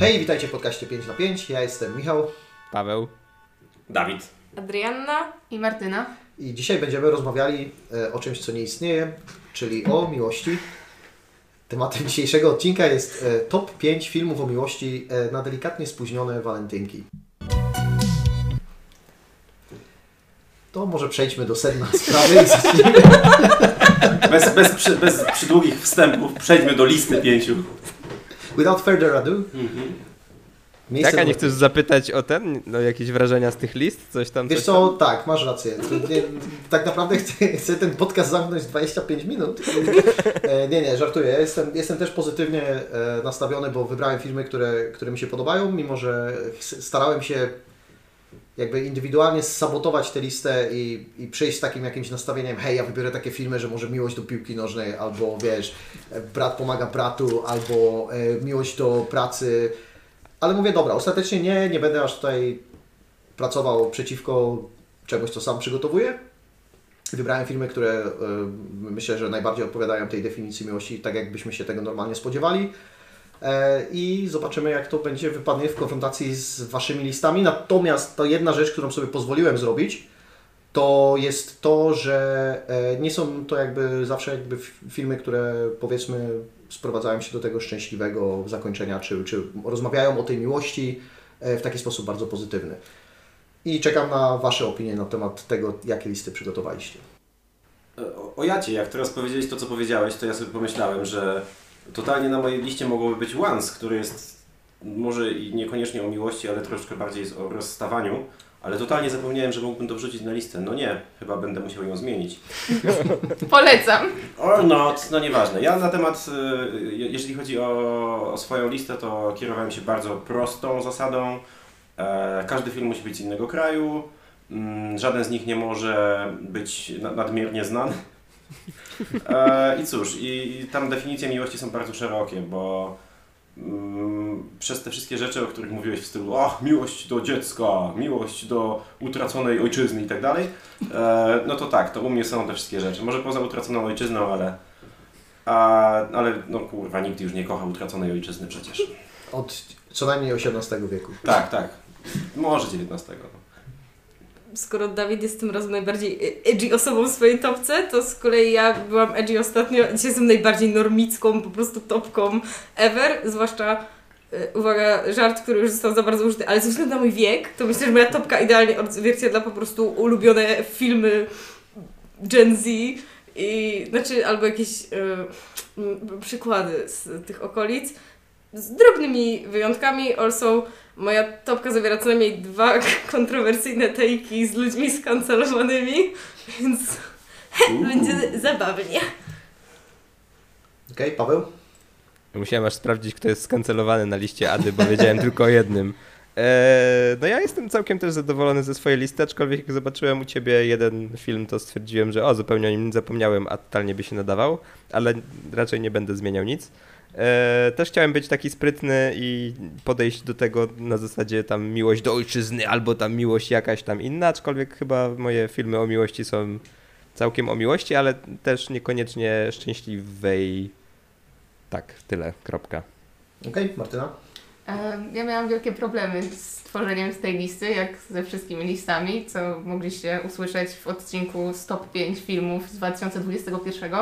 Hej, witajcie w podcaście 5 na 5. Ja jestem Michał Paweł. Dawid. Adrianna i Martyna. i dzisiaj będziemy rozmawiali e, o czymś, co nie istnieje, czyli o miłości. Tematem dzisiejszego odcinka jest e, top 5 filmów o miłości e, na delikatnie spóźnione walentynki. To może przejdźmy do sedna sprawy i zacznijmy. Bez, bez, bez przydługich wstępów przejdźmy do listy pięciu. Without further ado, miejsce Tak, a nie chcesz zapytać o ten, no jakieś wrażenia z tych list? Coś tam, Wiesz coś co, tak, masz rację. Tak naprawdę chcę, chcę ten podcast zamknąć w 25 minut. E, Nie, nie, żartuję. Jestem, jestem też pozytywnie e, nastawiony, bo wybrałem filmy, które, które mi się podobają, mimo że starałem się jakby indywidualnie sabotować tę listę i, i przyjść z takim jakimś nastawieniem, hej, ja wybiorę takie filmy, że może miłość do piłki nożnej, albo wiesz, brat pomaga bratu, albo e, miłość do pracy. Ale mówię, dobra, ostatecznie nie, nie będę aż tutaj pracował przeciwko czemuś, co sam przygotowuję. Wybrałem filmy, które e, myślę, że najbardziej odpowiadają tej definicji miłości, tak jakbyśmy się tego normalnie spodziewali. E, I zobaczymy, jak to będzie wypadnie w konfrontacji z Waszymi listami. Natomiast to jedna rzecz, którą sobie pozwoliłem zrobić, to jest to, że e, nie są to jakby zawsze jakby filmy, które powiedzmy sprowadzają się do tego szczęśliwego zakończenia, czy, czy rozmawiają o tej miłości e, w taki sposób bardzo pozytywny. I czekam na Wasze opinie na temat tego, jakie listy przygotowaliście. O, o Jacie, jak teraz powiedziałeś to, co powiedziałeś, to ja sobie pomyślałem, że totalnie na mojej liście mogłoby być Once, który jest może i niekoniecznie o miłości, ale troszkę bardziej jest o rozstawaniu. Ale totalnie zapomniałem, że mógłbym to wrzucić na listę. No nie, chyba będę musiał ją zmienić. Polecam. Or not, no nieważne. Ja na temat, y, je- jeżeli chodzi o, o swoją listę, to kierowałem się bardzo prostą zasadą. E, każdy film musi być z innego kraju. Mm, żaden z nich nie może być na- nadmiernie znany. E, I cóż, i, i tam definicje miłości są bardzo szerokie, bo mm, przez te wszystkie rzeczy, o których mówiłeś w stylu ach, miłość do dziecka, miłość do utraconej ojczyzny i tak dalej, e, no to tak, to u mnie są te wszystkie rzeczy. Może poza utraconą ojczyzną, ale a, ale no kurwa, nikt już nie kocha utraconej ojczyzny przecież. Od co najmniej XVIII wieku. Tak, tak. Może XIX. Skoro Dawid jest tym razem najbardziej e, edgy osobą w swojej topce, to z kolei ja byłam edgy ostatnio. Dzisiaj jestem najbardziej normicką, po prostu topką ever. Zwłaszcza, e, uwaga, żart, który już został za bardzo użyty, ale ze względu na mój wiek, to myślę, że moja topka idealnie odzwierciedla po prostu ulubione filmy Gen Z. I, znaczy, albo jakieś m, przykłady z tych okolic. Z drobnymi wyjątkami. Also, moja topka zawiera co najmniej dwa kontrowersyjne tejki z ludźmi skancelowanymi, więc będzie zabawnie. Okej, Paweł? Musiałem aż sprawdzić, kto jest skancelowany na liście Ady, bo wiedziałem tylko o jednym. Eee, no ja jestem całkiem też zadowolony ze swojej listy, aczkolwiek jak zobaczyłem u Ciebie jeden film, to stwierdziłem, że o, zupełnie o nim zapomniałem, a totalnie by się nadawał, ale raczej nie będę zmieniał nic. Eee, też chciałem być taki sprytny i podejść do tego na zasadzie tam miłość do ojczyzny albo tam miłość jakaś tam inna, aczkolwiek chyba moje filmy o miłości są całkiem o miłości, ale też niekoniecznie szczęśliwej. Tak, tyle, kropka. Okej, Martyna? Em, Ja miałam wielkie problemy z tworzeniem z tej listy, jak ze wszystkimi listami, co mogliście usłyszeć w odcinku z top 5 filmów z 2021.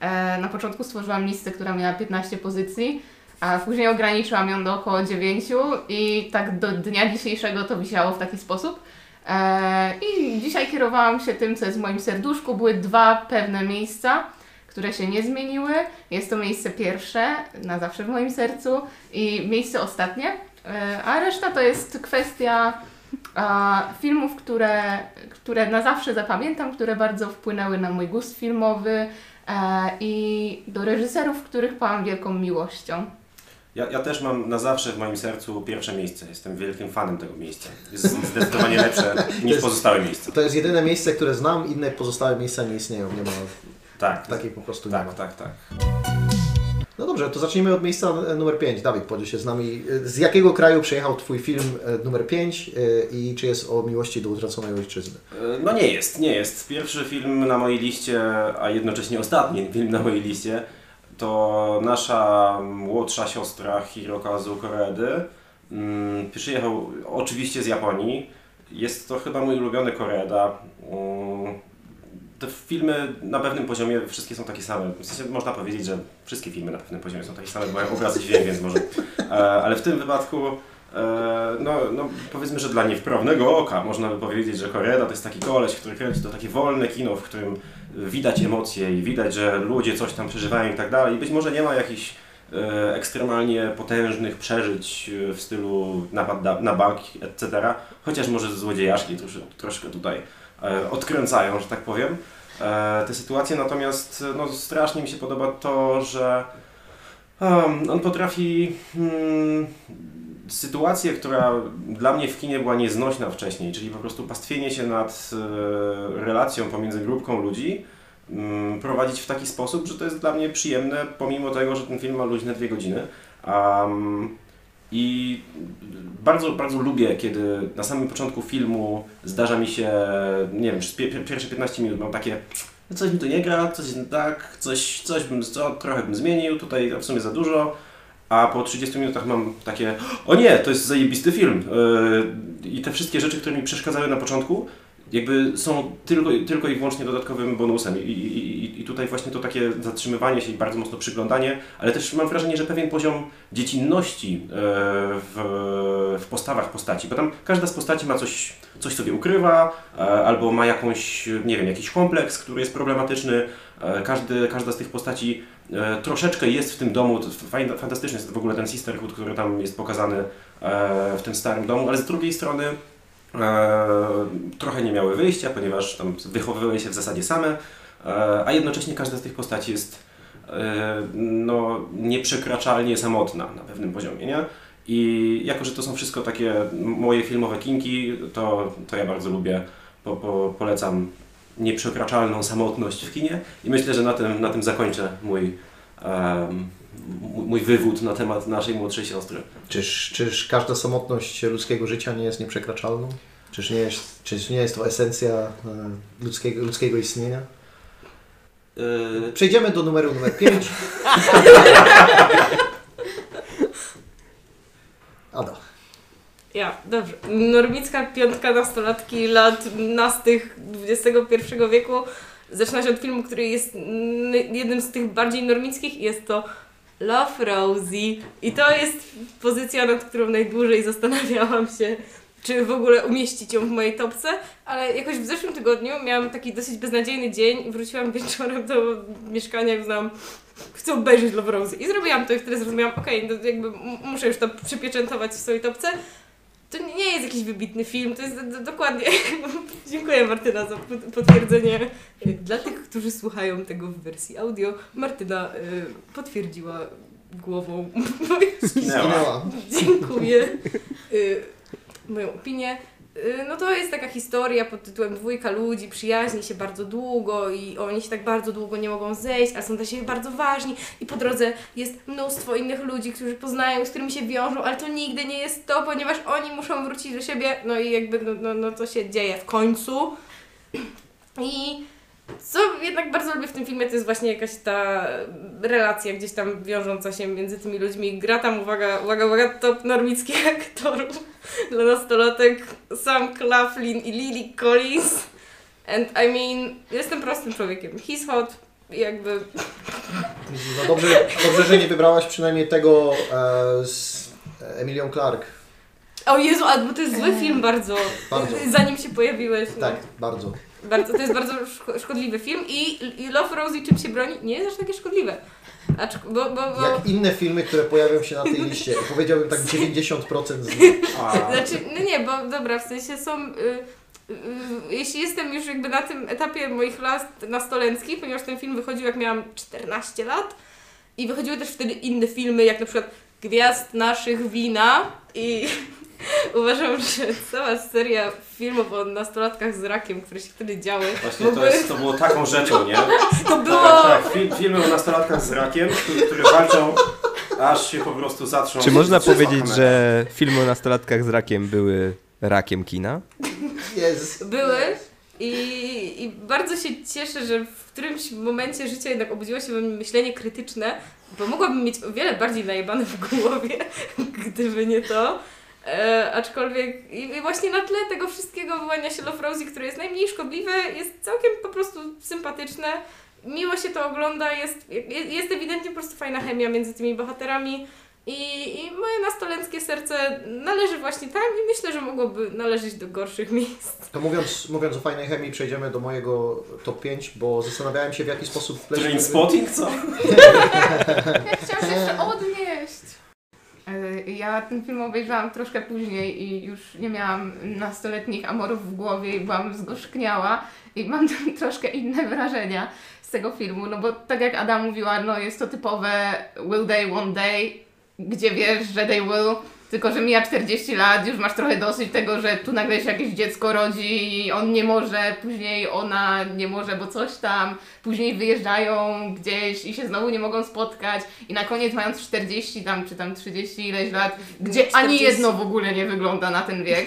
E, Na początku stworzyłam listę, która miała 15 pozycji, a później ograniczyłam ją do około 9 i tak do dnia dzisiejszego to wisiało w taki sposób. E, I dzisiaj kierowałam się tym, co jest w moim serduszku. Były dwa pewne miejsca, które się nie zmieniły. Jest to miejsce pierwsze, na zawsze w moim sercu, i miejsce ostatnie. E, A reszta to jest kwestia filmów, które, które na zawsze zapamiętam, które bardzo wpłynęły na mój gust filmowy i do reżyserów, których pałam wielką miłością. Ja, ja też mam na zawsze w moim sercu pierwsze miejsce. Jestem wielkim fanem tego miejsca. Jest zdecydowanie lepsze niż jest- pozostałe miejsca. To jest jedyne miejsce, które znam, inne pozostałe miejsca nie istnieją. Nie ma Tak, takiej po prostu nie ma. tak, tak, tak. No dobrze, to zacznijmy od miejsca e, numer 5. Dawid, podziel się z nami. E, Z jakiego kraju przyjechał Twój film e, numer 5 i czy jest o miłości do utraconej ojczyzny? No nie jest, nie jest. Pierwszy film na mojej liście, a jednocześnie ostatni film na mojej liście, to nasza młodsza siostra Hirokazu Koredy. Mm, Przyjechał oczywiście z Japonii. Jest to chyba mój ulubiony Koreeda. Te filmy na pewnym poziomie wszystkie są takie same. W sensie można powiedzieć, że wszystkie filmy na pewnym poziomie są takie same, bo mają obraz dźwięk, więc może. E, Ale w tym wypadku e, no, no powiedzmy, że dla niewprawnego oka można by powiedzieć, że Koreeda to jest taki koleś, który kręci to takie wolne kino, w którym widać emocje i widać, że ludzie coś tam przeżywają i tak dalej. Być może nie ma jakichś e, ekstremalnie potężnych przeżyć w stylu napad na, bank, etc. Chociaż może złodziejaszki troszkę tutaj odkręcają, że tak powiem, e, te sytuacje. Natomiast no, strasznie mi się podoba to, że on potrafi mm, sytuację, która dla mnie w kinie była nieznośna wcześniej, czyli po prostu pastwienie się nad e, relacją pomiędzy grupką ludzi, mm, prowadzić w taki sposób, że to jest dla mnie przyjemne, pomimo tego, że ten film ma luźne dwie godziny. Um, I bardzo, bardzo lubię, kiedy na samym początku filmu zdarza mi się, nie wiem, pierwsze 15 minut mam takie "No coś mi tu nie gra, coś tak, coś, coś bym, co, trochę bym zmienił, tutaj w sumie za dużo. A po 30 minutach mam takie, o nie, to jest zajebisty film. Yy, I te wszystkie rzeczy, które mi przeszkadzały na początku, jakby są tylko, tylko i wyłącznie dodatkowym bonusem. I, i, i- tutaj właśnie to takie zatrzymywanie się i bardzo mocno przyglądanie, ale też mam wrażenie, że pewien poziom dziecinności yy, w, w postawach postaci, bo tam każda z postaci ma coś, coś sobie ukrywa, e, albo ma jakąś, nie wiem, jakiś kompleks, który jest problematyczny. E, Każdy, każda z tych postaci e, troszeczkę jest w tym domu, fantastyczny jest w ogóle ten sisterhood, który tam jest pokazany e, w tym starym domu, ale z drugiej strony e, trochę nie miały wyjścia, ponieważ tam wychowywały się w zasadzie same, e, a jednocześnie każda z tych postaci jest e, no, nieprzekraczalnie samotna na pewnym poziomie, nie? I jako, że to są wszystko takie moje filmowe kinki, to, to ja bardzo lubię, po, po, polecam nieprzekraczalną samotność w kinie i myślę, że na tym, na tym zakończę mój, em, mój- wywód na temat naszej młodszej siostry. Czyż, czyż każda samotność ludzkiego życia nie jest nieprzekraczalną? Czyż nie jest, czyż nie jest to esencja e, ludzkiego, ludzkiego istnienia? Yy, Przejdziemy do numeru numer 5. Ada. Ja, dobrze. Normicka piątka nastolatki lat nastych XXI wieku. Zaczyna się od filmu, który jest jednym z tych bardziej normickich i jest to Love Rosie. I to jest pozycja, nad którą najdłużej zastanawiałam się, czy w ogóle umieścić ją w mojej topce, ale jakoś w zeszłym tygodniu miałam taki dosyć beznadziejny dzień i wróciłam wieczorem do mieszkania i uznałam, chcę obejrzeć Love Rosie. I zrobiłam to i wtedy zrozumiałam, okej, no jakby muszę już to przypieczętować w swojej topce. To nie jest jakiś wybitny film, to jest do, do, dokładnie. Dziękuję Martyna za pot- potwierdzenie. Dla tych, którzy słuchają tego w wersji audio, Martyna y, potwierdziła głową. Dziękuję. Y, moją opinię. Y, No to jest taka historia pod tytułem Dwójka ludzi przyjaźni się bardzo długo i oni się tak bardzo długo nie mogą zejść, a są dla siebie bardzo ważni i po drodze jest mnóstwo innych ludzi, którzy poznają, z którymi się wiążą, ale to nigdy nie jest to, ponieważ oni muszą wrócić do siebie, no i jakby no, no, no to się dzieje w końcu. I co jednak bardzo lubię w tym filmie, to jest właśnie jakaś ta relacja gdzieś tam wiążąca się między tymi ludźmi. Gra tam, uwaga, uwaga, uwaga, top normickich aktorów dla nastolatek. Sam Claflin i Lily Collins. And I mean, jestem prostym człowiekiem. He's hot. Jakby No dobrze, dobrze, że nie wybrałaś przynajmniej tego e, z Emilią Clark. O Jezu, a bo to jest zły film bardzo. Bardzo. Zanim się pojawiłeś. No. Tak, bardzo. Bardzo, to jest bardzo szko- szkodliwy film i, i Love Rosie czym się broni nie jest aż takie szkodliwe. Bo, bo, bo... Jak inne filmy, które pojawią się na tej liście. Powiedziałbym tak 90% z nich. a, Znaczy, no nie, bo dobra, w sensie są. Y, y, y, jeśli jestem już jakby na tym etapie moich lat nastolenckich, ponieważ ten film wychodził jak miałam 14 lat i wychodziły też wtedy inne filmy, jak na przykład Gwiazd naszych wina i uważam, że cała seria filmów o nastolatkach z rakiem, które się wtedy działy, właśnie to, jest, to było taką rzeczą, nie? to było... Tak, tak, film, filmy o nastolatkach z rakiem, które, które walczą, aż się po prostu zatrzą. Czy można powiedzieć, że filmy o nastolatkach z rakiem były rakiem kina? Jest. były i, i bardzo się cieszę, że w którymś momencie życia jednak obudziło się we mnie myślenie krytyczne, bo mogłabym mieć o wiele bardziej najebane w głowie, gdyby nie to. E, aczkolwiek i, i właśnie na tle tego wszystkiego wyłania się Love Rosie, które jest najmniej szkodliwe, jest całkiem po prostu sympatyczne. Miło się to ogląda, jest, jest, jest ewidentnie po prostu fajna chemia między tymi bohaterami. I, I moje nastolenckie serce należy właśnie tam i myślę, że mogłoby należeć do gorszych miejsc. To mówiąc, mówiąc o fajnej chemii, przejdziemy do mojego top 5, bo zastanawiałem się w jaki sposób. Trainspotting, co? Ja chciałam się jeszcze odnieść. E, Ja ten film obejrzałam troszkę później i już nie miałam nastoletnich amorów w głowie i byłam zgorzkniała i mam troszkę inne wrażenia z tego filmu, no bo tak jak Ada mówiła, no jest to typowe will they, one day, gdzie wiesz, że they will, tylko że mija 40 lat, już masz trochę dosyć tego, że tu nagle się jakieś dziecko rodzi i on nie może, później ona nie może, bo coś tam, później wyjeżdżają gdzieś i się znowu nie mogą spotkać. I na koniec mając 40 tam, czy tam 30 ileś lat, gdzie ani 40. jedno w ogóle nie wygląda na ten wiek,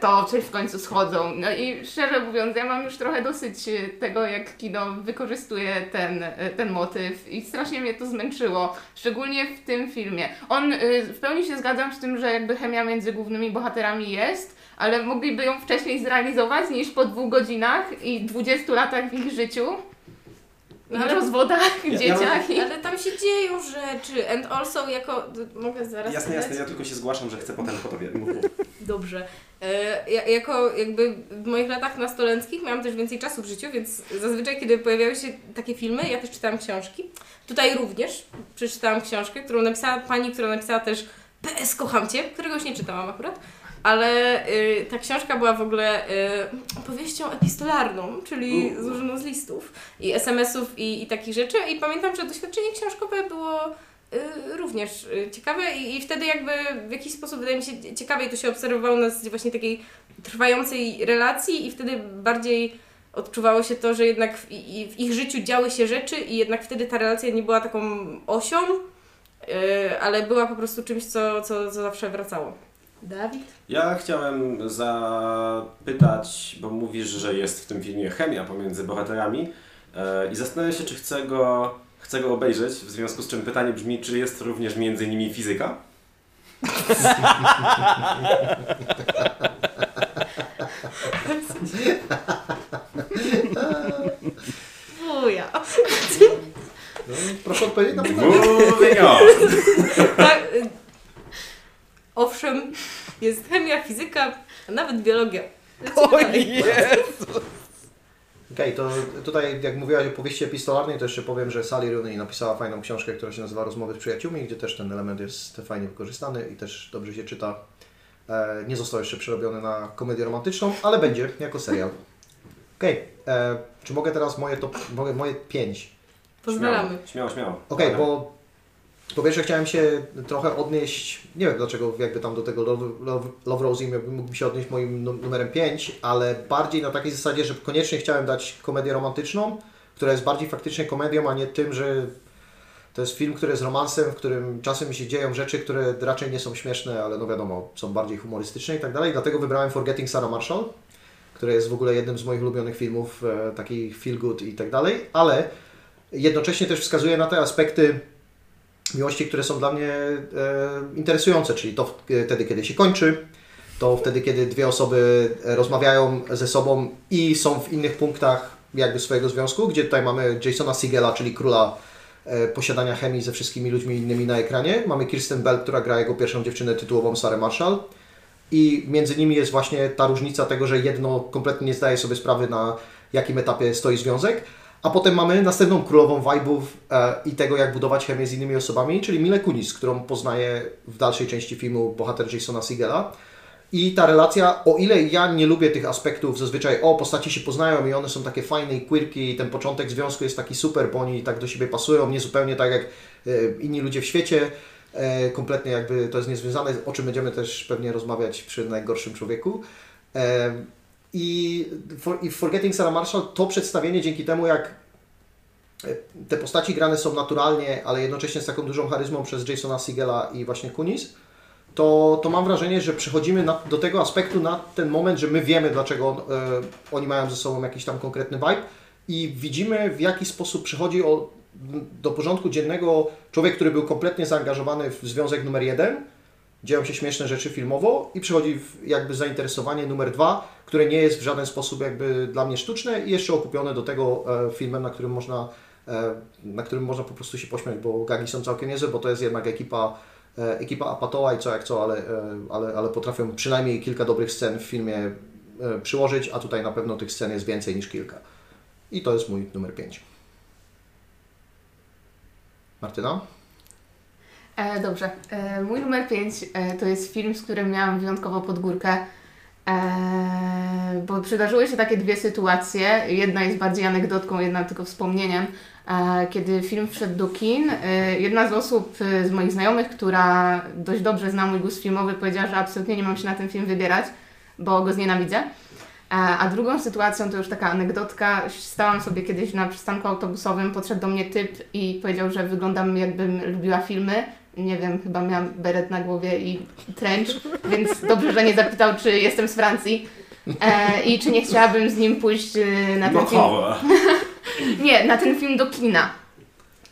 to coś w końcu schodzą. No i szczerze mówiąc, ja mam już trochę dosyć e, tego, jak kino wykorzystuje ten, e, ten motyw i strasznie mnie to zmęczyło, szczególnie w tym filmie. On, e, w pełni się zgadzam z tym, że jakby chemia między głównymi bohaterami jest, ale mogliby ją wcześniej zrealizować niż po dwóch godzinach i 20 latach w ich życiu. No ale- rozwodach, Ja- ja dzieciach i... Ale tam się dzieją rzeczy. And also jako... Mogę zaraz Jasne, jasne, ja tylko się zgłaszam, że chcę potem po tobie. Mów, mów. Dobrze. E, ja, jako jakby w moich latach nastolenckich miałam też więcej czasu w życiu, więc zazwyczaj kiedy pojawiały się takie filmy, ja też czytałam książki. Tutaj również przeczytałam książkę, którą napisała pani, która napisała też PS Kocham Cię, którego już nie czytałam akurat. Ale y, ta książka była w ogóle y, opowieścią epistolarną, czyli złożoną z listów i SMS-ów i, i takich rzeczy. I pamiętam, że doświadczenie książkowe było również y, ciekawe i, i wtedy jakby w jakiś sposób wydaje mi się ciekawiej to się obserwowało na zasadzie właśnie takiej trwającej relacji i wtedy bardziej odczuwało się to, że jednak w, i, w ich życiu działy się rzeczy i jednak wtedy ta relacja nie była taką osią, y, ale była po prostu czymś, co, co, co zawsze wracało. Dawid? Ja chciałem zapytać, bo mówisz, że jest w tym filmie chemia pomiędzy bohaterami e, i zastanawiam się, czy chcę go, chcę go obejrzeć, w związku z czym pytanie brzmi, czy jest również między nimi fizyka? Fuja. No, proszę odpowiedzieć na pytanie. Tak, y, owszem, jest chemia, fizyka, a nawet biologia. Lecimy dalej. Okej, to tutaj jak mówiłaś o powieści epistolarnej, to jeszcze powiem, że Sally Rooney napisała fajną książkę, która się nazywa Rozmowy z przyjaciółmi, gdzie też ten element jest fajnie wykorzystany i też dobrze się czyta. E, nie został jeszcze przerobiony na komedię romantyczną, ale będzie jako serial. Okej, e, czy mogę teraz moje top, moje pięć? Pozwalamy. Śmiało, śmiało. Okej, Dobra. bo po pierwsze chciałem się trochę odnieść, nie wiem dlaczego jakby tam do tego Love, Love, Love Rosie mógłbym się odnieść moim nu- numerem 5, ale bardziej na takiej zasadzie, że koniecznie chciałem dać komedię romantyczną, która jest bardziej faktycznie komedią, a nie tym, że to jest film, który jest romansem, w którym czasem się dzieją rzeczy, które raczej nie są śmieszne, ale no wiadomo, są bardziej humorystyczne i tak dalej. Dlatego wybrałem Forgetting Sarah Marshall, który jest w ogóle jednym z moich ulubionych filmów, e, takich feel good i tak dalej, ale jednocześnie też wskazuje na te aspekty miłości, które są dla mnie e, interesujące, czyli to w- wtedy, kiedy się kończy, to wtedy, kiedy dwie osoby e, rozmawiają ze sobą i są w innych punktach jakby swojego związku, gdzie tutaj mamy Jasona Sigela, czyli króla e, posiadania chemii ze wszystkimi ludźmi innymi na ekranie. Mamy Kirsten Bell, która gra jego pierwszą dziewczynę tytułową, Sarah Marshall. I między nimi jest właśnie ta różnica tego, że jedno kompletnie nie zdaje sobie sprawy na jakim etapie stoi związek, a potem mamy następną królową vibe'ów e, i tego, jak budować chemię z innymi osobami, czyli Mile Kunis, którą poznaje w dalszej części filmu bohater Jasona Sigela. I ta relacja, o ile ja nie lubię tych aspektów, zazwyczaj o, postaci się poznają i one są takie fajne i quirky i ten początek związku jest taki super, bo oni tak do siebie pasują, nie zupełnie tak jak e, inni ludzie w świecie, e, kompletnie jakby to jest niezwiązane, o czym będziemy też pewnie rozmawiać przy najgorszym człowieku. I, for, I w Forgetting Sarah Marshall to przedstawienie dzięki temu, jak e, te postaci grane są naturalnie, ale jednocześnie z taką dużą charyzmą przez Jasona Sigela i właśnie Kunis, to, to mam wrażenie, że przechodzimy na, do tego aspektu na ten moment, że my wiemy, dlaczego on, e, oni mają ze sobą jakiś tam konkretny vibe i widzimy, w jaki sposób przychodzi o, do porządku dziennego człowiek, który był kompletnie zaangażowany w związek numer jeden, dzieją się śmieszne rzeczy filmowo i przychodzi jakby zainteresowanie numer dwa, które nie jest w żaden sposób jakby dla mnie sztuczne i jeszcze okupione do tego e, filmem, na którym można e, na którym można po prostu się pośmiać, bo gagi są całkiem niezłe, bo to jest jednak ekipa e, ekipa Apatoła i co jak co, ale, ale, ale potrafią przynajmniej kilka dobrych scen w filmie przyłożyć, a tutaj na pewno tych scen jest więcej niż kilka. I to jest mój numer 5. Martyna? E, dobrze. E, mój numer 5 e, to jest film, z którym miałam wyjątkowo pod górkę, e, bo przydarzyły się takie dwie sytuacje. Jedna jest bardziej anegdotką, jedna tylko wspomnieniem. E, kiedy film wszedł do kin, e, jedna z osób z moich znajomych, która dość dobrze zna mój gust filmowy, powiedziała, że absolutnie nie mam się na ten film wybierać, bo go znienawidzę. A drugą sytuacją to już taka anegdotka. Stałam sobie kiedyś na przystanku autobusowym, podszedł do mnie typ i powiedział, że wyglądam jakbym lubiła filmy. Nie wiem, chyba miałam beret na głowie i trench, więc dobrze, że nie zapytał, czy jestem z Francji e, i czy nie chciałabym z nim pójść e, na ten No film. Nie, na ten film do kina.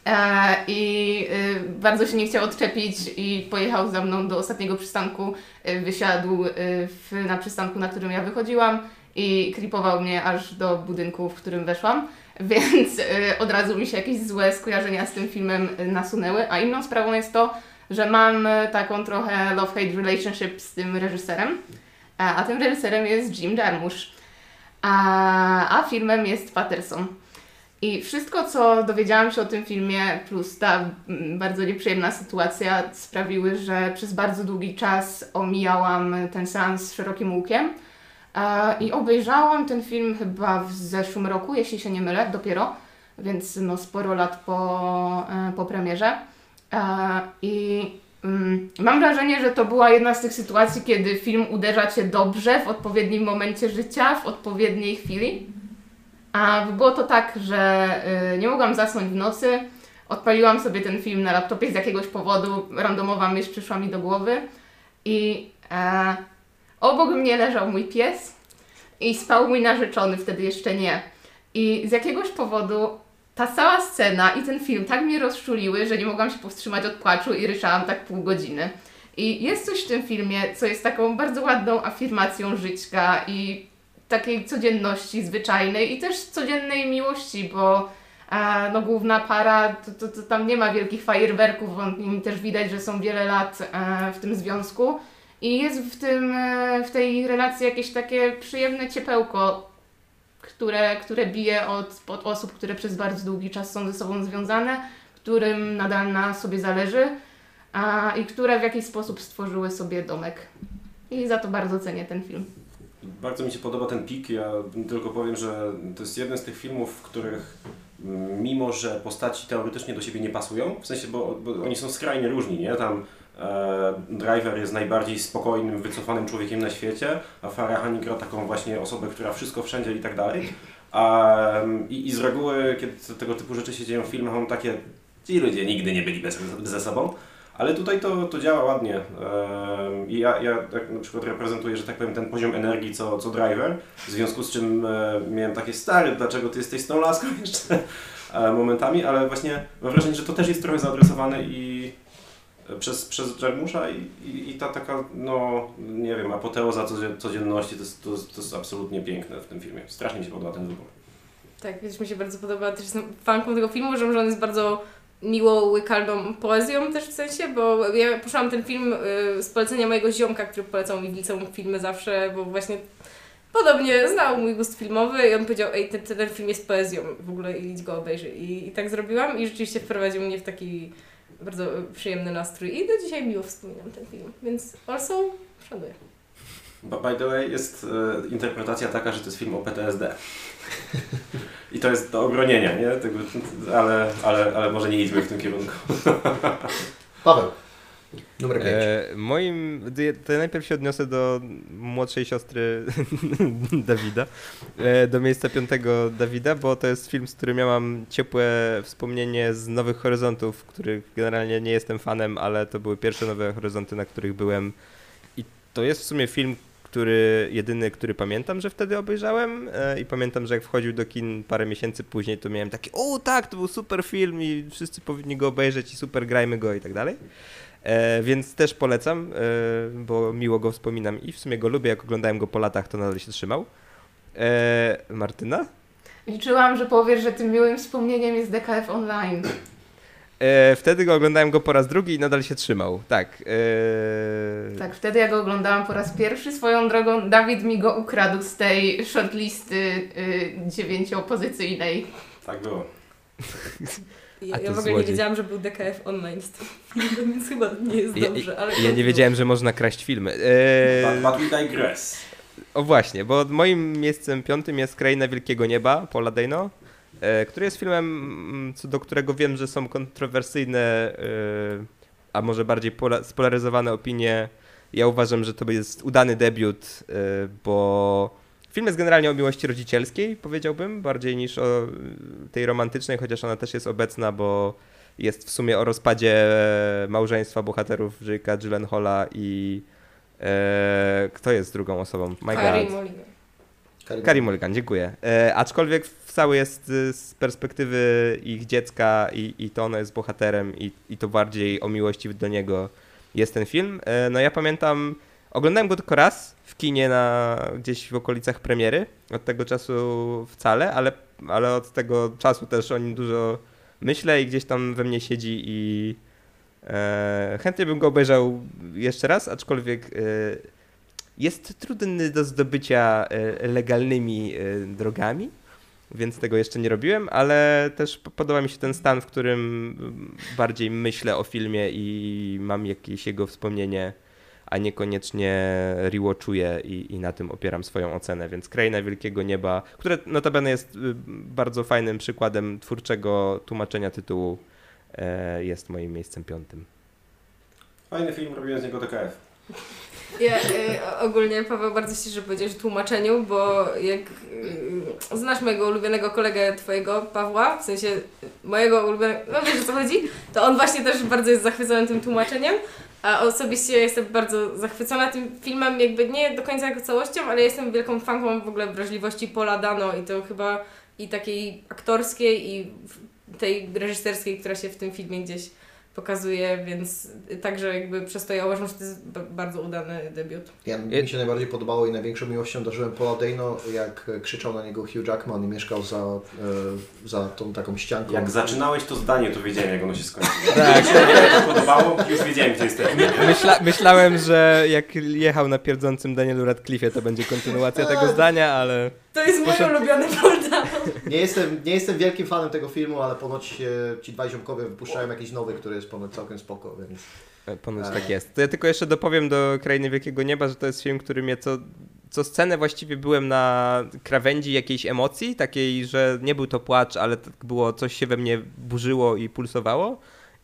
E, I y, bardzo się nie chciał odczepić i pojechał za mną do ostatniego przystanku. Y, wysiadł y, w, na przystanku, na którym ja wychodziłam i klipował mnie aż do budynku, w którym weszłam. Więc y, od razu mi się jakieś złe skojarzenia z tym filmem y, nasunęły. A inną sprawą jest to, że mam y, taką trochę love-hate relationship z tym reżyserem. A, a tym reżyserem jest Jim Jarmusch. A, a filmem jest Patterson. I wszystko, co dowiedziałam się o tym filmie, plus ta bardzo nieprzyjemna sytuacja, sprawiły, że przez bardzo długi czas omijałam ten seans szerokim łukiem. I obejrzałam ten film chyba w zeszłym roku, jeśli się nie mylę, dopiero, więc no sporo lat po, e, po premierze. E, I mm, mam wrażenie, że to była jedna z tych sytuacji, kiedy film uderza cię dobrze w odpowiednim momencie życia, w odpowiedniej chwili. A było to tak, że y, nie mogłam zasnąć w nocy. Odpaliłam sobie ten film na laptopie z jakiegoś powodu. Randomowa myśl przyszła mi do głowy. I e, obok mnie leżał mój pies i spał mój narzeczony, wtedy jeszcze nie. I z jakiegoś powodu ta cała scena i ten film tak mnie rozczuliły, że nie mogłam się powstrzymać od płaczu i ryczałam tak pół godziny. I jest coś w tym filmie, co jest taką bardzo ładną afirmacją żyćka i takiej codzienności zwyczajnej i też codziennej miłości, bo e, no, główna para, to, to, to tam nie ma wielkich fajerwerków, won- też widać, że są wiele lat e, w tym związku i jest w, tym, e, w tej relacji jakieś takie przyjemne ciepełko, które, które bije od, od osób, które przez bardzo długi czas są ze sobą związane, którym nadal na sobie zależy a, i które w jakiś sposób stworzyły sobie domek. I za to bardzo cenię ten film. Bardzo mi się podoba ten pik. Ja tylko powiem, że to jest jeden z tych filmów, w których mm, mimo, że postaci teoretycznie do siebie nie pasują, w sensie, bo, bo oni są skrajnie różni, nie? Tam Driver jest najbardziej spokojnym, wycofanym człowiekiem na świecie, a Farah Hani gra taką właśnie osobę, która wszystko wszędzie i tak dalej. A, i, I z reguły, kiedy tego typu rzeczy się dzieją w filmach, mam takie, ci ludzie nigdy nie byli bez, ze sobą. Ale tutaj to, to działa ładnie. Ehm, I ja, ja tak na przykład reprezentuję, że tak powiem, ten poziom energii co, co driver, w związku z czym e, miałem takie stary, dlaczego ty jesteś tą laską jeszcze e, momentami, ale właśnie mam wrażenie, że to też jest trochę zaadresowane i e, przez, przez Jarmusza i, i, i ta taka, no nie wiem, apoteoza codzie- codzienności to jest, to, to jest absolutnie piękne w tym filmie. Strasznie mi się podoba ten wybór. Tak, więc mi się bardzo podoba. Też jestem fanką tego filmu, że on jest bardzo miło łykalną poezją też w sensie, bo ja poszłam ten film y, z polecenia mojego ziomka, który polecał mi w liceum filmy zawsze, bo właśnie podobnie znał mój gust filmowy i on powiedział, ej, ten, ten film jest poezją w ogóle idź go obejrzyj. I, I tak zrobiłam i rzeczywiście wprowadził mnie w taki bardzo przyjemny nastrój i do dzisiaj miło wspominam ten film, więc also szanuję. By by the way, jest e, interpretacja taka, że to jest film o PTSD. I to jest do obronienia, nie? Tego, ale, ale, ale może nie idźmy w tym kierunku. Paweł, numer 5. E, moim, to ja najpierw się odniosę do młodszej siostry Dawida, e, do miejsca piątego Dawida, bo to jest film, z którym ja mam ciepłe wspomnienie z Nowych Horyzontów, których generalnie nie jestem fanem, ale to były pierwsze Nowe Horyzonty, na których byłem i to jest w sumie film, który, jedyny, który pamiętam, że wtedy obejrzałem e, i pamiętam, że jak wchodził do kin parę miesięcy później, to miałem takie, o tak, to był super film i wszyscy powinni go obejrzeć i super grajmy go i tak dalej. E, więc też polecam, e, bo miło go wspominam i w sumie go lubię. Jak oglądałem go po latach, to nadal się trzymał. E, Martyna? Liczyłam, że powiesz, że tym miłym wspomnieniem jest DKF Online. Wtedy go oglądałem go po raz drugi i nadal się trzymał. Tak. Tak, wtedy ja go oglądałam po raz pierwszy. Swoją drogą Dawid mi go ukradł z tej shortlisty y, dziewięciopozycyjnej. Tak było. Ja, ja w ogóle nie złodziej. wiedziałam, że był DKF online z tym filmem, więc chyba nie jest Ja- dobrze. ale Ja nie wiedziałem, że można kraść filmy. E, But, but we digress. O właśnie, bo moim miejscem piątym jest Kraina Wielkiego Nieba, Paula Dano, e, który jest filmem, mm, co do którego wiem, że są kontrowersyjne, e, a może bardziej pola- spolaryzowane opinie. Ja uważam, że to jest udany debiut, e, bo film jest generalnie o miłości rodzicielskiej, powiedziałbym, bardziej niż o e, tej romantycznej, chociaż ona też jest obecna, bo jest w sumie o rozpadzie małżeństwa bohaterów Jake'a Gyllenhaala i e, kto jest drugą osobą? My God. Mulligan. Carey Mulligan, dziękuję. E, aczkolwiek cały jest y, z perspektywy ich dziecka i, i to ono jest bohaterem i, i to bardziej o miłości do niego jest ten film. E, no ja pamiętam, oglądałem go tylko raz kinie na, gdzieś w okolicach premiery. Od tego czasu wcale, ale, ale od tego czasu też o nim dużo myślę i gdzieś tam we mnie siedzi i e, chętnie bym go obejrzał jeszcze raz, aczkolwiek e, jest trudny do zdobycia e, legalnymi e, drogami, więc tego jeszcze nie robiłem, ale też podoba mi się ten stan, w którym bardziej myślę o filmie i mam jakieś jego wspomnienie, a niekoniecznie rewatchuję i, i na tym opieram swoją ocenę, więc Kraina Wielkiego Nieba, które notabene jest y, bardzo fajnym przykładem twórczego tłumaczenia tytułu, e, jest moim miejscem piątym. Fajny film, robiłem z niego DKF. Ja, y, ogólnie Paweł bardzo się że powiedziałeś o tłumaczeniu, bo jak y, znasz mojego ulubionego kolegę twojego, Pawła, w sensie mojego ulubionego, no wiesz o co chodzi, to on właśnie też bardzo jest zachwycony tym tłumaczeniem, a osobiście jestem bardzo zachwycona tym filmem, jakby nie do końca jako całością, ale jestem wielką fanką w ogóle wrażliwości Paula Dano i to chyba i takiej aktorskiej i tej reżyserskiej, która się w tym filmie gdzieś pokazuje, więc także jakby przez to ja uważam, że to jest ba- bardzo udany debiut. Ja, mi się najbardziej podobało i największą miłością darzyłem Paula Dano, jak krzyczał na niego Hugh Jackman i mieszkał za, e, za tą taką ścianką. Jak zaczynałeś to zdanie, to wiedziałem, jak ono się skończy. Tak. Mi się podobało, już wiedziałem, gdzie jesteśmy. Myśla, myślałem, że jak jechał na pierdzącym Danielu Radcliffe'ie, to będzie kontynuacja tego zdania, ale To jest mój Poszedł- ulubiony Dano. Nie jestem, nie jestem wielkim fanem tego filmu, ale ponoć e, ci dwaj ziomkowie wypuszczają jakiś nowy, który jest ponoć całkiem spoko, więc... e, ponoć Eee. tak jest. To ja tylko jeszcze dopowiem do Krainy Wielkiego Nieba, że to jest film, który mnie co, co scenę właściwie byłem na krawędzi jakiejś emocji, takiej, że nie był to płacz, ale tak było, coś się we mnie burzyło i pulsowało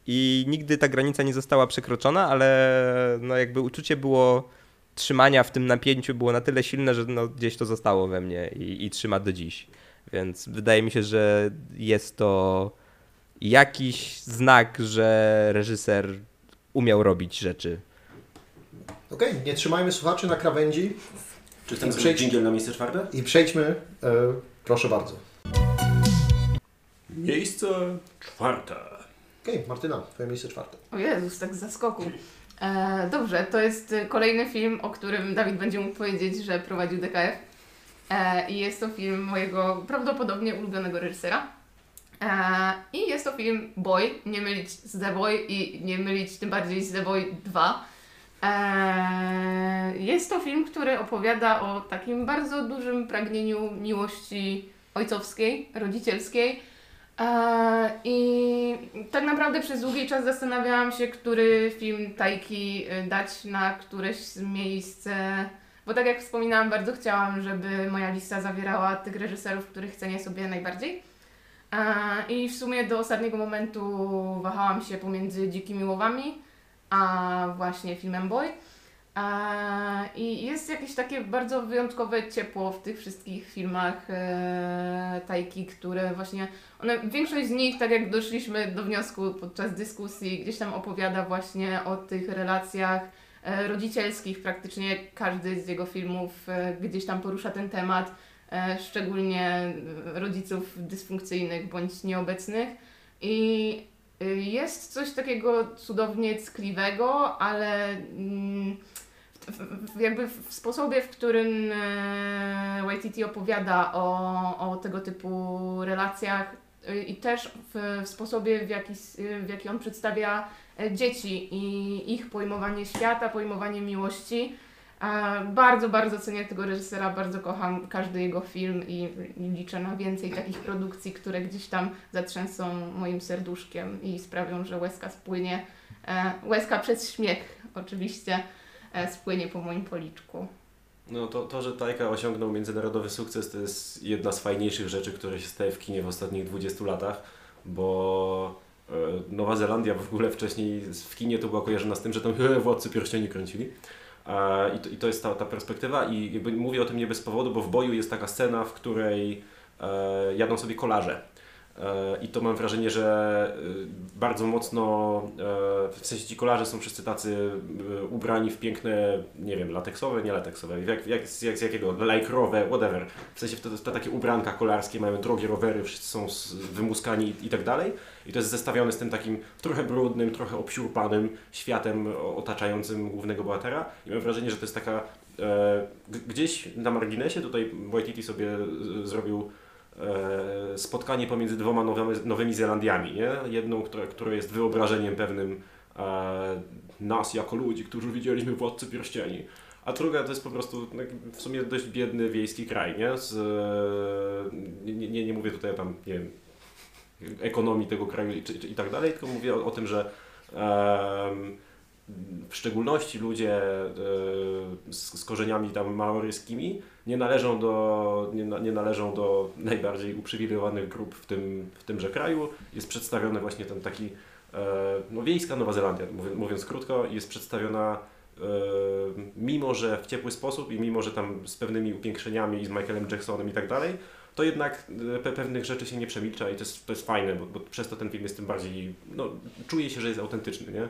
i nigdy ta granica nie została przekroczona, ale no jakby uczucie było trzymania w tym napięciu było na tyle silne, że no gdzieś to zostało we mnie i, i trzyma do dziś. Więc wydaje mi się, że jest to jakiś znak, że reżyser umiał robić rzeczy. Okej, nie trzymajmy słuchaczy na krawędzi Czy chcemy Przejdź- dżingiel na miejsce czwarte? i przejdźmy, e, proszę bardzo. Miejsce czwarte. Okej, Martyna, twoje miejsce czwarte. O Jezus, tak z zaskoku. E, dobrze, to jest kolejny film, o którym Dawid będzie mógł powiedzieć, że prowadził DKF. E, I jest to film mojego prawdopodobnie ulubionego reżysera. E, I jest to film Boy, nie mylić z The Boy i nie mylić tym bardziej z The Boy 2. E, jest to film, który opowiada o takim bardzo dużym pragnieniu miłości ojcowskiej, rodzicielskiej. E, I tak naprawdę przez długi czas zastanawiałam się, który film Tajki y, dać na któreś z miejsc, e, bo tak jak wspominałam, bardzo chciałam, żeby moja lista zawierała tych reżyserów, których cenię sobie najbardziej. E, I w sumie do ostatniego momentu wahałam się pomiędzy Dzikimi Łowami, a właśnie filmem Boy. E, I jest jakieś takie bardzo wyjątkowe ciepło w tych wszystkich filmach e, Tajki, które właśnie one, większość z nich, tak jak doszliśmy do wniosku podczas dyskusji, gdzieś tam opowiada właśnie o tych relacjach e, rodzicielskich. Praktycznie każdy z jego filmów e, gdzieś tam porusza ten temat, e, szczególnie e, rodziców dysfunkcyjnych bądź nieobecnych. I Y, Jest coś takiego cudownie ckliwego, ale mm, w, jakby w sposobie, w którym e, Waititi opowiada o, o tego typu relacjach y, i też w, w sposobie, w jaki, s- w jaki on przedstawia e, dzieci i ich pojmowanie świata, pojmowanie miłości. Bardzo, bardzo cenię tego reżysera, bardzo kocham każdy jego film i, liczę na więcej takich produkcji, które gdzieś tam zatrzęsą moim serduszkiem i sprawią, że łezka spłynie. E, łezka przez śmiech oczywiście spłynie po moim policzku. No to, to, że Tajka osiągnął międzynarodowy sukces, to jest jedna z fajniejszych rzeczy, które się staje w kinie w ostatnich 20 latach, bo e, Nowa Zelandia w ogóle wcześniej w kinie to była kojarzona z tym, że tam Władcy Pierścieni kręcili. E, I to, I to jest ta, ta perspektywa i mówię o tym nie bez powodu, bo w boju jest taka scena, w której e, jadą sobie kolarze. E, I to mam wrażenie, że e, bardzo mocno, e, w sensie ci kolarze są wszyscy tacy e, ubrani w piękne, nie wiem, lateksowe, nie lateksowe, jak, jak, z, jak, z jakiego, lajkrowe, whatever. W sensie w te, takie ubranka kolarskie, mają drogie rowery, wszyscy są wymuskani i, i tak dalej. I to jest zestawione z tym takim trochę brudnym, trochę obsiurpanym światem otaczającym głównego bohatera. I mam wrażenie, że to jest taka e, gdzieś na marginesie, tutaj Waititi sobie zrobił spotkanie pomiędzy dwoma nowymi, nowymi Zelandiami, nie? Jedną, która, która jest wyobrażeniem pewnym e, nas jako ludzi, którzy widzieliśmy Władcy Pierścieni. A druga to jest po prostu tak, w sumie dość biedny wiejski kraj, nie? Z, e, nie, nie, nie mówię tutaj o tam, nie wiem, ekonomii tego kraju i, i tak dalej, tylko mówię o, o tym, że em, w szczególności ludzie e, z, z korzeniami tam maoryskimi nie należą do, nie, nie należą do najbardziej uprzywilejowanych grup w, tym, w tymże kraju. Jest przedstawiony właśnie ten taki, e, no wiejska Nowa Zelandia, mówiąc, krótko, jest przedstawiona e, mimo, że w ciepły sposób i mimo, że tam z pewnymi upiększeniami i z Michaelem Jacksonem i tak dalej, to jednak e, pe pewnych rzeczy się nie przemilcza i to jest, to jest fajne, bo, bo przez to ten film jest tym bardziej, no czuje się, że jest autentyczny, nie?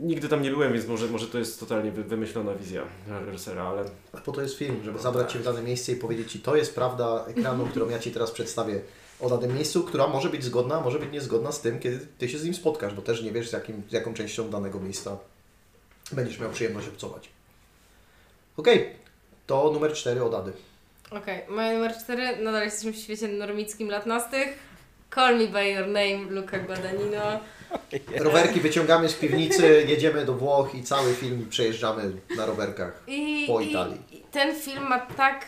Nigdy tam nie byłem, więc może, może to jest totalnie wy- wymyślona wizja reżysera, ale A po to jest film, żeby zabrać Cię w dane miejsce i powiedzieć Ci, to jest prawda ekranu, którą ja Ci teraz przedstawię o danym miejscu, która może być zgodna, a może być niezgodna z tym, kiedy Ty się z nim spotkasz, bo też nie wiesz, z, jakim, z jaką częścią danego miejsca będziesz miał przyjemność obcować. Okej, to numer 4 od Ady. Okej, moje numer 4. Nadal jesteśmy w świecie normickim lat nastych. Call me by your name, Luca Guadagnino. Rowerki wyciągamy z piwnicy, jedziemy do Włoch i cały film przejeżdżamy na rowerkach. I, Po Italii. I ten film ma tak,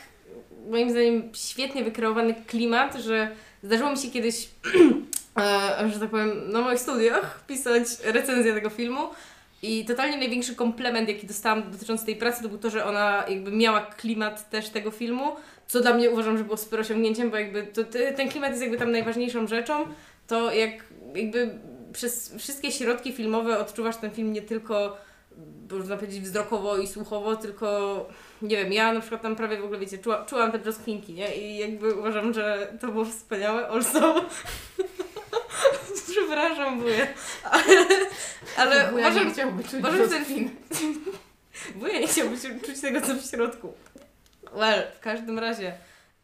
moim zdaniem, świetnie wykreowany klimat, że zdarzyło mi się kiedyś, e, że tak powiem, na moich studiach pisać recenzję tego filmu. I totalnie największy komplement, jaki dostałam dotyczący tej pracy, to był to, że ona jakby miała klimat też tego filmu, co dla mnie uważam, że było super osiągnięciem, bo jakby to, te- ten klimat jest jakby tam najważniejszą rzeczą. To jak jakby przez wszystkie środki filmowe odczuwasz ten film nie tylko można powiedzieć wzrokowo i słuchowo, tylko nie wiem, ja na przykład tam prawie w ogóle, wiecie, czuła, czułam te brzoskwinki, nie? I jakby uważam, że to było wspaniałe. Also, przepraszam, wuję, ale, ale Bo ja uważam, nie chciałby czuć uważam, ten film... Wuja nie chciałby czuć tego, co w środku. Well, w każdym razie...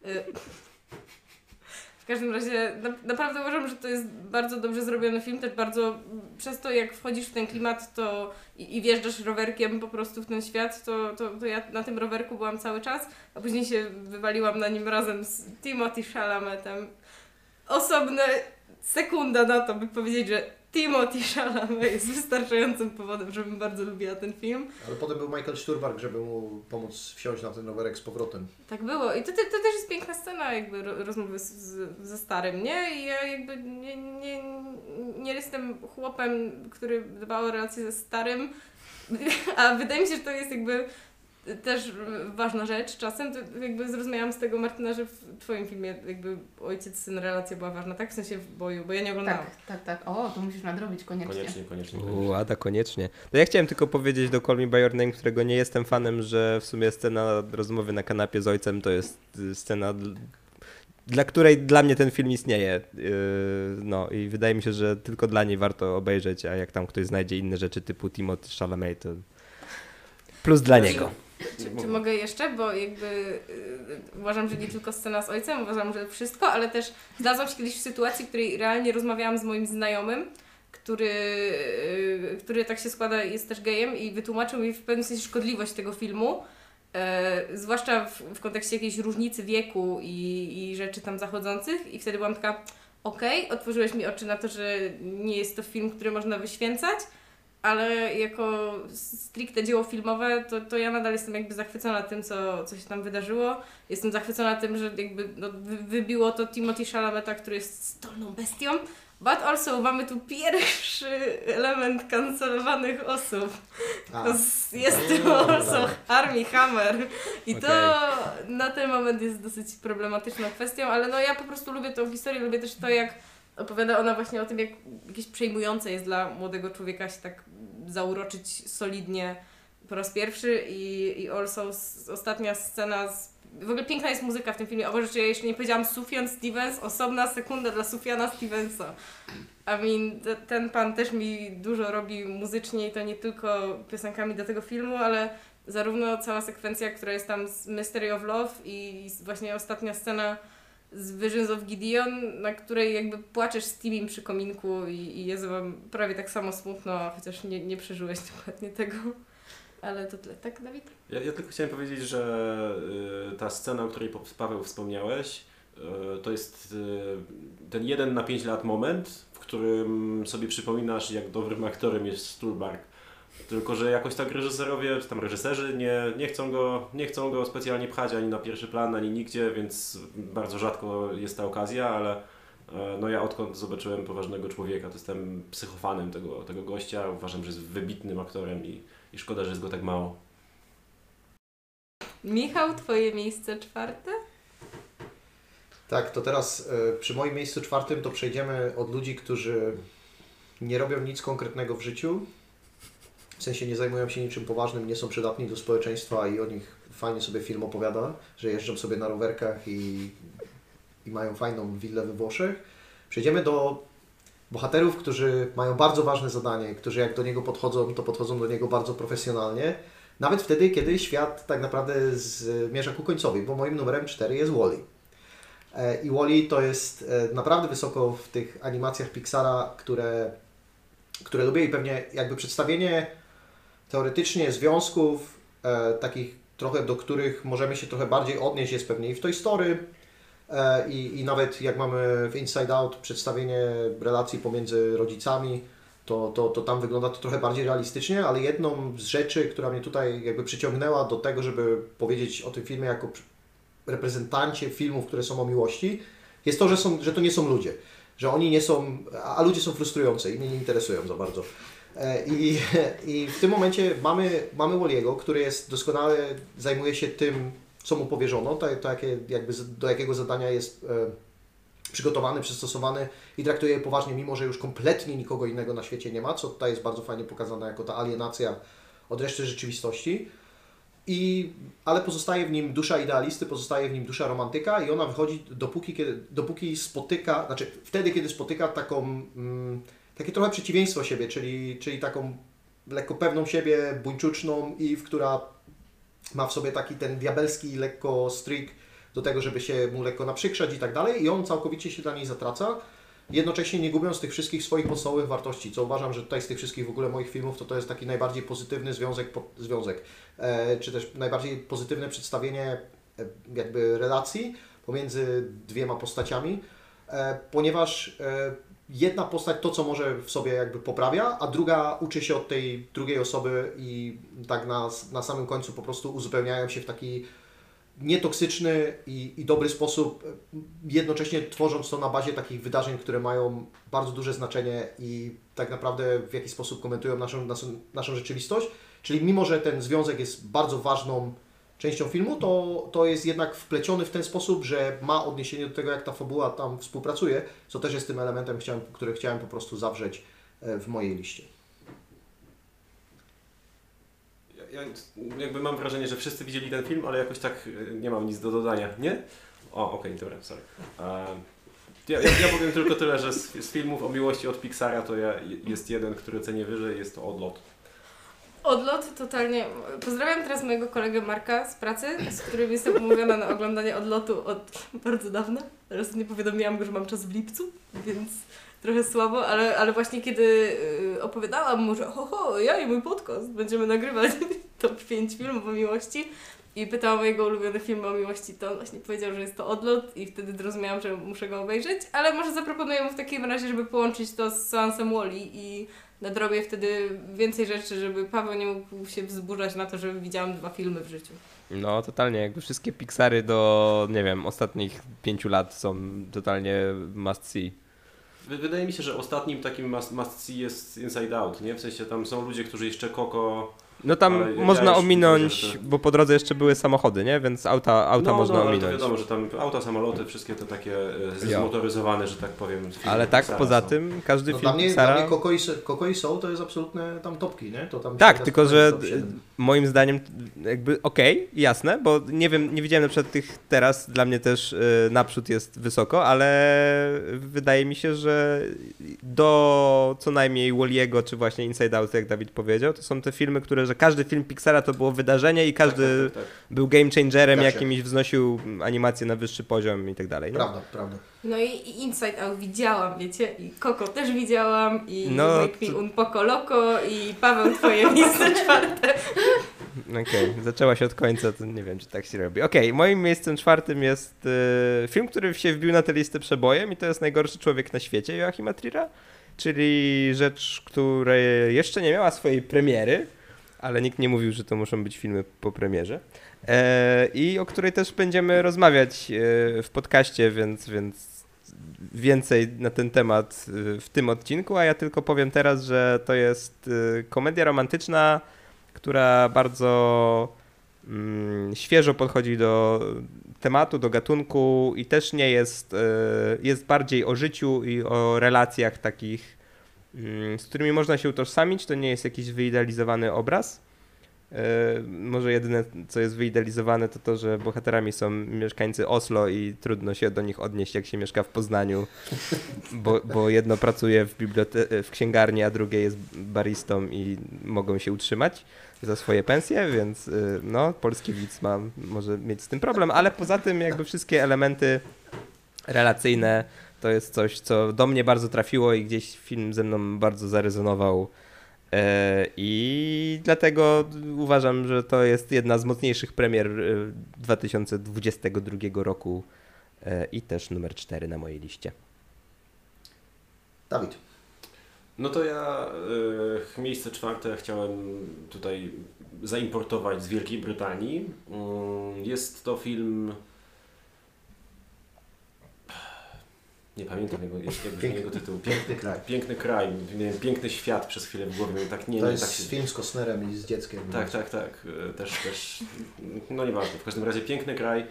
y, każdym razie na, naprawdę uważam, że to jest bardzo dobrze zrobiony film, też bardzo przez to jak wchodzisz w ten klimat to i, i wjeżdżasz rowerkiem po prostu w ten świat, to, to, to ja na tym rowerku byłam cały czas, a później się wywaliłam na nim razem z Timothy Chalametem. Osobna sekunda na to, by powiedzieć, że Timothy Chalamet jest wystarczającym powodem, żebym bardzo lubiła ten film. Ale potem był Michael Sturbark, żeby mu pomóc wsiąść na ten rowerek z powrotem. Tak było. I to, to, to też jest piękna scena jakby ro- rozmowy z, z, ze starym, nie? I ja jakby nie, nie, nie jestem chłopem, który dba o relacje ze starym, a wydaje mi się, że to jest jakby też ważna rzecz czasem. To jakby zrozumiałam z tego Martyna, że w Twoim filmie jakby ojciec-syn relacja była ważna, tak? W sensie w boju, bo ja nie oglądałam. Tak, tak, tak. O, to musisz nadrobić koniecznie. koniecznie, koniecznie. U, Ada, koniecznie. No ja chciałem tylko powiedzieć do Call Me By Your Name, którego nie jestem fanem, że w sumie scena rozmowy na kanapie z ojcem to jest y, scena, dl- dla której dla mnie ten film istnieje. Yy, No i wydaje mi się, że tylko dla niej warto obejrzeć, a jak tam ktoś znajdzie inne rzeczy typu Timothy Chalamet, to plus dla niego. Czy, czy mogę jeszcze? Bo jakby y, uważam, że nie tylko scena z ojcem, uważam, że wszystko, ale też znalazłam się kiedyś w sytuacji, w której realnie rozmawiałam z moim znajomym, który, y, który tak się składa, jest też gejem i wytłumaczył mi w pewnym sensie szkodliwość tego filmu. E, zwłaszcza w, w kontekście jakiejś różnicy wieku i, i rzeczy tam zachodzących i wtedy byłam taka okej, otworzyłeś mi oczy na to, że nie jest to film, który można wyświęcać, ale jako stricte dzieło filmowe, to, to ja nadal jestem jakby zachwycona tym, co, co się tam wydarzyło. Jestem zachwycona tym, że jakby no, wy- wybiło to Timothy Chalameta, który jest stolną bestią. But also mamy tu pierwszy element kancelowanych osób. A, To Jest to tak. also Armie Hammer. I to Okej. na ten moment jest dosyć problematyczną kwestią, ale no ja po prostu lubię tą historię, lubię też to, jak opowiada ona właśnie o tym, jak jakieś przejmujące jest dla młodego człowieka się tak zauroczyć solidnie po raz pierwszy i, i also ostatnia scena z w ogóle piękna jest muzyka w tym filmie. O Boże, czy ja jeszcze nie powiedziałam Sufjan Stevens, osobna sekunda dla Sufjana Stevensa. I mean, te, ten pan też mi dużo robi muzycznie i to nie tylko piosenkami do tego filmu, ale zarówno cała sekwencja, która jest tam z Mystery of Love i właśnie ostatnia scena z Visions of Gideon, na której jakby płaczesz z Timim przy kominku i, i jest wam prawie tak samo smutno, chociaż nie, nie przeżyłeś dokładnie tego. Ale to tyle. Tak, Dawid? Ja, ja tylko chciałem powiedzieć, że y, ta scena, o której Paweł wspomniałeś, y, to jest y, ten jeden na 5 lat moment, w którym sobie przypominasz, jak dobrym aktorem jest Stulbarg. Tylko, że jakoś tak reżyserowie, czy tam reżyserzy nie, nie, chcą go, nie chcą go specjalnie pchać ani na pierwszy plan, ani nigdzie, więc bardzo rzadko jest ta okazja, ale e, no ja odkąd zobaczyłem poważnego człowieka, to jestem psychofanem tego, tego gościa. Uważam, że jest wybitnym aktorem i, i szkoda, że jest go tak mało. Michał, twoje miejsce czwarte? Tak, to teraz e, przy moim miejscu czwartym to przejdziemy od ludzi, którzy nie robią nic konkretnego w życiu, w sensie nie zajmują się niczym poważnym, nie są przydatni do społeczeństwa i o nich fajnie sobie film opowiada, że jeżdżą sobie na rowerkach i, i mają fajną willę we Włoszech. Przejdziemy do bohaterów, którzy mają bardzo ważne zadanie, którzy jak do niego podchodzą, to podchodzą do niego bardzo profesjonalnie. Nawet wtedy, kiedy świat tak naprawdę zmierza ku końcowi, bo moim numerem 4 jest Wally. E, I Wally to jest e, naprawdę wysoko w tych animacjach Pixara, które, które lubię i pewnie jakby przedstawienie teoretycznie związków e, takich trochę, do których możemy się trochę bardziej odnieść jest pewnie i w Toy Story e, i, i nawet jak mamy w Inside Out przedstawienie relacji pomiędzy rodzicami, to, to, to tam wygląda to trochę bardziej realistycznie, ale jedną z rzeczy, która mnie tutaj jakby przyciągnęła do tego, żeby powiedzieć o tym filmie jako reprezentancie filmów, które są o miłości, jest to, że, są, że to nie są ludzie. Że oni nie są, a ludzie są frustrujący i mnie nie interesują za bardzo. E, I, i w tym momencie mamy, mamy Walliego, który jest doskonale, zajmuje się tym, co mu powierzono, to, to jakie, jakby do jakiego zadania jest e, przygotowany, przystosowany i traktuje je poważnie, mimo że już kompletnie nikogo innego na świecie nie ma, co tutaj jest bardzo fajnie pokazane jako ta alienacja od reszty rzeczywistości. I, ale pozostaje w nim dusza idealisty, pozostaje w nim dusza romantyka i ona wychodzi dopóki, kiedy, dopóki spotyka, znaczy wtedy, kiedy spotyka taką, mm, takie trochę przeciwieństwo siebie, czyli, czyli taką lekko pewną siebie, buńczuczną i w która ma w sobie taki ten diabelski lekko stryk do tego, żeby się mu lekko naprzykrzać i tak dalej i on całkowicie się dla niej zatraca, jednocześnie nie gubiąc tych wszystkich swoich podstawowych wartości, co uważam, że tutaj z tych wszystkich w ogóle moich filmów to to jest taki najbardziej pozytywny związek, po, związek e, czy też najbardziej pozytywne przedstawienie e, jakby relacji pomiędzy dwiema postaciami, e, ponieważ e, jedna postać to, co może w sobie jakby poprawia, a druga uczy się od tej drugiej osoby i tak na, na samym końcu po prostu uzupełniają się w taki nietoksyczny i, i dobry sposób, jednocześnie tworząc to na bazie takich wydarzeń, które mają bardzo duże znaczenie i tak naprawdę w jakiś sposób komentują naszą, naszą, naszą rzeczywistość. Czyli mimo, że ten związek jest bardzo ważną częścią filmu, to, to jest jednak wpleciony w ten sposób, że ma odniesienie do tego, jak ta fabuła tam współpracuje, co też jest tym elementem, chciałem, który chciałem po prostu zawrzeć e, w mojej liście. Ja, ja jakby mam wrażenie, że wszyscy widzieli ten film, ale jakoś tak y, nie mam nic do dodania, nie? O, okej, dobra, sorry. E, ja, ja, ja powiem tylko tyle, że z, z filmów o miłości od Pixara to ja, jest jeden, który cenię wyżej, jest to Odlot. Odlot totalnie. Pozdrawiam teraz mojego kolegę Marka z pracy, z którym jestem umówiona na oglądanie odlotu od bardzo dawna. Teraz nie powiadomiłam go, że mam czas w lipcu, więc trochę słabo, ale, ale właśnie kiedy y, opowiadałam mu, że ho, ho, ja i mój podcast będziemy nagrywać top 5 filmów o miłości i pytałam o jego ulubione filmy o miłości, to on właśnie powiedział, że jest to Odlot i wtedy zrozumiałam, że muszę go obejrzeć, ale może zaproponuję mu w takim razie, żeby połączyć to z seansem Wally i nadrobię wtedy więcej rzeczy, żeby Paweł nie mógł się wzburzać na to, że widziałam dwa filmy w życiu. No, totalnie. Jakby wszystkie Pixary do, nie wiem, ostatnich pięciu lat są totalnie must see. Wy- Wydaje mi się, że ostatnim takim must, must see jest Inside Out, nie? W sensie tam są ludzie, którzy jeszcze Koko... No tam Ale ja można już ominąć, że- bo po drodze jeszcze były samochody, nie? Więc auta, auta no, można no, ale to ominąć. wiadomo, że tam auta, samoloty, wszystkie te takie e, zmotoryzowane, że tak powiem. filmy Ale tak Pixara poza są. tym każdy No, film dla mnie, Pixara... dla mnie Koko, i, i Soul to jest absolutne tam topki, nie? To tam Tak, tylko że 7. moim zdaniem jakby okej, jasne, bo nie wiem, nie widziałem na przykład tych teraz, dla mnie też y, naprzód jest wysoko, ale wydaje mi się, że do co najmniej Walliego, czy właśnie Inside Out, jak Dawid powiedział, to są te filmy, które, że każdy film Pixara to było wydarzenie i każdy Tak, tak, tak. był game changerem, Zgadza się. jakimś wznosił animację na wyższy poziom i tak dalej. nie? Prawda, prawda. No i, i Inside Out widziałam, wiecie, i Koko też widziałam, i No, Make Me to- Un Poco Loco, i Paweł twoje miejsce czwarte. Okej, zaczęła się od końca, to nie wiem, czy tak się robi. Okej, moim miejscem czwartym jest y, film, który się wbił na tę listę przebojem i to jest Najgorszy Człowiek na świecie Joachima Trira, czyli rzecz, która jeszcze nie miała swojej premiery, ale nikt nie mówił, że to muszą być filmy po premierze. E, I o której też będziemy rozmawiać e, w podcaście, więc, więc więcej na ten temat e, w tym odcinku, a ja tylko powiem teraz, że to jest e, komedia romantyczna, która bardzo mm, świeżo podchodzi do tematu, do gatunku i też nie jest, e, jest bardziej o życiu i o relacjach takich, z którymi można się utożsamić. To nie jest jakiś wyidealizowany obraz. E, Może jedyne, co jest wyidealizowane, to to, że bohaterami są mieszkańcy Oslo i trudno się do nich odnieść, jak się mieszka w Poznaniu, bo, bo jedno pracuje w, bibliote- w księgarni, a drugie jest baristą i mogą się utrzymać za swoje pensje, więc y, no, polski widz ma, może mieć z tym problem, ale poza tym jakby wszystkie elementy relacyjne to jest coś, co do mnie bardzo trafiło i gdzieś film ze mną bardzo zarezonował. E, I dlatego uważam, że to jest jedna z mocniejszych premier e, 2022 roku e, i też numer 4 na mojej liście. Dawid. No to ja y, miejsce czwarte chciałem tutaj zaimportować z Wielkiej Brytanii. Mm, Jest to film. Nie pamiętam jego, jego tytuł. Piękny kraj. Piękny kraj, piękny świat przez chwilę w głowie. Tak nie, To nie, jest tak się... film z Costnerem i z dzieckiem. Tak, tak, tak. E, Też, też, no nieważne. W każdym razie piękny kraj.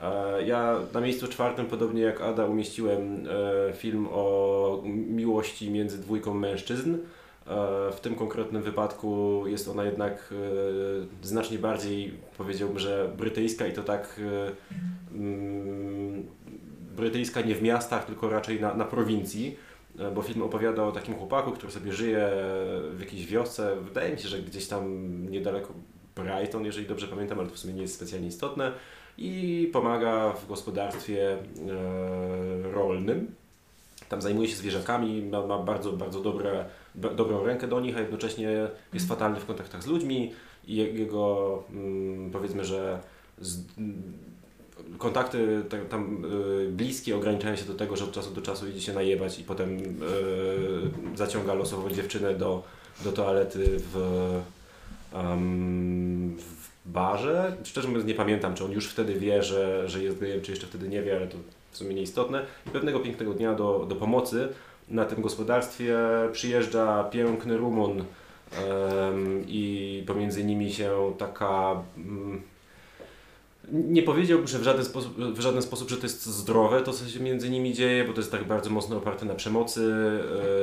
E, Ja na miejscu czwartym, podobnie jak Ada, umieściłem e, film o miłości między dwójką mężczyzn. W tym konkretnym wypadku jest ona jednak znacznie bardziej, powiedziałbym, że brytyjska i to tak mm, brytyjska nie w miastach, tylko raczej na, na prowincji. E, Bo film opowiada o takim chłopaku, który sobie żyje w jakiejś wiosce. Wydaje mi się, że gdzieś tam niedaleko Brighton, jeżeli dobrze pamiętam, ale to w sumie nie jest specjalnie istotne. I pomaga w gospodarstwie e, rolnym. Tam zajmuje się zwierzakami, ma, ma bardzo, bardzo dobre, dobrą rękę do nich, a jednocześnie jest fatalny w kontaktach z ludźmi i je- jego, mm, powiedzmy, że z, kontakty tam y, bliskie ograniczają się do tego, że od czasu do czasu idzie się najebać i potem y, zaciąga losową dziewczynę do, do toalety w, w barze. Szczerze mówiąc nie pamiętam, czy on już wtedy wie, że, że jest gejem, czy jeszcze wtedy nie wie, ale to w sumie nieistotne. I pewnego pięknego dnia do, do pomocy na tym gospodarstwie przyjeżdża piękny Rumun em, i pomiędzy nimi się taka mm, Nie powiedziałbym, że w żaden, sposób, w żaden sposób, że to jest zdrowe, to co się między nimi dzieje, bo to jest tak bardzo mocno oparte na przemocy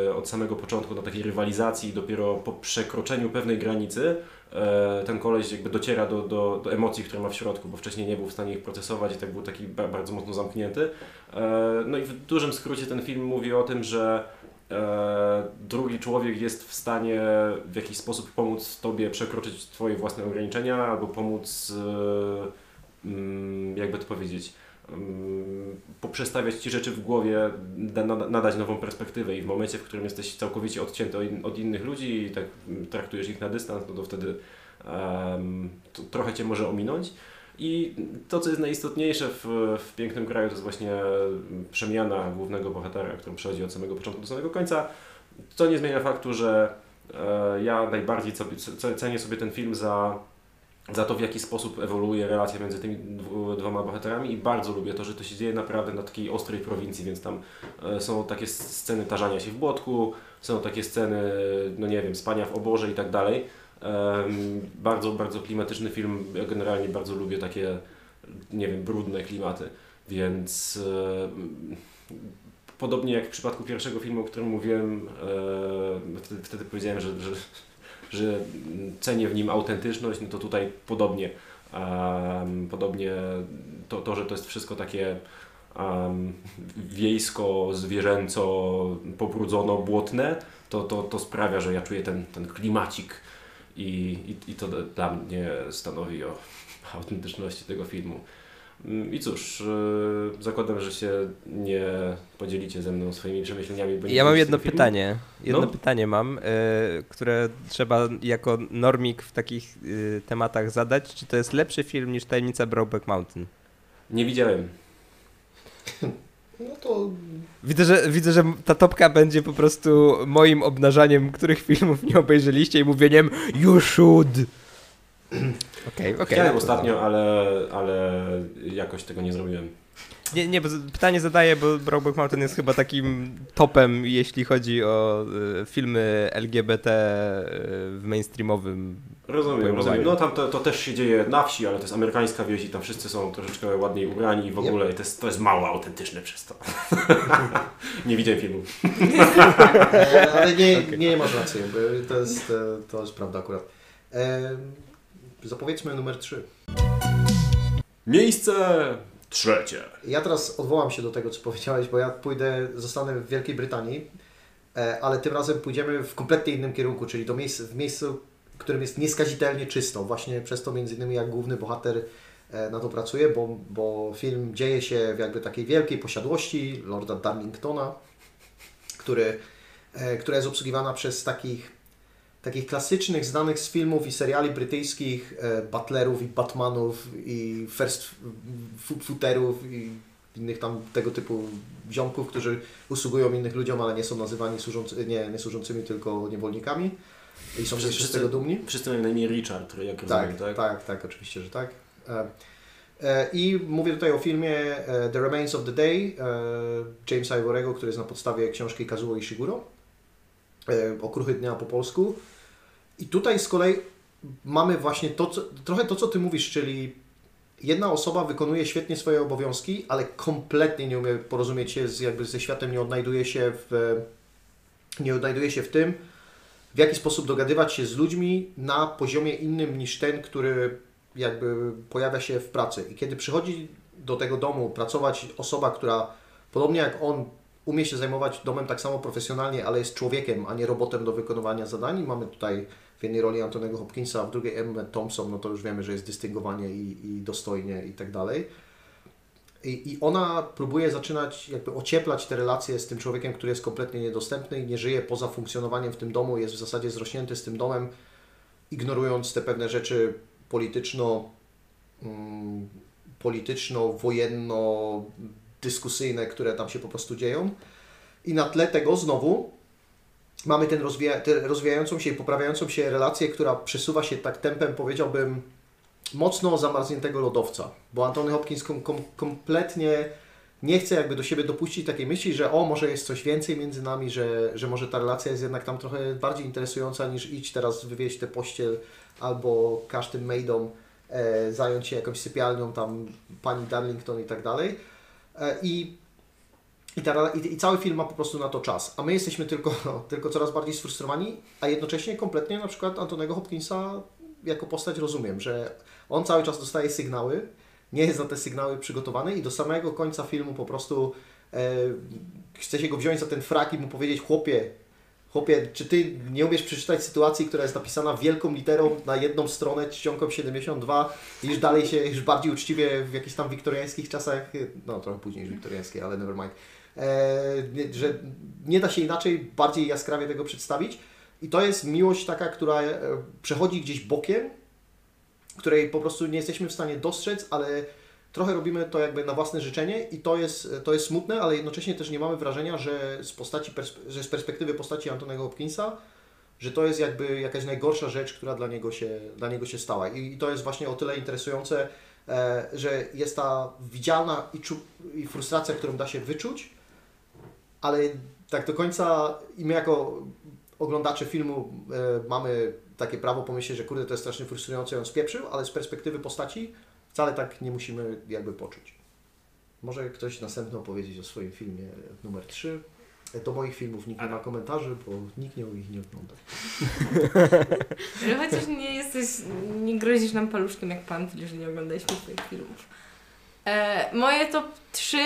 e, od samego początku, na takiej rywalizacji. Dopiero po przekroczeniu pewnej granicy e, ten koleś jakby dociera do, do, do emocji, które ma w środku, bo wcześniej nie był w stanie ich procesować i tak był taki ba bardzo mocno zamknięty. E, no i w dużym skrócie ten film mówi o tym, że e, drugi człowiek jest w stanie w jakiś sposób pomóc Tobie przekroczyć Twoje własne ograniczenia albo pomóc, e, jakby to powiedzieć, mm, poprzestawiać Ci rzeczy w głowie, da, nada- nadać nową perspektywę i w momencie, w którym jesteś całkowicie odcięty od, in- od innych ludzi i tak mm, traktujesz ich na dystans, no to wtedy em, to trochę Cię może ominąć. I to, co jest najistotniejsze w, w Pięknym Kraju, to jest właśnie przemiana głównego bohatera, którą przechodzi od samego początku do samego końca. Co nie zmienia faktu, że e, ja najbardziej cenię sobie ten film za, za to, w jaki sposób ewoluuje relacja między tymi dwoma bohaterami i bardzo lubię to, że to się dzieje naprawdę na takiej ostrej prowincji, więc tam e, są takie sceny tarzania się w błotku, są takie sceny, no nie wiem, spania w oborze i tak dalej. Bardzo, bardzo klimatyczny film. Ja generalnie bardzo lubię takie, nie wiem, brudne klimaty, więc e, podobnie jak w przypadku pierwszego filmu, o którym mówiłem, e, wtedy, wtedy powiedziałem, że, że, że cenię w nim autentyczność, no to tutaj podobnie. Em, podobnie to, to, że to jest wszystko takie um, wiejsko, zwierzęco, pobrudzono, błotne, to, to, to sprawia, że ja czuję ten, ten klimacik i, i, i to dla mnie stanowi o autentyczności tego filmu. Mm, I cóż, yy, zakładam, że się nie podzielicie ze mną swoimi przemyśleniami. bo nie Ja mam jedno pytanie. Jedno No. pytanie mam, y, które trzeba jako normik w takich y, tematach zadać. Czy to jest lepszy film niż Tajemnica Brokeback Mountain? Nie widziałem. No to Widzę że, widzę, że ta topka będzie po prostu moim obnażaniem, których filmów nie obejrzeliście i mówieniem You should! Okej, okej. Chciałem ostatnio, ale, ale jakoś tego nie zrobiłem. Nie, nie, bo pytanie zadaję, bo Brokeback Mountain jest chyba takim topem, jeśli chodzi o y, filmy LGBT y, w mainstreamowym. Rozumiem, rozumiem. No tam to, to też się dzieje na wsi, ale to jest amerykańska wieś i tam wszyscy są troszeczkę ładniej ubrani i w ogóle to jest, to jest mało autentyczne przez to. nie widziałem filmu. Ale nie, nie masz racji, bo to jest, to jest prawda akurat. Zapowiedzmy numer 3. Miejsce trzecie. Ja teraz odwołam się do tego, co powiedziałeś, bo ja pójdę, zostanę w Wielkiej Brytanii, e, ale tym razem pójdziemy w kompletnie innym kierunku, czyli do miejsc, w miejscu, w którym jest nieskazitelnie czysto. Właśnie przez to między innymi jak główny bohater e, na to pracuje, bo, bo film dzieje się w jakby takiej wielkiej posiadłości Lorda Darlingtona, który, e, która jest obsługiwana przez takich takich klasycznych, znanych z filmów i seriali brytyjskich e, butlerów i batmanów i first footerów i innych tam tego typu ziomków, którzy usługują innych ludziom, ale nie są nazywani służący, nie, nie służącymi, tylko niewolnikami i są Wszyscy- z tego dumni. Wszyscy mają na imię Richard, jak Tak, rozumiem, tak? tak, tak, oczywiście, że tak. E, e, I mówię tutaj o filmie The Remains of the Day Jamesa Ivorego, który jest na podstawie książki Kazuo Ishiguro. E, Okruchy dnia po polsku. I tutaj z kolei mamy właśnie to, co, trochę to, co Ty mówisz, czyli jedna osoba wykonuje świetnie swoje obowiązki, ale kompletnie nie umie porozumieć się z, jakby ze światem, nie odnajduje się w, nie odnajduje się w tym, w jaki sposób dogadywać się z ludźmi na poziomie innym niż ten, który jakby pojawia się w pracy. I kiedy przychodzi do tego domu pracować osoba, która podobnie jak on umie się zajmować domem tak samo profesjonalnie, ale jest człowiekiem, a nie robotem do wykonywania zadań. Mamy tutaj w jednej roli Antonego Hopkinsa, a w drugiej Emma Thompson, no to już wiemy, że jest dystyngowanie i, i dostojnie i tak dalej. I, I ona próbuje zaczynać jakby ocieplać te relacje z tym człowiekiem, który jest kompletnie niedostępny i nie żyje poza funkcjonowaniem w tym domu, jest w zasadzie zrośnięty z tym domem, ignorując te pewne rzeczy polityczno, mm, polityczno-wojenno-dyskusyjne, które tam się po prostu dzieją. I na tle tego znowu mamy ten rozwija, tę rozwijającą się i poprawiającą się relację, która przesuwa się tak tempem, powiedziałbym, mocno zamarzniętego lodowca, bo Antony Hopkins kom, kom, kompletnie nie chce jakby do siebie dopuścić takiej myśli, że o, może jest coś więcej między nami, że, że może ta relacja jest jednak tam trochę bardziej interesująca niż idź teraz wywieźć tę pościel albo każ tym maidom e, zająć się jakąś sypialnią, tam pani Darlington i tak dalej. E, I, i, ta, i, I cały film ma po prostu na to czas. A my jesteśmy tylko, tylko coraz bardziej sfrustrowani, a jednocześnie kompletnie na przykład Antonego Hopkinsa jako postać rozumiem, że on cały czas dostaje sygnały, nie jest na te sygnały przygotowany i do samego końca filmu po prostu e, chce się go wziąć za ten frak i mu powiedzieć, chłopie, chłopie, czy ty nie umiesz przeczytać sytuacji, która jest napisana wielką literą na jedną stronę czcionką 72 iż dalej się, już bardziej uczciwie w jakichś tam wiktoriańskich czasach, no trochę później niż wiktoriańskie, ale never mind, e, że nie da się inaczej, bardziej jaskrawie tego przedstawić. I to jest miłość taka, która e, przechodzi gdzieś bokiem, której po prostu nie jesteśmy w stanie dostrzec, ale trochę robimy to jakby na własne życzenie i to jest, to jest smutne, ale jednocześnie też nie mamy wrażenia, że z, postaci, że z perspektywy postaci Antonego Hopkinsa, że to jest jakby jakaś najgorsza rzecz, która dla niego się, dla niego się stała. I, to jest właśnie o tyle interesujące, e, że jest ta widzialna i, czu, i frustracja, którą da się wyczuć, ale tak do końca i my jako oglądacze filmu e, mamy takie prawo pomyśleć, że kurde, to jest strasznie frustrujące, on spieprzył, ale z perspektywy postaci wcale tak nie musimy jakby poczuć. Może ktoś następno powiedzieć o swoim filmie numer 3. Do moich filmów nikt nie ma komentarzy, bo nikt nie ich nie ogląda. Ale chociaż nie jesteś, nie grozisz nam paluszkiem jak pan, że nie oglądaliśmy twoich filmów. E, moje top 3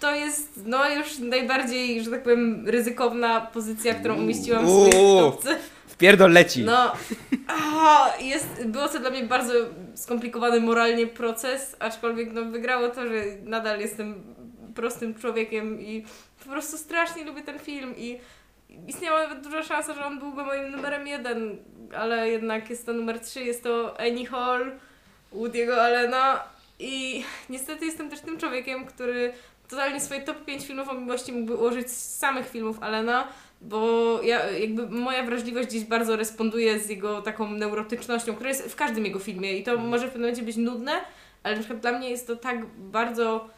to jest no już najbardziej, że tak powiem, ryzykowna pozycja, którą umieściłam w swojej topce. Wpierdol leci. No, aha, jest, było to dla mnie bardzo skomplikowany moralnie proces, aczkolwiek no, wygrało to, że nadal jestem prostym człowiekiem i po prostu strasznie lubię ten film i istniała nawet duża szansa, że on byłby moim numerem jeden, ale jednak jest to numer trzy, jest to Annie Hall, Woody'ego Allena i niestety jestem też tym człowiekiem, który totalnie swoje top 5 filmów o miłości mógłby ułożyć z samych filmów Allena, bo ja, jakby moja wrażliwość gdzieś bardzo responduje z jego taką neurotycznością, która jest w każdym jego filmie i to mhm. może w pewnym momencie być nudne, ale na przykład dla mnie jest to tak bardzo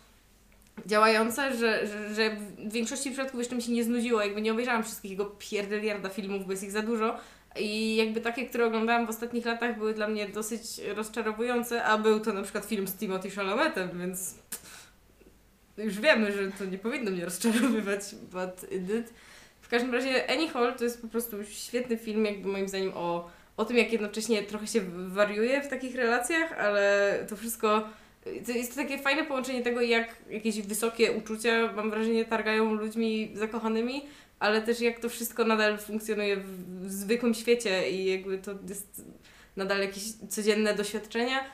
działające, że, że, że w większości przypadków jeszcze mi się nie znudziło, jakby nie obejrzałam wszystkich jego pierdeliarda filmów, bo jest ich za dużo i jakby takie, które oglądałam w ostatnich latach były dla mnie dosyć rozczarowujące, a był to na przykład film z Timothy Chalametem, więc już wiemy, że to nie powinno mnie rozczarowywać, but it did. W każdym razie Annie Hall to jest po prostu świetny film, jakby moim zdaniem o, o tym, jak jednocześnie trochę się wariuje w takich relacjach, ale to wszystko to jest to takie fajne połączenie tego, jak jakieś wysokie uczucia, mam wrażenie, targają ludźmi zakochanymi, ale też jak to wszystko nadal funkcjonuje w, zwykłym świecie i jakby to jest nadal jakieś codzienne doświadczenia.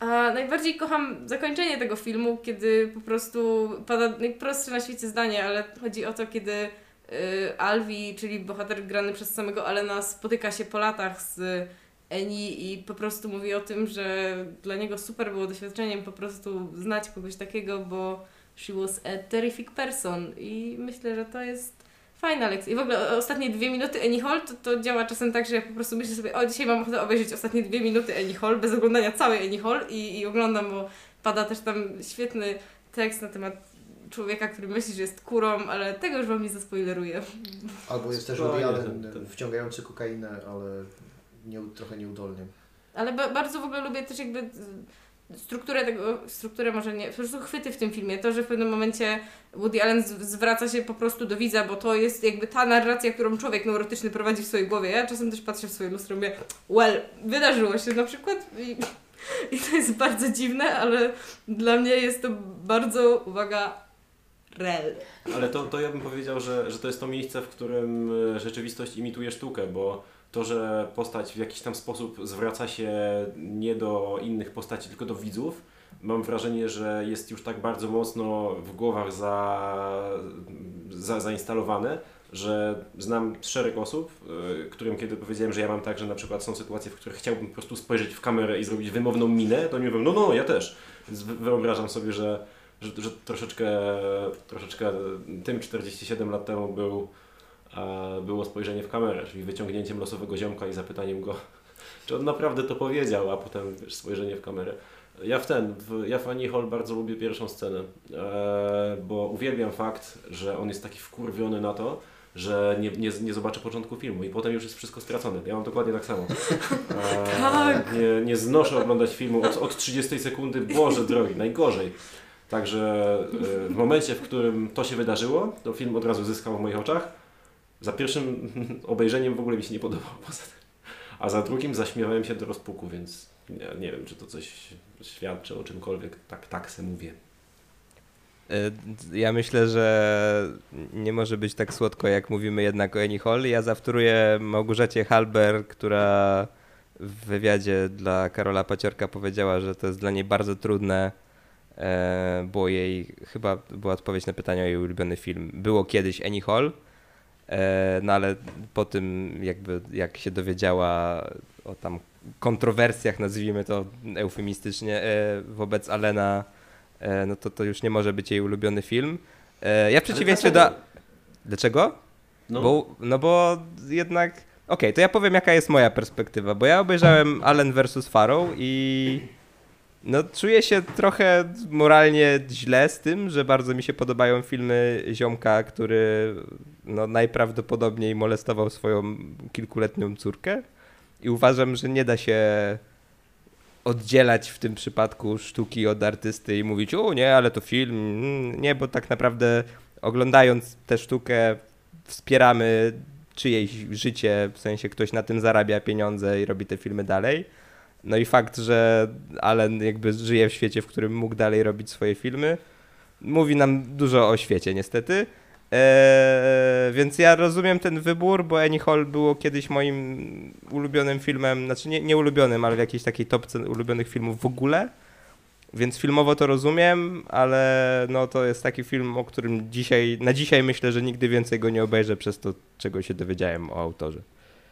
A najbardziej kocham zakończenie tego filmu, kiedy po prostu pada najprostsze na świecie zdanie, ale chodzi o to, kiedy Y, Alvi, czyli bohater grany przez samego Alena, spotyka się po latach z Eni i po prostu mówi o tym, że dla niego super było doświadczeniem po prostu znać kogoś takiego, bo she was a terrific person i myślę, że to jest fajna lekcja. I w ogóle ostatnie dwie minuty Annie Hall to, to działa czasem tak, że ja po prostu myślę sobie, o dzisiaj mam ochotę obejrzeć ostatnie dwie minuty Annie Hall bez oglądania całej Annie Hall i, i oglądam, bo pada też tam świetny tekst na temat człowieka, który myśli, że jest kurą, ale tego już Wam nie zaspoileruję. Albo jest też Woody Allen wciągający kokainę, ale nie, trochę nieudolnie. Ale ba bardzo w ogóle lubię też jakby strukturę tego, strukturę może nie, po prostu chwyty w tym filmie. To, że w pewnym momencie Woody Allen zwraca się po prostu do widza, bo to jest jakby ta narracja, którą człowiek neurotyczny prowadzi w swojej głowie. Ja czasem też patrzę w swoje lustro i mówię, well, wydarzyło się na przykład i, i to jest bardzo dziwne, ale dla mnie jest to bardzo, uwaga, rel. Ale to, to ja bym powiedział, że, że to jest to miejsce, w którym e, rzeczywistość imituje sztukę, bo to, że postać w jakiś tam sposób zwraca się nie do innych postaci, tylko do widzów, mam wrażenie, że jest już tak bardzo mocno w głowach za, za, zainstalowane, że znam szereg osób, e, którym kiedy powiedziałem, że ja mam tak, że na przykład są sytuacje, w których chciałbym po prostu spojrzeć w kamerę i zrobić wymowną minę, to nie mówią, no no, ja też. Wyobrażam sobie, że że, że troszeczkę, troszeczkę tym 47 lat temu był, było spojrzenie w kamerę, czyli wyciągnięciem losowego ziomka i zapytaniem go, czy on naprawdę to powiedział, a potem wiesz, spojrzenie w kamerę. Ja w ten, w, ja w Annie Hall bardzo lubię pierwszą scenę, e, bo uwielbiam fakt, że on jest taki wkurwiony na to, że nie, nie, nie zobaczę początku filmu i potem już jest wszystko stracone. Ja mam dokładnie tak samo. E, Tak. Nie, nie znoszę oglądać filmu od, od 30 sekundy, Boże drogi, najgorzej. Także e, w momencie, w którym to się wydarzyło, to film od razu zyskał w moich oczach. Za pierwszym obejrzeniem w ogóle mi się nie podobał. A za drugim zaśmiewałem się do rozpuku, więc nie, nie wiem, czy to coś świadczy o czymkolwiek. Tak, tak se mówię. E, Ja myślę, że nie może być tak słodko, jak mówimy jednak o Annie Hall. Ja zawtóruję Małgorzacie Halber, która w wywiadzie dla Karola Paciorka powiedziała, że to jest dla niej bardzo trudne. E, Było jej, chyba była odpowiedź na pytanie o jej ulubiony film. Było kiedyś Annie Hall, e, no ale po tym jakby jak się dowiedziała o tam kontrowersjach, nazwijmy to eufemistycznie, e, wobec Alena, no to to już nie może być jej ulubiony film. Ja w przeciwieństwie do... dlaczego? No, Bo, no bo jednak. Okej, to ja powiem, jaka jest moja perspektywa. Bo ja obejrzałem Allen vs. Farrow i. No, czuję się trochę moralnie źle z tym, że bardzo mi się podobają filmy ziomka, który no, najprawdopodobniej molestował swoją kilkuletnią córkę. I uważam, że nie da się oddzielać w tym przypadku sztuki od artysty i mówić, o nie, ale to film. Mm, Nie, bo tak naprawdę oglądając tę sztukę wspieramy czyjeś życie, w sensie ktoś na tym zarabia pieniądze i robi te filmy dalej. No i fakt, że Allen jakby żyje w świecie, w którym mógł dalej robić swoje filmy, mówi nam dużo o świecie niestety. Eee, więc ja rozumiem ten wybór, bo Annie Hall było kiedyś moim ulubionym filmem, znaczy nie, nie ulubionym, ale w jakiejś takiej topce ulubionych filmów w ogóle. Więc filmowo to rozumiem, ale no to jest taki film, o którym dzisiaj, na dzisiaj myślę, że nigdy więcej go nie obejrzę przez to, czego się dowiedziałem o autorze.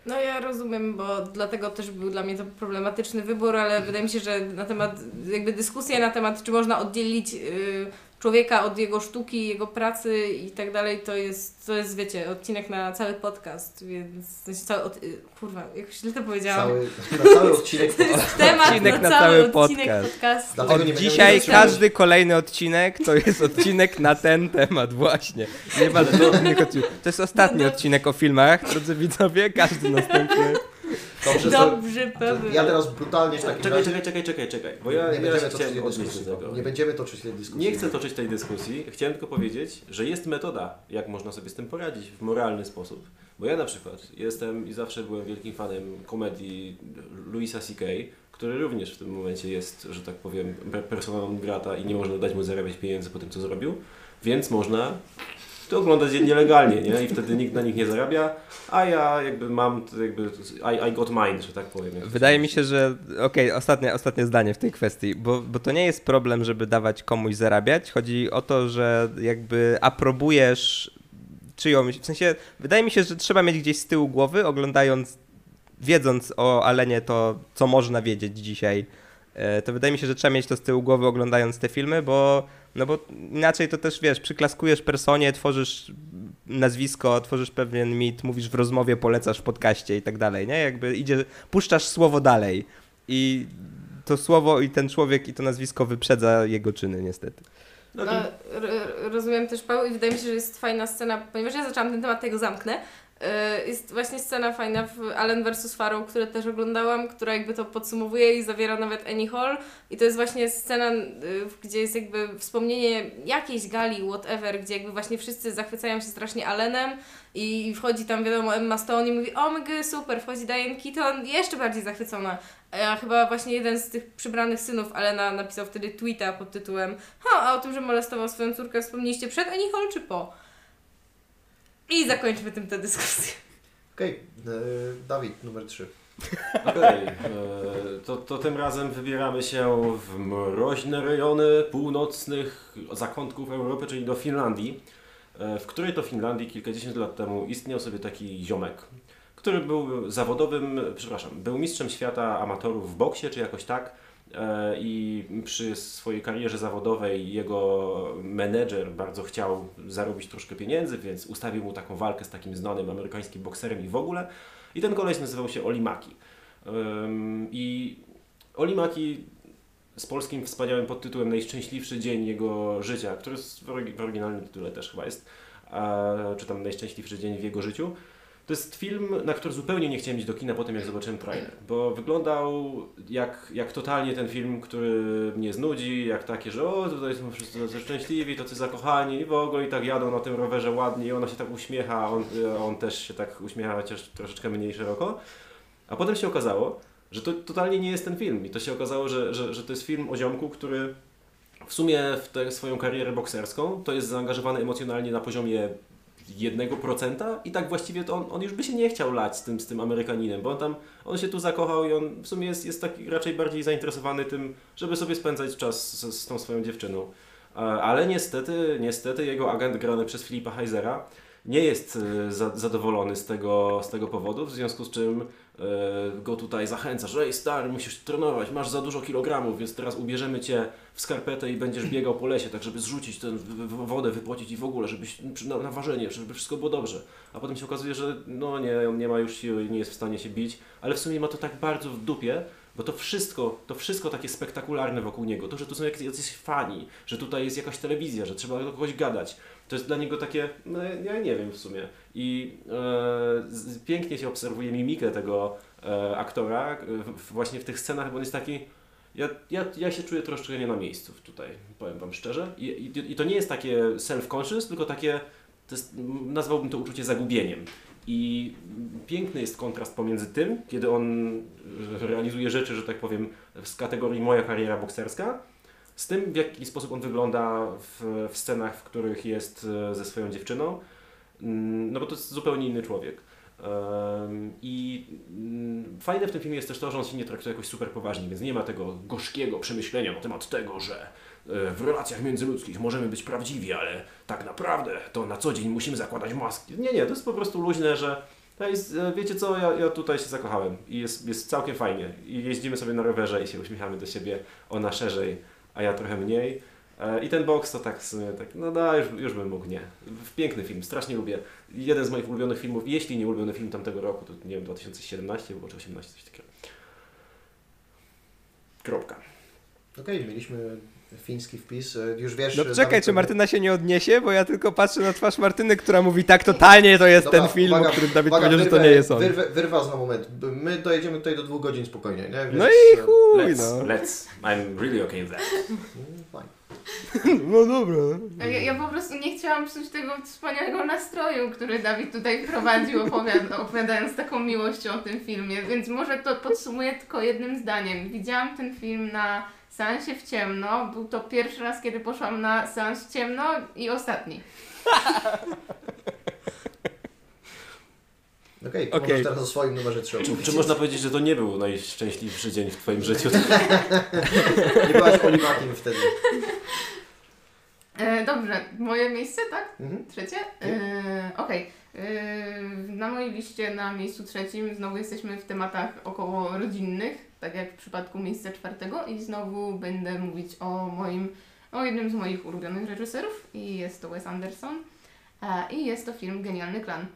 No ja rozumiem, bo dlatego też był dla mnie to problematyczny wybór, ale wydaje mi się, że na temat, jakby dyskusja na temat, czy można oddzielić y, człowieka od jego sztuki, jego pracy i tak dalej, to jest, to jest wiecie, odcinek na cały podcast, więc w sensie cały, od, y, kurwa, jak źle to powiedziałam. Cały, na cały odcinek. To jest temat Odcinek na, na cały, cały podcast. Dlatego Od dzisiaj każdy kolejny odcinek to jest odcinek na ten temat właśnie. Nie ma żadnych odcinków. To jest ostatni odcinek o filmach, drodzy widzowie, każdy następny. Dobrze, Dobrze, to Paweł. ja teraz brutalnie w takim Czekaj, razie... czekaj, czekaj, czekaj, czekaj, bo ja, nie ja będziemy toczyć tej dyskusji. tego. Nie będziemy toczyć tej dyskusji. Nie chcę toczyć tej dyskusji, chciałem tylko powiedzieć, że jest metoda, jak można sobie z tym poradzić w moralny sposób. Bo ja na przykład jestem i zawsze byłem wielkim fanem komedii Louisa C.K., który również w tym momencie jest, że tak powiem, pe- persona non grata i nie można dać mu zarabiać pieniędzy po tym, co zrobił, więc można to oglądać je nielegalnie, nie? I wtedy nikt na nich nie zarabia, a ja jakby mam, jakby, I, I got mine, że tak powiem. Wydaje mi się że okej, ostatnie, ostatnie zdanie w tej kwestii, bo, bo to nie jest problem, żeby dawać komuś zarabiać. Chodzi o to, że jakby aprobujesz czyjąś, w sensie wydaje mi się, że trzeba mieć gdzieś z tyłu głowy, oglądając, wiedząc o Alenie to, co można wiedzieć dzisiaj, e, to wydaje mi się, że trzeba mieć to z tyłu głowy oglądając te filmy, bo no bo inaczej to też wiesz, przyklaskujesz personie, tworzysz nazwisko, tworzysz pewien mit, mówisz w rozmowie, polecasz w podcaście i tak dalej, nie? Jakby idzie, puszczasz słowo dalej i to słowo i ten człowiek i to nazwisko wyprzedza jego czyny niestety. No, No, rozumiem też Paweł i wydaje mi się, że jest fajna scena, ponieważ ja zaczęłam ten temat, tego zamknę. Yy, Jest właśnie scena fajna w Allen vs. Farrow, które też oglądałam, która jakby to podsumowuje i zawiera nawet Annie Hall. I to jest właśnie scena, yy, gdzie jest jakby wspomnienie jakiejś gali, whatever, gdzie jakby właśnie wszyscy zachwycają się strasznie Allenem i wchodzi tam wiadomo Emma Stone i mówi o my super, wchodzi Diane Keaton jeszcze bardziej zachwycona. A chyba właśnie jeden z tych przybranych synów Alena napisał wtedy tweeta pod tytułem Ha, a o tym, że molestował swoją córkę wspomnieliście przed Annie Hall czy po? I zakończmy tym tę dyskusję. Okej, e, Dawid, numer 3. Okej, e, to, to tym razem wybieramy się w mroźne rejony północnych zakątków Europy, czyli do Finlandii, e, w której to Finlandii kilkadziesiąt lat temu istniał sobie taki ziomek, który był zawodowym, przepraszam, był mistrzem świata amatorów w boksie, czy jakoś tak. E, I przy swojej karierze zawodowej jego menedżer bardzo chciał zarobić troszkę pieniędzy, więc ustawił mu taką walkę z takim znanym amerykańskim bokserem i w ogóle. I ten koleś nazywał się Olimaki. I Olimaki z polskim wspaniałym podtytułem Najszczęśliwszy dzień jego życia, który w oryginalnym tytule też chyba jest, e, czy tam Najszczęśliwszy dzień w jego życiu. To jest film, na który zupełnie nie chciałem iść do kina po tym, jak zobaczyłem trailer, bo wyglądał jak, jak totalnie ten film, który mnie znudzi, jak takie, że o, tutaj są wszyscy tacy szczęśliwi, tacy zakochani i w ogóle i tak jadą na tym rowerze ładnie i ona się tak uśmiecha, on, on też się tak uśmiecha, chociaż troszeczkę mniej szeroko. A potem się okazało, że to totalnie nie jest ten film i to się okazało, że, że, że to jest film o ziomku, który w sumie w tę swoją karierę bokserską to jest zaangażowany emocjonalnie na poziomie 1% i tak właściwie to on, on już by się nie chciał lać z tym, z tym Amerykaninem, bo on tam, on się tu zakochał i on w sumie jest, jest taki raczej bardziej zainteresowany tym, żeby sobie spędzać czas z, z tą swoją dziewczyną. E, Ale niestety, niestety jego agent grany przez Filipa Heisera nie jest e, za, zadowolony z tego, z tego powodu, w związku z czym e, go tutaj zachęca, że ej stary, musisz trenować, masz za dużo kilogramów, więc teraz ubierzemy Cię w skarpetę i będziesz biegał po lesie, tak żeby zrzucić tę wodę, wypocić i w ogóle, żebyś na, na ważenie, żeby wszystko było dobrze. A potem się okazuje, że no nie, on nie ma już siły i nie jest w stanie się bić, ale w sumie ma to tak bardzo w dupie, bo to wszystko, to wszystko takie spektakularne wokół niego, to, że tu są jacyś fani, że tutaj jest jakaś telewizja, że trzeba do kogoś gadać, to jest dla niego takie, no ja nie wiem w sumie. I e, pięknie się obserwuje mimikę tego e, aktora e, w, właśnie w tych scenach, bo on jest taki, ja, ja, ja się czuję troszeczkę nie na miejscu tutaj, powiem Wam szczerze. I, i, i to nie jest takie self-conscious, tylko takie, to jest, nazwałbym to uczucie zagubieniem. I piękny jest kontrast pomiędzy tym, kiedy on e, realizuje rzeczy, że tak powiem, z kategorii moja kariera bokserska, z tym, w jaki sposób on wygląda w, w scenach, w których jest e, ze swoją dziewczyną. Mm, No bo to jest zupełnie inny człowiek. I mm, fajne w tym filmie jest też to, że on się nie traktuje jakoś super poważnie, więc nie ma tego gorzkiego przemyślenia na temat tego, że e, w relacjach międzyludzkich możemy być prawdziwi, ale tak naprawdę to na co dzień musimy zakładać maski. Nie, nie, to jest po prostu luźne, że e, wiecie co, ja, ja tutaj się zakochałem i jest, jest całkiem fajnie. I jeździmy sobie na rowerze i się uśmiechamy do siebie, ona szerzej, a ja trochę mniej. E, I ten boks to tak tak, no da, już, już bym mógł, nie. Piękny film, strasznie lubię. Jeden z moich ulubionych filmów, jeśli nie ulubiony film tamtego roku, to nie wiem, 2017 było, czy 18, coś takiego. Kropka. Okej, mieliśmy fiński wpis. e, Już wiesz... No czekaj, czy Martyna się nie odniesie, bo ja tylko patrzę na twarz Martyny, która mówi tak totalnie to jest Dobra, ten film, uwaga, o którym Dawid uwaga, powiedział, że to wyrwę- nie jest on. Wyrwę, wyrwa na moment. My dojedziemy tutaj do dwóch godzin spokojnie, nie? Więc, No i e, chuj, Let's, no. let's. I'm really okay with that. mm, fine. No dobra. Ja, ja po prostu nie chciałam psuć tego wspaniałego nastroju, który Dawid tutaj prowadził, opowiada, opowiadając taką miłością o tym filmie, więc może to podsumuję tylko jednym zdaniem. Widziałam ten film na seansie w ciemno. Był to pierwszy raz, kiedy poszłam na seans w ciemno i ostatni. Okej, Okej. możesz teraz o swoim numerze 3 Czy, czy można powiedzieć, że to nie był najszczęśliwszy dzień w Twoim życiu? Nie byłaś oliwakiem wtedy. E, dobrze, moje miejsce, tak? Mhm. Trzecie? E, Okej. E, Na mojej liście na miejscu trzecim znowu jesteśmy w tematach około rodzinnych, tak jak w przypadku miejsca czwartego i znowu będę mówić o moim, o jednym z moich ulubionych reżyserów i jest to Wes Anderson e, i jest to film Genialny Klan.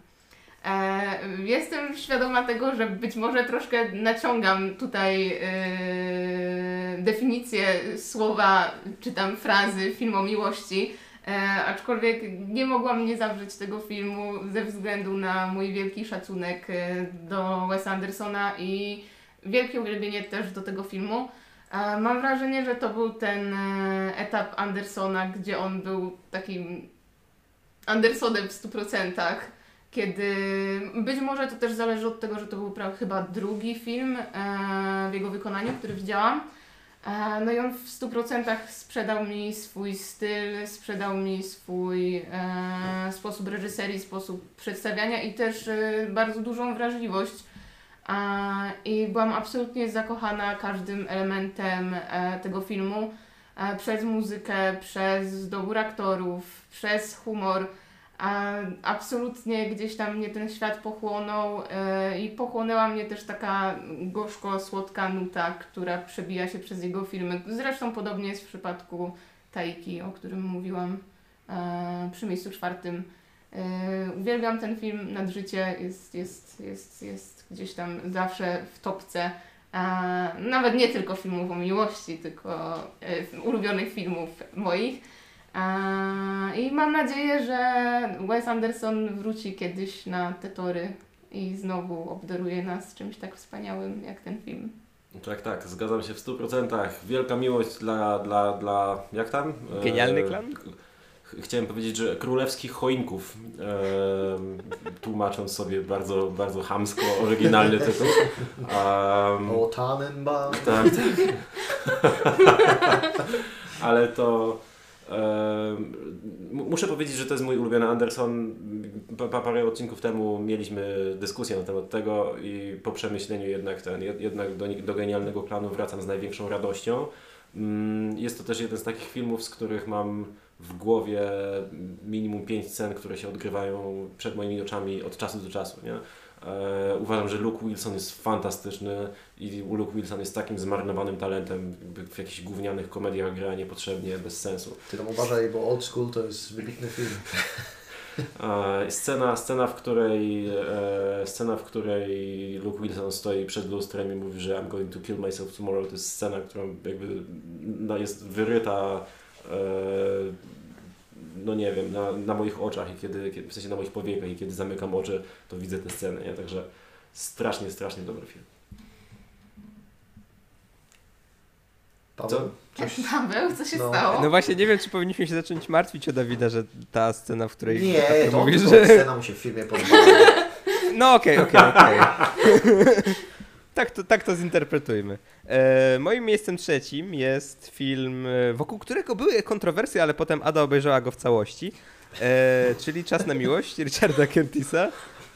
E, Jestem świadoma tego, że być może troszkę naciągam tutaj e, definicję słowa, czy tam frazy film o miłości, e, aczkolwiek nie mogłam nie zawrzeć tego filmu ze względu na mój wielki szacunek do Wesa Andersona i wielkie uwielbienie też do tego filmu. E, mam wrażenie, że to był ten e, etap Andersona, gdzie on był takim Andersonem w 100%, kiedy być może to też zależy od tego, że to był chyba drugi film e, w jego wykonaniu, który widziałam. No i on w 100% sprzedał mi swój styl, sprzedał mi swój sposób reżyserii, sposób przedstawiania i też bardzo dużą wrażliwość. I byłam absolutnie zakochana każdym elementem e, tego filmu. E, przez muzykę, przez dobór aktorów, przez humor. Absolutnie gdzieś tam mnie ten świat pochłonął e, i pochłonęła mnie też taka gorzko-słodka nuta, która przebija się przez jego filmy. Zresztą podobnie jest w przypadku Taiki, o którym mówiłam przy miejscu czwartym. Uwielbiam ten film nad życie, jest, jest, jest, jest gdzieś tam zawsze w topce. Nawet nie tylko filmów o miłości, tylko e, ulubionych filmów moich. A, I mam nadzieję, że Wes Anderson wróci kiedyś na te tory i znowu obdaruje nas czymś tak wspaniałym jak ten film. Tak, tak, zgadzam się w 100%. Wielka miłość dla, dla, dla jak tam? E, Genialny klan? Ch- Chciałem powiedzieć, że królewskich choinków, e, tłumacząc sobie bardzo, bardzo chamsko oryginalny tytuł. Um, O Tannenbaum. tak, tak. Ale to muszę powiedzieć, że to jest mój ulubiony Anderson. Pa, pa, parę odcinków temu mieliśmy dyskusję na temat tego i po przemyśleniu jednak ten, jed- jednak do, do genialnego planu wracam z największą radością. Mm, Jest to też jeden z takich filmów, z których mam w głowie minimum pięć scen, które się odgrywają przed moimi oczami od czasu do czasu. Nie? E, uważam, że Luke Wilson jest fantastyczny i Luke Wilson jest takim zmarnowanym talentem, w jakichś gównianych komediach gra niepotrzebnie, bez sensu. Ty tam uważaj, bo Old School to jest wybitny film. E, scena, scena, w której, e, scena, w której Luke Wilson stoi przed lustrem i mówi, że I'm going to kill myself tomorrow, to jest scena, która jakby no, jest wyryta no nie wiem, na, na moich oczach i kiedy, kiedy, w sensie na moich powiekach i kiedy zamykam oczy, to widzę tę scenę, nie? Także strasznie, strasznie dobry film. Co? coś... Paweł, co się No. stało? No właśnie nie wiem, czy powinniśmy się zacząć martwić o Dawida, że ta scena, w której Nie, to mówi, tylko że... scena mu się w filmie podobała. No okej, okej, okej. Tak to, tak to zinterpretujmy. E, moim miejscem trzecim jest film, e, wokół którego były kontrowersje, ale potem Ada obejrzała go w całości, e, czyli Czas na miłość Richarda Curtisa.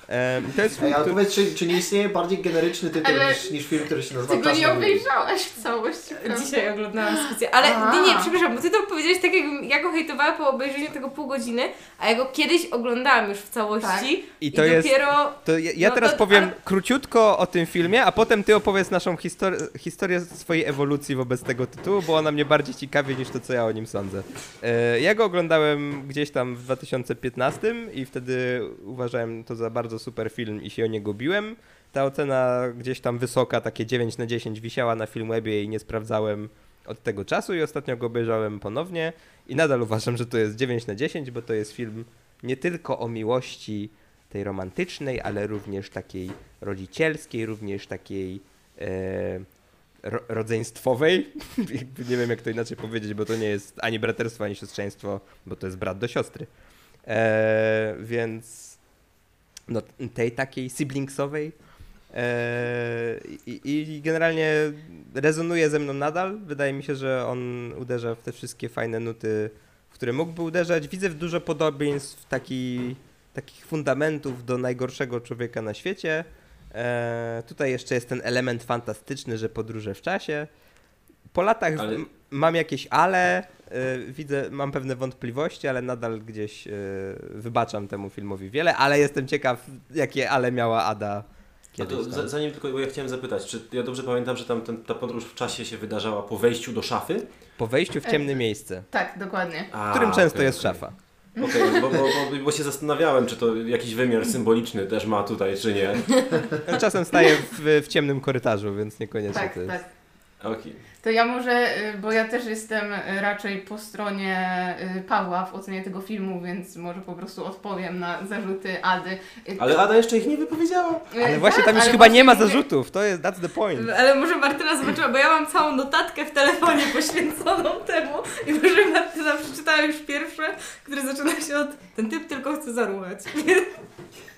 E, to jest film, Ej, ale który... powiedz, czy, czy nie istnieje bardziej generyczny tytuł Ale niż, niż film, który się nazywa Ty go nie obejrzałaś w całości, prawda? Dzisiaj oglądałam dyskusję, ale nie, nie, przepraszam, bo ty to powiedziałeś tak, jakbym ja go hejtowała po obejrzeniu tego pół godziny, a ja go kiedyś oglądałam już w całości I i, to jest... dopiero... To ja, ja No teraz to- powiem ale- króciutko o tym filmie, a potem ty opowiedz naszą histor- historię swojej ewolucji wobec tego tytułu, bo ona mnie bardziej ciekawi niż to, co ja o nim sądzę. E, ja go oglądałem gdzieś tam w 2015 i wtedy uważałem to za bardzo super film i się o niego biłem. Ta ocena gdzieś tam wysoka, takie 9 na 10 wisiała na Filmwebie i nie sprawdzałem od tego czasu i ostatnio go obejrzałem ponownie i nadal uważam, że to jest 9 na 10, bo to jest film nie tylko o miłości tej romantycznej, ale również takiej rodzicielskiej, również takiej e, ro, rodzeństwowej. Nie wiem, jak to inaczej powiedzieć, bo to nie jest ani braterstwo, ani siostrzeństwo, bo to jest brat do siostry. E, więc no, tej takiej siblingsowej. E, i, I generalnie rezonuje ze mną nadal. Wydaje mi się, że on uderza w te wszystkie fajne nuty, w które mógłby uderzać. Widzę dużo podobieństw taki, takich fundamentów do najgorszego człowieka na świecie. E, tutaj jeszcze jest ten element fantastyczny, że podróże w czasie. Po latach Ale- mam jakieś ale, widzę, mam pewne wątpliwości, ale nadal gdzieś e, wybaczam temu filmowi wiele, ale jestem ciekaw, jakie ale miała Ada kiedyś to, zanim tylko, bo ja chciałem zapytać, czy ja dobrze pamiętam, że tam ten, ta podróż w czasie się wydarzała po wejściu do szafy? Po wejściu w ciemne E, miejsce, Tak, dokładnie. A, w którym często okej, jest okej. szafa. Okej, bo, bo, bo, bo się zastanawiałem, czy to jakiś wymiar symboliczny też ma tutaj, czy nie. Czasem staję w, w ciemnym korytarzu, więc niekoniecznie Tak, to jest. tak. Okej. To ja może, y, bo ja też jestem y, raczej po stronie y, Pawła w ocenie tego filmu, więc może po prostu odpowiem na zarzuty Ady. Ale Ada jeszcze ich nie wypowiedziała. Ale właśnie tak, tam już ale chyba nie ma właśnie zarzutów, to jest, that's the point. Ale może Martyna zobaczyła, bo ja mam całą notatkę w telefonie poświęconą temu i może Martyna przeczytała już pierwsze, które zaczyna się od ten typ tylko chce zaruchać.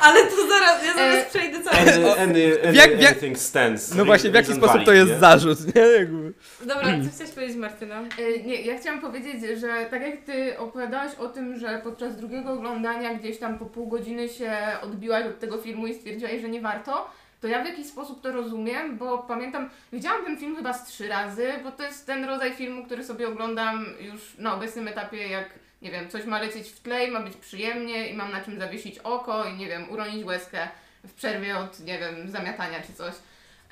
Ale to zaraz, ja zaraz E, przejdę cały Any, any, any, jak- jak- anything stands. No właśnie, w jaki sposób to jest nie? zarzut, nie? Jakby. Dobra, co chciałaś powiedzieć Martyna? Y, Nie, ja chciałam powiedzieć, że tak jak Ty opowiadałaś o tym, że podczas drugiego oglądania gdzieś tam po pół godziny się odbiłaś od tego filmu i stwierdziłaś, że nie warto, to ja w jakiś sposób to rozumiem, bo pamiętam, widziałam ten film chyba z trzy razy, bo to jest ten rodzaj filmu, który sobie oglądam już na obecnym etapie, jak nie wiem, coś ma lecieć w tle i ma być przyjemnie i mam na czym zawiesić oko i nie wiem, uronić łezkę w przerwie od, nie wiem, zamiatania czy coś.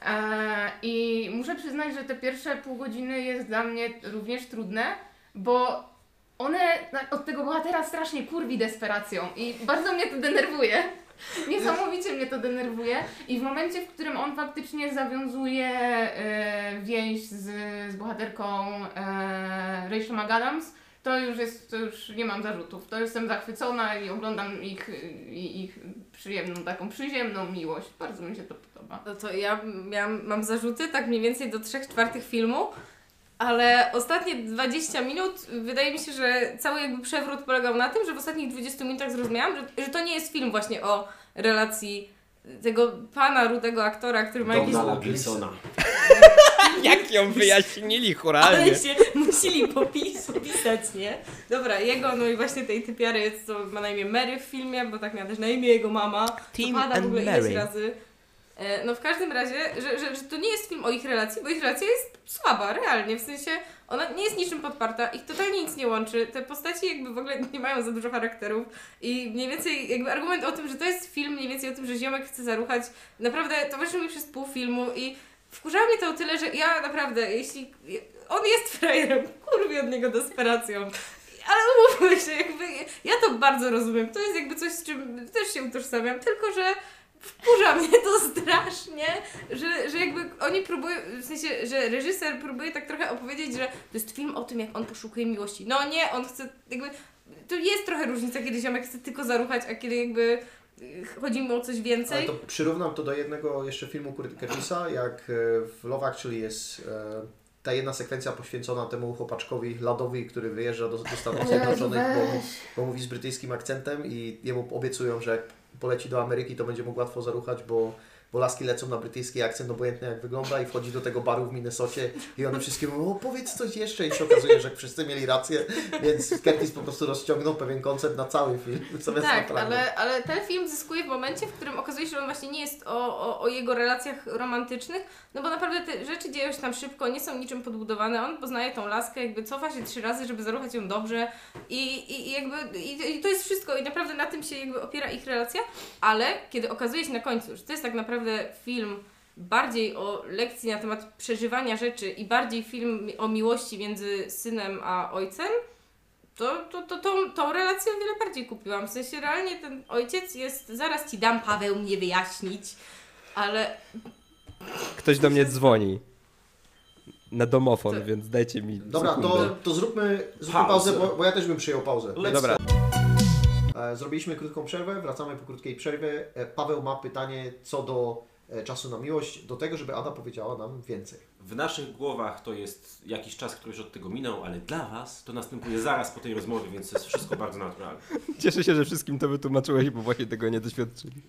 Eee, I muszę przyznać, że te pierwsze pół godziny jest dla mnie również trudne, bo one od tego bohatera strasznie kurwi desperacją i bardzo mnie to denerwuje. Niesamowicie mnie to denerwuje i w momencie, w którym on faktycznie zawiązuje e, więź z, z bohaterką e, Rachel McAdams, to już jest, to już nie mam zarzutów. To jestem zachwycona i oglądam ich, ich, przyjemną, taką przyziemną miłość. Bardzo mi się to podoba. No to ja miałam, mam zarzuty tak mniej więcej do 3 czwartych filmu, ale ostatnie 20 minut wydaje mi się, że cały jakby przewrót polegał na tym, że w ostatnich 20 minutach zrozumiałam, że, że to nie jest film właśnie o relacji tego pana rudego aktora, który ma jakieś... Donala Gleesona. Jak ją wyjaśnili Ale churalnie. się musieli popis, popisać, nie? Dobra, jego, no i właśnie tej typiary, co ma na imię Mary w filmie, bo tak miała też na imię jego mama. Tim to pada and w ogóle Mary. ileś razy. E, No w każdym razie, że, że, że to nie jest film o ich relacji, bo ich relacja jest słaba, realnie, w sensie ona nie jest niczym podparta, ich totalnie nic nie łączy, te postaci jakby w ogóle nie mają za dużo charakterów i mniej więcej jakby argument o tym, że to jest film mniej więcej o tym, że ziomek chce zaruchać, naprawdę towarzyszył mi przez pół filmu i wkurzało mnie to o tyle, że ja naprawdę, jeśli on jest frajerem, kurwi od niego desperacją. Ale umówmy się, jakby ja to bardzo rozumiem. To jest jakby coś, z czym też się utożsamiam, tylko że wkurza mnie to strasznie, że, że jakby oni próbują, w sensie, że reżyser próbuje tak trochę opowiedzieć, że to jest film o tym, jak on poszukuje miłości. No nie, on chce jakby, to jest trochę różnica, kiedy ziomek chce tylko zaruchać, a kiedy jakby chodzi mu o coś Ale więcej. to przyrównam to do jednego jeszcze filmu Kurt- Curtisa, jak e, w Love Actually jest e, ta jedna sekwencja poświęcona temu chłopaczkowi Ladowi, który wyjeżdża do, do Stanów Zjednoczonych, bo, bo mówi z brytyjskim akcentem i jemu obiecują, że jak poleci do Ameryki, to będzie mógł łatwo zaruchać, bo, bo laski lecą na brytyjski akcent, obojętnie jak wygląda i wchodzi do tego baru w Minnesocie i one wszystkie mówią, o powiedz coś jeszcze i się okazuje, że wszyscy mieli rację, więc Curtis po prostu rozciągnął pewien koncept na cały film, Tak, ale, ale ten film zyskuje w momencie, w którym okazuje się, że on właśnie nie jest o, o, o jego relacjach romantycznych, no bo naprawdę te rzeczy dzieją się tam szybko, nie są niczym podbudowane. On poznaje tą laskę, jakby cofa się trzy razy, żeby zaruchać ją dobrze i, i, i jakby i, i to jest wszystko i naprawdę na tym się jakby opiera ich relacja, ale kiedy okazuje się na końcu, że to jest tak naprawdę film bardziej o lekcji na temat przeżywania rzeczy i bardziej film o miłości między synem a ojcem, to, to, to tą, tą relację o wiele bardziej kupiłam. W sensie realnie ten ojciec jest, zaraz ci dam Paweł mnie wyjaśnić, ale Ktoś do mnie dzwoni. Na domofon, To- więc dajcie mi Dobra, to, sekundę. to zróbmy, zróbmy Pauzę. pauzę, bo, bo ja też bym przyjął pauzę. Let's Dobra, Zrobiliśmy krótką przerwę, wracamy po krótkiej przerwie. E, Paweł ma pytanie co do e, czasu na miłość, do tego, żeby Ada powiedziała nam więcej. W naszych głowach to jest jakiś czas, który już od tego minął, ale dla Was to następuje zaraz po tej rozmowie, więc to jest wszystko bardzo naturalne. Cieszę się, że wszystkim to wytłumaczyłeś, bo właśnie tego nie doświadczyli.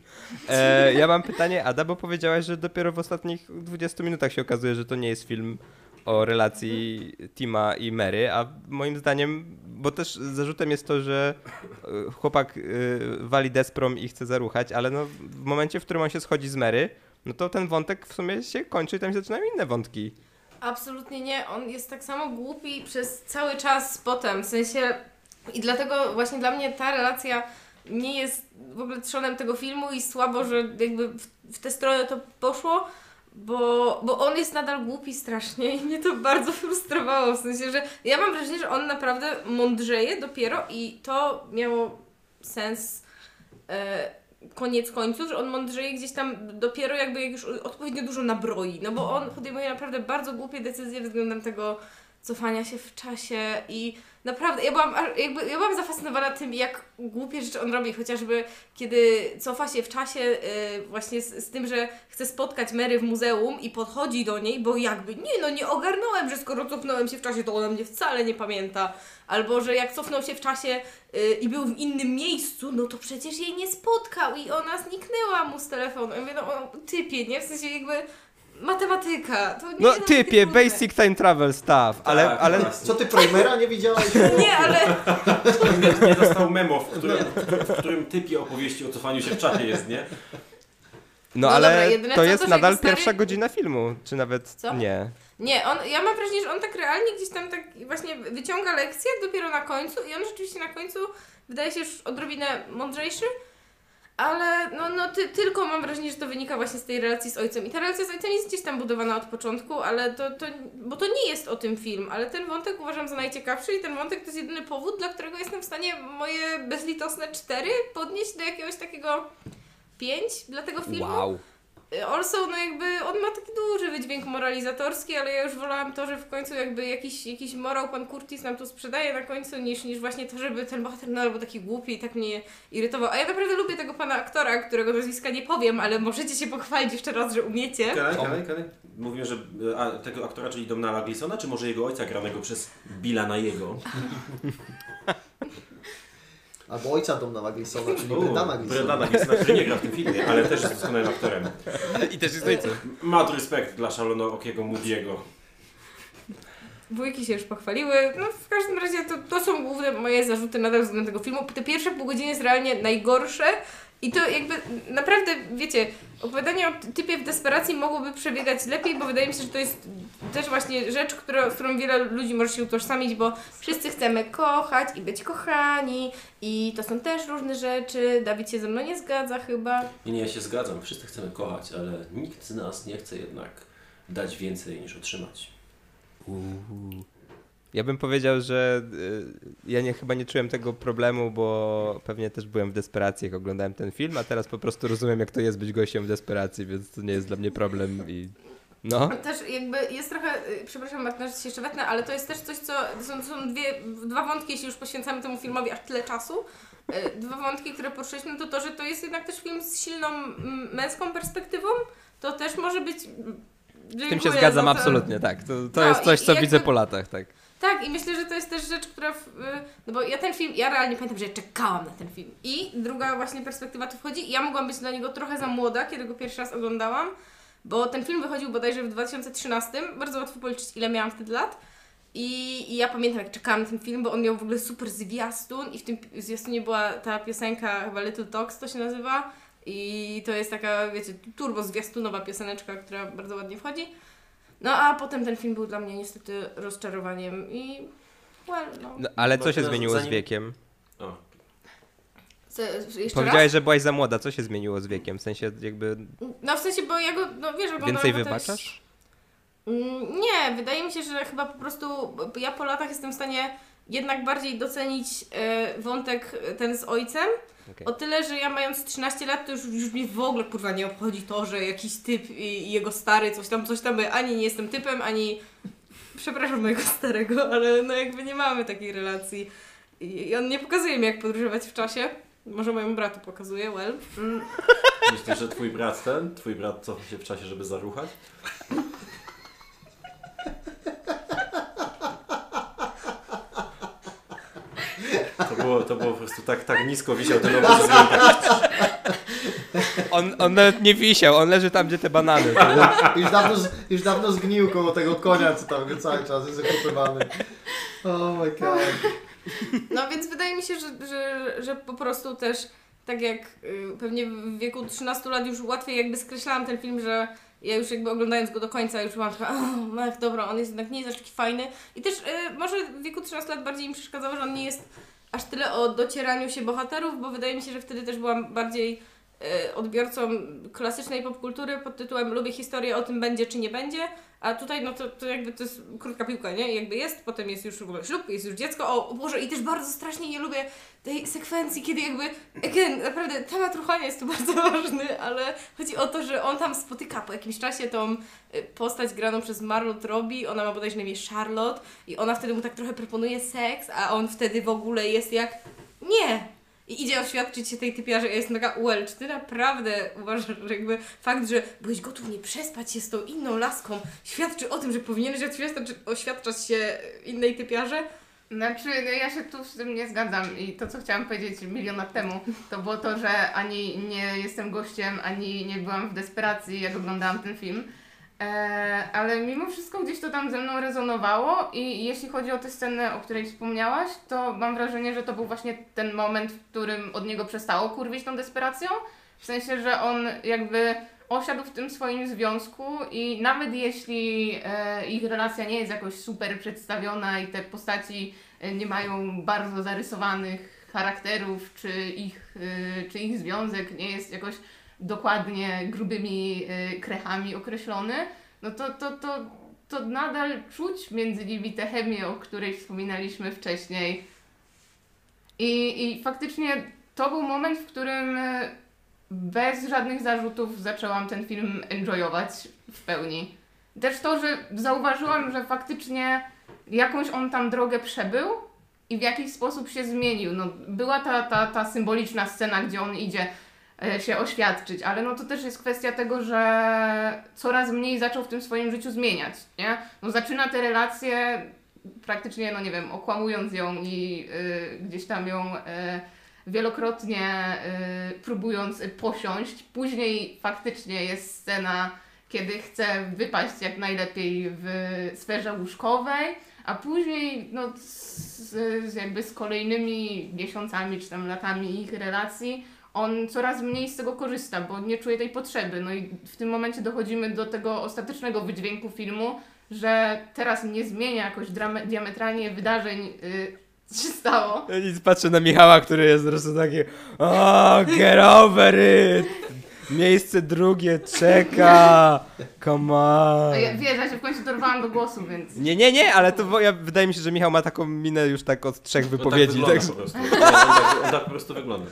E, ja mam pytanie, Ada, bo powiedziałaś, że dopiero w ostatnich 20 minutach się okazuje, że to nie jest film o relacji Tima i Mary, a moim zdaniem, bo też zarzutem jest to, że e, chłopak e, wali desprom i chce zaruchać, ale no, w momencie, w którym on się schodzi z Mary, no to ten wątek w sumie się kończy i tam się zaczynają inne wątki. absolutnie nie. On jest tak samo głupi przez cały czas potem. W sensie i dlatego właśnie dla mnie ta relacja nie jest w ogóle trzonem tego filmu i słabo, że jakby w, w tę stronę to poszło. Bo, bo on jest nadal głupi strasznie i mnie to bardzo frustrowało, w sensie, że ja mam wrażenie, że on naprawdę mądrzeje dopiero i to miało sens e, koniec końców, że on mądrzeje gdzieś tam dopiero jakby jak już odpowiednio dużo nabroi, no bo on podejmuje naprawdę bardzo głupie decyzje względem tego cofania się w czasie i naprawdę, ja byłam, jakby, ja byłam zafascynowana tym, jak głupie rzeczy on robi, chociażby kiedy cofa się w czasie y, właśnie z, z tym, że chce spotkać Mary w muzeum i podchodzi do niej, bo jakby, nie no, nie ogarnąłem, że skoro cofnąłem się w czasie, to ona mnie wcale nie pamięta. Albo, że jak cofnął się w czasie y, i był w innym miejscu, no to przecież jej nie spotkał i ona zniknęła mu z telefonu. Ja mówię, no typie, nie? W sensie jakby matematyka. To nie No jest typie, trudne. basic time travel stuff, ale, Tak, ale właśnie. Co ty Primera nie widziałeś? Nie, ale Nie, nie dostał memo, w którym, w którym typie opowieści o cofaniu się w czasie jest, nie? No, No ale dobra, jedyne to jest to, nadal stary- pierwsza godzina filmu, czy nawet Co? nie. Nie, on, ja mam wrażenie, że on tak realnie gdzieś tam tak właśnie wyciąga lekcję dopiero na końcu i on rzeczywiście na końcu wydaje się już odrobinę mądrzejszy, ale no, no ty, tylko mam wrażenie, że to wynika właśnie z tej relacji z ojcem. I ta relacja z ojcem jest gdzieś tam budowana od początku, ale to, to bo to nie jest o tym film, ale ten wątek uważam za najciekawszy i ten wątek to jest jedyny powód, dla którego jestem w stanie moje bezlitosne cztery podnieść do jakiegoś takiego pięć dla tego filmu. Wow. Also, no jakby on ma taki duży wydźwięk moralizatorski, ale ja już wolałam to, że w końcu jakby jakiś, jakiś morał pan Curtis nam tu sprzedaje na końcu, niż, niż właśnie to, żeby ten bohater no, był taki głupi i tak mnie irytował. A ja naprawdę lubię tego pana aktora, którego nazwiska nie powiem, ale możecie się pochwalić jeszcze raz, że umiecie. Kalej, kalej, kalej. Mówiłem, że e, a, tego aktora, czyli Domnala Gleesona, czy może jego ojca granego przez Billa na jego? Albo ojca Domna Gleesona, czyli U, Bredana Gleesona. Bredana Gleesona, który nie gra w tym filmie, ale też jest doskonałym aktorem. I też jest ojcem. Mad respekt dla szalonookiego Moody'ego. Wujki się już pochwaliły. No w każdym razie to, to są główne moje zarzuty nadal względem tego filmu. Te pierwsze pół godziny jest realnie najgorsze i to jakby naprawdę, wiecie, opowiadanie o typie w desperacji mogłoby przebiegać lepiej, bo wydaje mi się, że to jest też właśnie rzecz, która, z którą wiele ludzi może się utożsamić, bo wszyscy chcemy kochać i być kochani i to są też różne rzeczy. Dawid się ze mną nie zgadza chyba. Nie, nie, ja się zgadzam. Wszyscy chcemy kochać, ale nikt z nas nie chce jednak dać więcej niż otrzymać. Ja bym powiedział, że y, ja nie, chyba nie czułem tego problemu, bo pewnie też byłem w desperacji, jak oglądałem ten film, a teraz po prostu rozumiem, jak to jest być gościem w desperacji, więc to nie jest dla mnie problem i no. Też jakby jest trochę, y, przepraszam Martyna, że się jeszcze wetnę, ale to jest też coś, co są, są dwie, dwa wątki, jeśli już poświęcamy temu filmowi aż tyle czasu. Y, Dwa wątki, które poruszyliśmy, to to, że to jest jednak też film z silną mm, męską perspektywą. To też może być... Z tym się zgadzam absolutnie, tak. To, to No jest coś, co widzę po latach, tak. Tak, i myślę, że to jest też rzecz, która. W, y, no bo ja ten film, ja realnie pamiętam, że ja czekałam na ten film. I druga właśnie perspektywa tu wchodzi. Ja mogłam być dla niego trochę za młoda, kiedy go pierwszy raz oglądałam, bo ten film wychodził bodajże w 2013. Bardzo łatwo policzyć, ile miałam wtedy lat. I, I ja pamiętam, jak czekałam na ten film, bo on miał w ogóle super zwiastun i w tym zwiastunie była ta piosenka, chyba Little Talks to się nazywa. I to jest taka, wiecie, turbo zwiastunowa pioseneczka, która bardzo ładnie wchodzi. No a potem ten film był dla mnie niestety rozczarowaniem i well, no. No, ale co się zmieniło z zanim- wiekiem? O, Co, jeszcze Powiedziałeś, raz? że byłaś za młoda. Co się zmieniło z wiekiem? W sensie jakby No w sensie, bo ja go, no wiesz, więcej wybaczasz? Mm, Nie, wydaje mi się, że chyba po prostu ja po latach jestem w stanie jednak bardziej docenić e, wątek e, ten z ojcem. Okej. O tyle, że ja mając 13 lat, to już, już mnie w ogóle kurwa nie obchodzi to, że jakiś typ i, i jego stary coś tam, coś tam, ani nie jestem typem, ani przepraszam mojego starego, ale no jakby nie mamy takiej relacji. I, i on nie pokazuje mi, jak podróżować w czasie. Może mojemu bratu pokazuje, well. Mm, myślisz, że twój brat ten, twój brat cofa się w czasie, żeby zaruchać? To było, to było po prostu tak, tak nisko wisiał ten obraz, że tak, On, on nawet nie wisiał, on leży tam, gdzie te banany. Już dawno, z- już dawno zgnił koło tego konia, co tam go cały czas jest zakopywany. Oh my god. No więc wydaje mi się, że, że, że po prostu też tak jak y, pewnie w wieku 13 lat już łatwiej jakby skreślałam ten film, że ja już jakby oglądając go do końca już byłam taka, oh, ach, dobra, on jest jednak nie jest aż taki fajny. I też y, może w wieku 13 lat bardziej mi przeszkadzało, że on nie jest aż tyle o docieraniu się bohaterów, bo wydaje mi się, że wtedy też byłam bardziej odbiorcą klasycznej popkultury pod tytułem lubię historię o tym będzie czy nie będzie, a tutaj no to, to jakby to jest krótka piłka, nie? Jakby jest, potem jest już w ogóle ślub, jest już dziecko, o, Boże i też bardzo strasznie nie lubię tej sekwencji, kiedy jakby, again, naprawdę temat ruchania jest tu bardzo ważny, ale chodzi o to, że on tam spotyka po jakimś czasie tą y, postać graną przez Margot Robbie, ona ma bodajże na imię Charlotte i ona wtedy mu tak trochę proponuje seks, a on wtedy w ogóle jest jak, nie, i idzie oświadczyć się tej typiarze, ja jestem taka, well, czy ty naprawdę uważasz, że jakby fakt, że byłeś gotów nie przespać się z tą inną laską, świadczy o tym, że powinieneś oświadczać, oświadczać się innej typiarze? Znaczy, no ja się tu z tym nie zgadzam i to, co chciałam powiedzieć milion lat temu, to było to, że ani nie jestem gościem, ani nie byłam w desperacji, jak oglądałam ten film. E, ale mimo wszystko gdzieś to tam ze mną rezonowało i jeśli chodzi o tę scenę, o której wspomniałaś, to mam wrażenie, że to był właśnie ten moment, w którym od niego przestało kurwić tą desperacją. W sensie, że on jakby osiadł w tym swoim związku i nawet jeśli e, ich relacja nie jest jakoś super przedstawiona i te postaci e, nie mają bardzo zarysowanych charakterów, czy ich, e, czy ich związek nie jest jakoś dokładnie grubymi e, krechami określony, no to, to, to, to nadal czuć między nimi tę chemię, o której wspominaliśmy wcześniej. I, I faktycznie to był moment, w którym e, bez żadnych zarzutów zaczęłam ten film enjoyować w pełni. Też to, że zauważyłam, że faktycznie jakąś on tam drogę przebył i w jakiś sposób się zmienił. No, była ta, ta, ta symboliczna scena, gdzie on idzie się oświadczyć, ale no to też jest kwestia tego, że coraz mniej zaczął w tym swoim życiu zmieniać, nie? No zaczyna te relacje praktycznie, no nie wiem, okłamując ją i y, gdzieś tam ją y, wielokrotnie y, próbując posiąść. Później faktycznie jest scena, kiedy chce wypaść jak najlepiej w sferze łóżkowej, a później no, z, z, jakby z kolejnymi miesiącami czy tam latami ich relacji on coraz mniej z tego korzysta, bo nie czuje tej potrzeby. No i w tym momencie dochodzimy do tego ostatecznego wydźwięku filmu, że teraz nie zmienia jakoś diametralnie wydarzeń, y, co się stało. Ja nic patrzę na Michała, który jest po prostu taki o, get over it! Miejsce drugie czeka! Come on! A ja, wiesz, ja się w końcu dorwałam do głosu, więc... Nie, nie, nie, ale to wo- ja, wydaje mi się, że Michał ma taką minę już tak od trzech wypowiedzi. tak tak, wygląda po prostu. On, tak, on tak po prostu wygląda.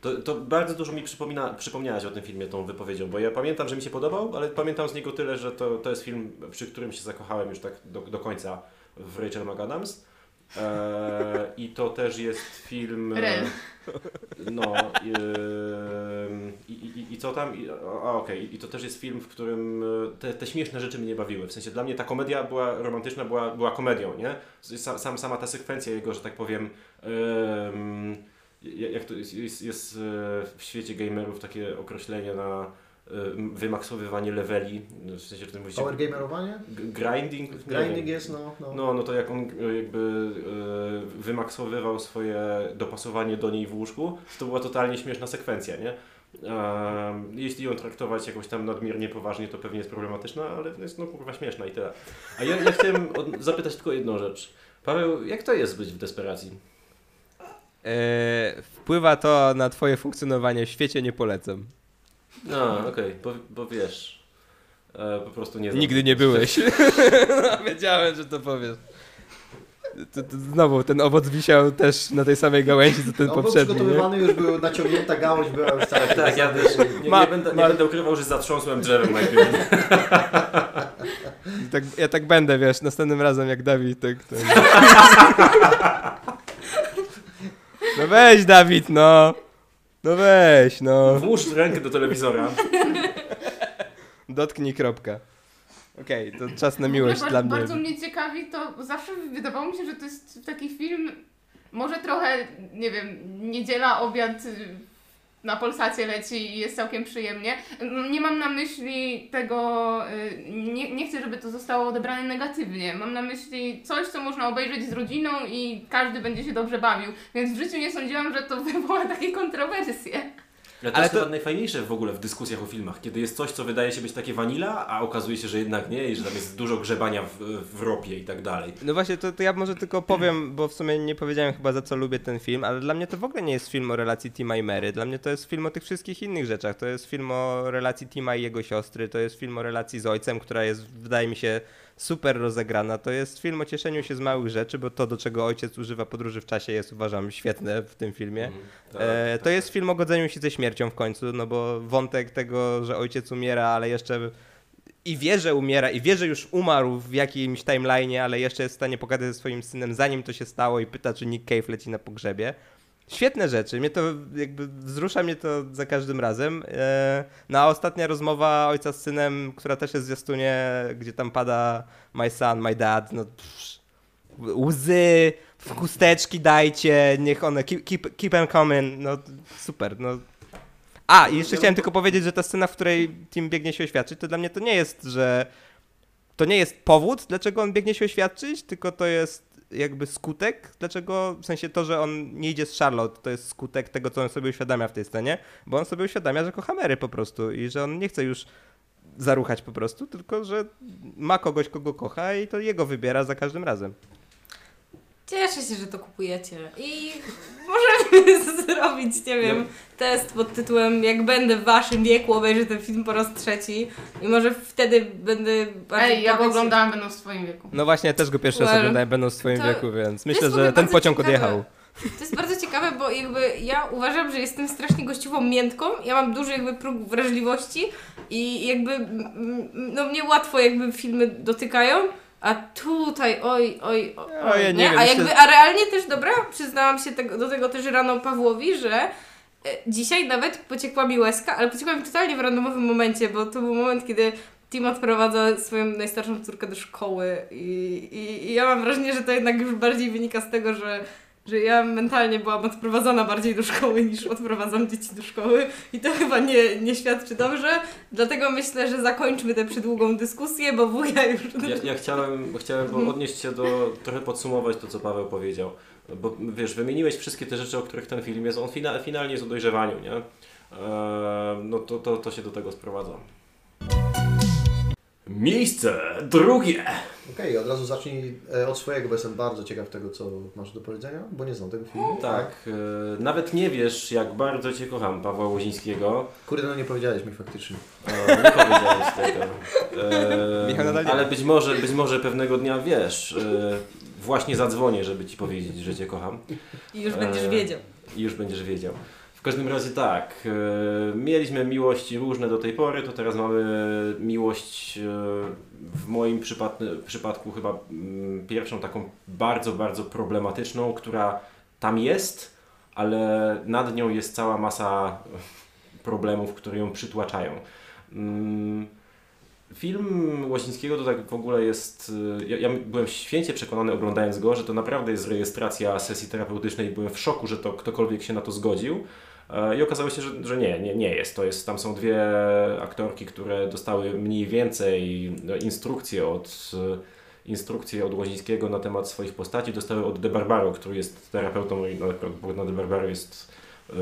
To, to bardzo dużo mi przypomina, przypomniałaś o tym filmie tą wypowiedzią, bo ja pamiętam, że mi się podobał, ale pamiętam z niego tyle, że to, to jest film, przy którym się zakochałem już tak do, do końca w Rachel McAdams. E, I to też jest film. Rel. No. I, i, i co tam? I, a okej, i to też jest film, w którym e, te, te śmieszne rzeczy mnie nie bawiły. W sensie dla mnie ta komedia była romantyczna, była, była komedią, nie? Sam, sam, sama ta sekwencja jego, że tak powiem. Jak to jest, jest, jest e, w świecie gamerów takie określenie na e, wymaksowywanie leveli, w sensie, że mówicie, Power gamerowanie? grinding? Grinding jest, no. no. No, no to jak on e, jakby wymaksowywał swoje dopasowanie do niej w łóżku, to była totalnie śmieszna sekwencja, nie? Jeśli ją traktować jakoś tam nadmiernie poważnie, to pewnie jest problematyczna, ale jest no kurwa śmieszna i tyle. A ja, ja chciałem zapytać tylko jedną rzecz. Paweł, jak to jest być w desperacji? E, wpływa to na twoje funkcjonowanie w świecie, nie polecam. No, okej, bo, bo wiesz, e, po prostu nie znam. Nigdy nie byłeś. no, wiedziałem, że to powiesz. To, to znowu, ten owoc wisiał też na tej samej gałęzi, co ten No, był poprzedni. Nie? przygotowywany już był, naciągnięta gałąź była już cała. Tak, ja też nie, Ma- nie, będę, nie ma- będę ukrywał, że zatrząsłem drzewem najpierw. Tak, ja tak będę, wiesz, następnym razem jak Dawid, tak. tak. No weź, Dawid, no. No weź, no. Włóż rękę do telewizora. Dotknij kropka. Okej, to czas na miłość dla mnie. Bardzo mnie ciekawi, to zawsze wydawało mi się, że to jest taki film, może trochę, nie wiem, niedziela, obiad na Polsacie leci i jest całkiem przyjemnie. Mm, Nie mam na myśli tego, y, nie, nie chcę, żeby to zostało odebrane negatywnie. Mam na myśli coś, co można obejrzeć z rodziną i każdy będzie się dobrze bawił. Więc w życiu nie sądziłam, że to wywoła takie kontrowersje. Ale to Ale jest to- chyba najfajniejsze w ogóle w dyskusjach o filmach, kiedy jest coś, co wydaje się być takie vanilla, a okazuje się, że jednak nie i że tam jest dużo grzebania w, w ropie i tak dalej. No właśnie, to, to ja może tylko powiem, bo w sumie nie powiedziałem chyba za co lubię ten film, ale dla mnie to w ogóle nie jest film o relacji Tima i Mary. Dla mnie to jest film o tych wszystkich innych rzeczach. To jest film o relacji Tima i jego siostry, to jest film o relacji z ojcem, która jest, wydaje mi się, super rozegrana. To jest film o cieszeniu się z małych rzeczy, bo to, do czego ojciec używa podróży w czasie jest, uważam, świetne w tym filmie. Mhm. Tak, E, tak, to jest film o godzeniu się ze śmiercią w końcu, no bo wątek tego, że ojciec umiera, ale jeszcze i wie, że umiera, i wie, że już umarł w jakimś timeline'ie, ale jeszcze jest w stanie pogadać ze swoim synem, zanim to się stało i pyta, czy Nick Cave leci na pogrzebie. Świetne rzeczy, mnie to jakby wzrusza mnie to za każdym razem. E, no a ostatnia rozmowa ojca z synem, która też jest w zwiastunie, gdzie tam pada my son, my dad, no psz, łzy, w chusteczki dajcie, niech one keep, keep, keep them coming, no super, no. A, i jeszcze chciałem tylko powiedzieć, że ta scena, w której Tim biegnie się oświadczyć, to dla mnie to nie jest, że to nie jest powód, dlaczego on biegnie się oświadczyć, tylko to jest jakby skutek, dlaczego, w sensie to, że on nie idzie z Charlotte, to jest skutek tego, co on sobie uświadamia w tej scenie, bo on sobie uświadamia, że kocha Mary po prostu i że on nie chce już zaruchać po prostu, tylko że ma kogoś, kogo kocha i to jego wybiera za każdym razem. Cieszę się, że to kupujecie. I możemy zrobić, nie wiem, test pod tytułem Jak będę w waszym wieku, obejrzę ten film po raz trzeci. I może wtedy będę bardziej Ej, ja go oglądałam będąc w swoim wieku. No właśnie, ja też go pierwszy raz Well, oglądałem będąc w swoim to- wieku, więc myślę, w ogóle że ten bardzo pociąg ciekawe. odjechał. To jest bardzo ciekawe, bo jakby ja uważam, że jestem strasznie gościową miętką. Ja mam duży jakby próg wrażliwości i jakby mm, no mnie łatwo jakby filmy dotykają. A tutaj, oj, oj, oj, O, ja nie wiem, A jakby, a realnie też, dobra, przyznałam się tego, do tego też rano Pawłowi, że e, dzisiaj nawet pociekła mi łezka, ale pociekła mi totalnie w randomowym momencie, bo to był moment, kiedy Tim odprowadza swoją najstarszą córkę do szkoły i, i, i ja mam wrażenie, że to jednak już bardziej wynika z tego, że, że ja mentalnie byłam odprowadzana bardziej do szkoły niż odprowadzam dzieci do szkoły i to chyba nie, nie świadczy dobrze, dlatego myślę, że zakończmy tę przydługą dyskusję, bo wuja już... Ja, ja chciałem, chciałem bo odnieść się do, trochę podsumować to, co Paweł powiedział. Bo wiesz, wymieniłeś wszystkie te rzeczy, o których ten film jest. On fina, finalnie jest o dojrzewaniu, nie? Eee, no to, to, to się do tego sprowadza. Miejsce drugie. Okej, od razu zacznij e, od swojego, bo jestem bardzo ciekaw tego, co masz do powiedzenia, bo nie znam tego filmu. Tak, e, nawet nie wiesz, jak bardzo Cię kocham, Pawła Łozińskiego. Kurde, no nie powiedziałeś mi faktycznie. E, nie powiedziałeś tego. E, Michał nadal nie ale być może, być może pewnego dnia wiesz. E, właśnie zadzwonię, żeby Ci powiedzieć, że Cię kocham. I już będziesz Eee, wiedział. I już będziesz wiedział. Każdym razie tak, e, mieliśmy miłości różne do tej pory, to teraz mamy miłość e, w moim przypadku, przypadku chyba mm, pierwszą taką bardzo, bardzo problematyczną, która tam jest, ale nad nią jest cała masa problemów, które ją przytłaczają. Mm, Film Łosińskiego to tak w ogóle jest. y, Ja, ja byłem święcie przekonany oglądając go, że to naprawdę jest rejestracja sesji terapeutycznej byłem w szoku, że to ktokolwiek się na to zgodził. E, I okazało się, że, że nie, nie, nie jest. To jest. Tam są dwie aktorki, które dostały mniej więcej no, instrukcje od y, instrukcje od Łozińskiego na temat swoich postaci. Dostały od De Barbaro, który jest terapeutą i no, Bogdan De Barbaro jest y,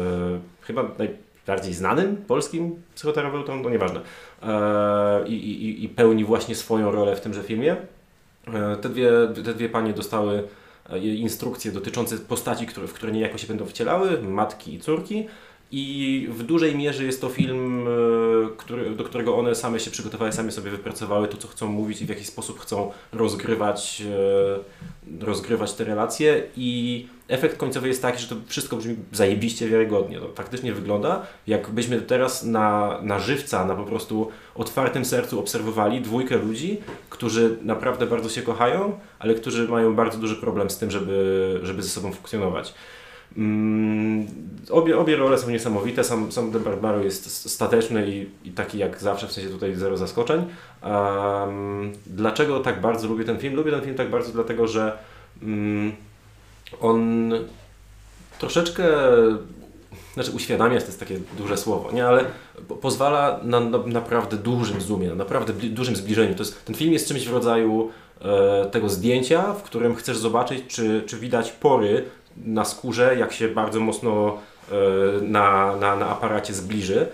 chyba najbardziej znanym polskim psychoterapeutom, no nieważne. E, i, i, pełni właśnie swoją rolę w tymże filmie. E, Te dwie, te dwie panie dostały e, instrukcje dotyczące postaci, które, w które niejako się będą wcielały, matki i córki. I w dużej mierze jest to film, e, który, do którego one same się przygotowały, same sobie wypracowały to, co chcą mówić i w jaki sposób chcą rozgrywać, e, rozgrywać te relacje. I efekt końcowy jest taki, że to wszystko brzmi zajebiście wiarygodnie. To faktycznie wygląda, jakbyśmy teraz na, na żywca, na po prostu otwartym sercu obserwowali dwójkę ludzi, którzy naprawdę bardzo się kochają, ale którzy mają bardzo duży problem z tym, żeby, żeby ze sobą funkcjonować. Mm, obie, obie role są niesamowite, sam, sam De Barbaro jest stateczny i, i taki jak zawsze, w sensie tutaj zero zaskoczeń. Um, dlaczego tak bardzo lubię ten film? Lubię ten film tak bardzo dlatego, że mm, on troszeczkę, znaczy uświadamia, to jest takie duże słowo, nie, ale po- pozwala na, na naprawdę dużym zoomie, na naprawdę dużym zbliżeniu. To jest, ten film jest czymś w rodzaju e, tego zdjęcia, w którym chcesz zobaczyć, czy, czy widać pory na skórze, jak się bardzo mocno e, na, na, na aparacie zbliży.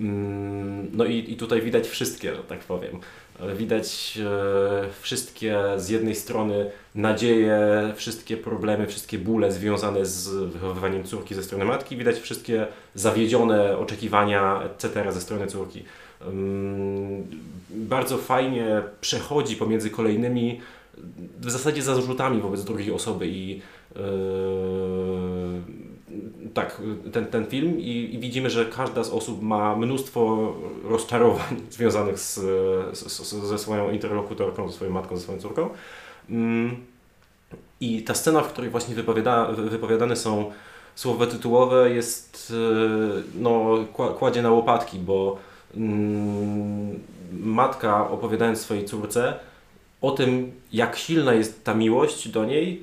Mm, No i, i tutaj widać wszystkie, że tak powiem. E, Widać e, wszystkie z jednej strony nadzieje, wszystkie problemy, wszystkie bóle związane z wychowywaniem córki ze strony matki, widać wszystkie zawiedzione oczekiwania, etc. ze strony córki. Ym, Bardzo fajnie przechodzi pomiędzy kolejnymi w zasadzie zarzutami wobec drugiej osoby i tak, ten, ten film i, i widzimy, że każda z osób ma mnóstwo rozczarowań związanych z, z, ze swoją interlokutorką, ze swoją matką, ze swoją córką. Ym, I ta scena, w której właśnie wypowiada, wypowiadane są słowa tytułowe jest, yy, no, kła- kładzie na łopatki, bo mm, matka opowiadając swojej córce o tym, jak silna jest ta miłość do niej,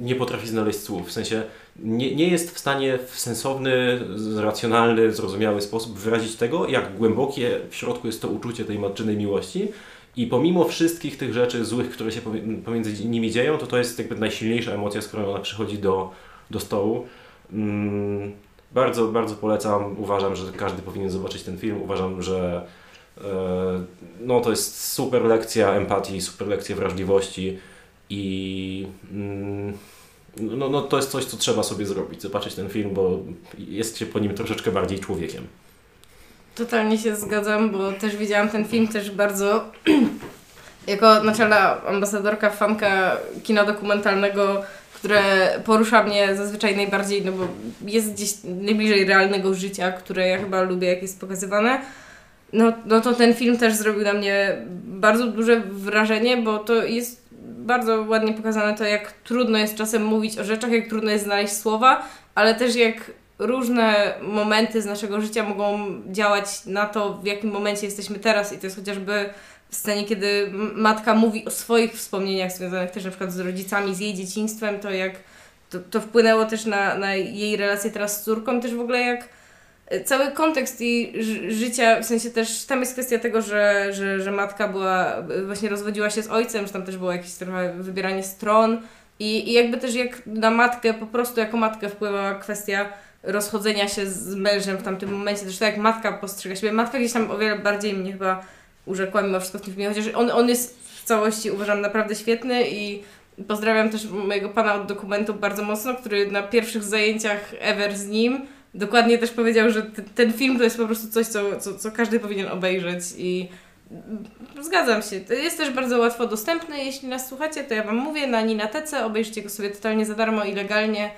nie potrafi znaleźć słów. W sensie nie, nie jest w stanie w sensowny, racjonalny, zrozumiały sposób wyrazić tego, jak głębokie w środku jest to uczucie tej matczynej miłości. I pomimo wszystkich tych rzeczy złych, które się pomi- pomiędzy nimi dzieją, to to jest jakby najsilniejsza emocja, z którą ona przychodzi do, do stołu. Mm, bardzo, bardzo polecam. Uważam, że każdy powinien zobaczyć ten film. Uważam, że no, to jest super lekcja empatii, super lekcja wrażliwości i mm, no, no, to jest coś, co trzeba sobie zrobić. Zobaczyć ten film, bo jest się po nim troszeczkę bardziej człowiekiem. Totalnie się zgadzam, bo też widziałam ten film też bardzo jako naczelna ambasadorka, fanka kina dokumentalnego które porusza mnie zazwyczaj najbardziej, no bo jest gdzieś najbliżej realnego życia, które ja chyba lubię, jak jest pokazywane. No, no to ten film też zrobił na mnie bardzo duże wrażenie, bo to jest bardzo ładnie pokazane to, jak trudno jest czasem mówić o rzeczach, jak trudno jest znaleźć słowa, ale też jak różne momenty z naszego życia mogą działać na to, w jakim momencie jesteśmy teraz. I to jest chociażby w scenie, kiedy matka mówi o swoich wspomnieniach związanych też na przykład z rodzicami, z jej dzieciństwem, to jak to, to wpłynęło też na, na jej relację teraz z córką, też w ogóle jak cały kontekst ży- życia, w sensie też tam jest kwestia tego, że, że, że matka była, właśnie rozwodziła się z ojcem, że tam też było jakieś trochę wybieranie stron i, i jakby też jak na matkę, po prostu jako matkę wpływała kwestia rozchodzenia się z mężem w tamtym momencie, też tak jak matka postrzega siebie. Matka gdzieś tam o wiele bardziej mnie chyba urzekła mimo wszystko w tym filmie, chociaż on, on jest w całości uważam naprawdę świetny i pozdrawiam też mojego pana od dokumentu bardzo mocno, który na pierwszych zajęciach ever z nim dokładnie też powiedział, że t- ten film to jest po prostu coś, co, co, co każdy powinien obejrzeć i zgadzam się. To jest też bardzo łatwo dostępny, jeśli nas słuchacie, to ja Wam mówię, na Ninatece, obejrzyjcie go sobie totalnie za darmo i legalnie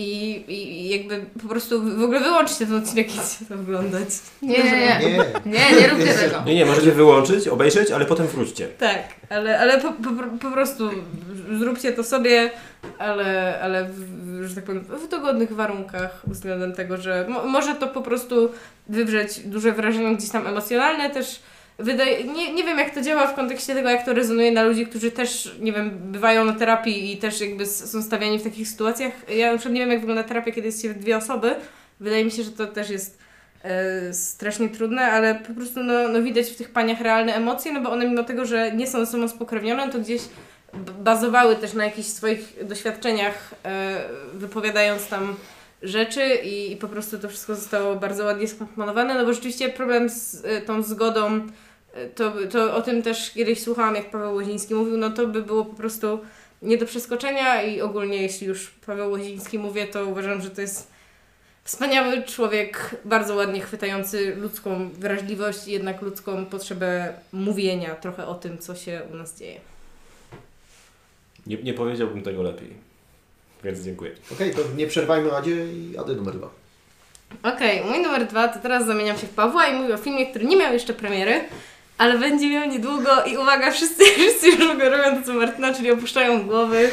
i, i, jakby po prostu w ogóle wyłączcie ten odcinek i idźcie to oglądać. Nie, nie, nie. Nie. Nie, nie róbcie tego. Nie, nie, możecie wyłączyć, obejrzeć, ale potem wróćcie. Tak, ale, ale po, po, po prostu zróbcie to sobie, ale, ale w, w- że tak powiem, w dogodnych warunkach względem tego, że mo, może to po prostu wywrzeć duże wrażenie gdzieś tam emocjonalne też. Wydaje, nie, nie wiem jak to działa w kontekście tego, jak to rezonuje na ludzi, którzy też, nie wiem, bywają na terapii i też jakby są stawiani w takich sytuacjach. Ja na przykład nie wiem jak wygląda terapia, kiedy jest się dwie osoby. Wydaje mi się, że to też jest e, strasznie trudne, ale po prostu no, no widać w tych paniach realne emocje, no bo one mimo tego, że nie są ze sobą spokrewnione, to gdzieś bazowały też na jakichś swoich doświadczeniach, e, wypowiadając tam rzeczy i, i po prostu to wszystko zostało bardzo ładnie skomponowane, no bo rzeczywiście problem z e, tą zgodą, to, to o tym też kiedyś słuchałam, jak Paweł Łoziński mówił, no to by było po prostu nie do przeskoczenia i ogólnie jeśli już Paweł Łoziński mówię, to uważam, że to jest Wspaniały człowiek, bardzo ładnie chwytający ludzką wrażliwość i jednak ludzką potrzebę mówienia trochę o tym, co się u nas dzieje. Nie, nie powiedziałbym tego lepiej. Więc dziękuję. Okej, to nie przerwajmy Adzie i Ady numer dwa. Okej, mój numer dwa, to teraz zamieniam się w Pawła i mówię o filmie, który nie miał jeszcze premiery, ale będzie miał niedługo i uwaga, wszyscy, wszyscy już w ogóle robią to co Martyna, czyli opuszczają głowy.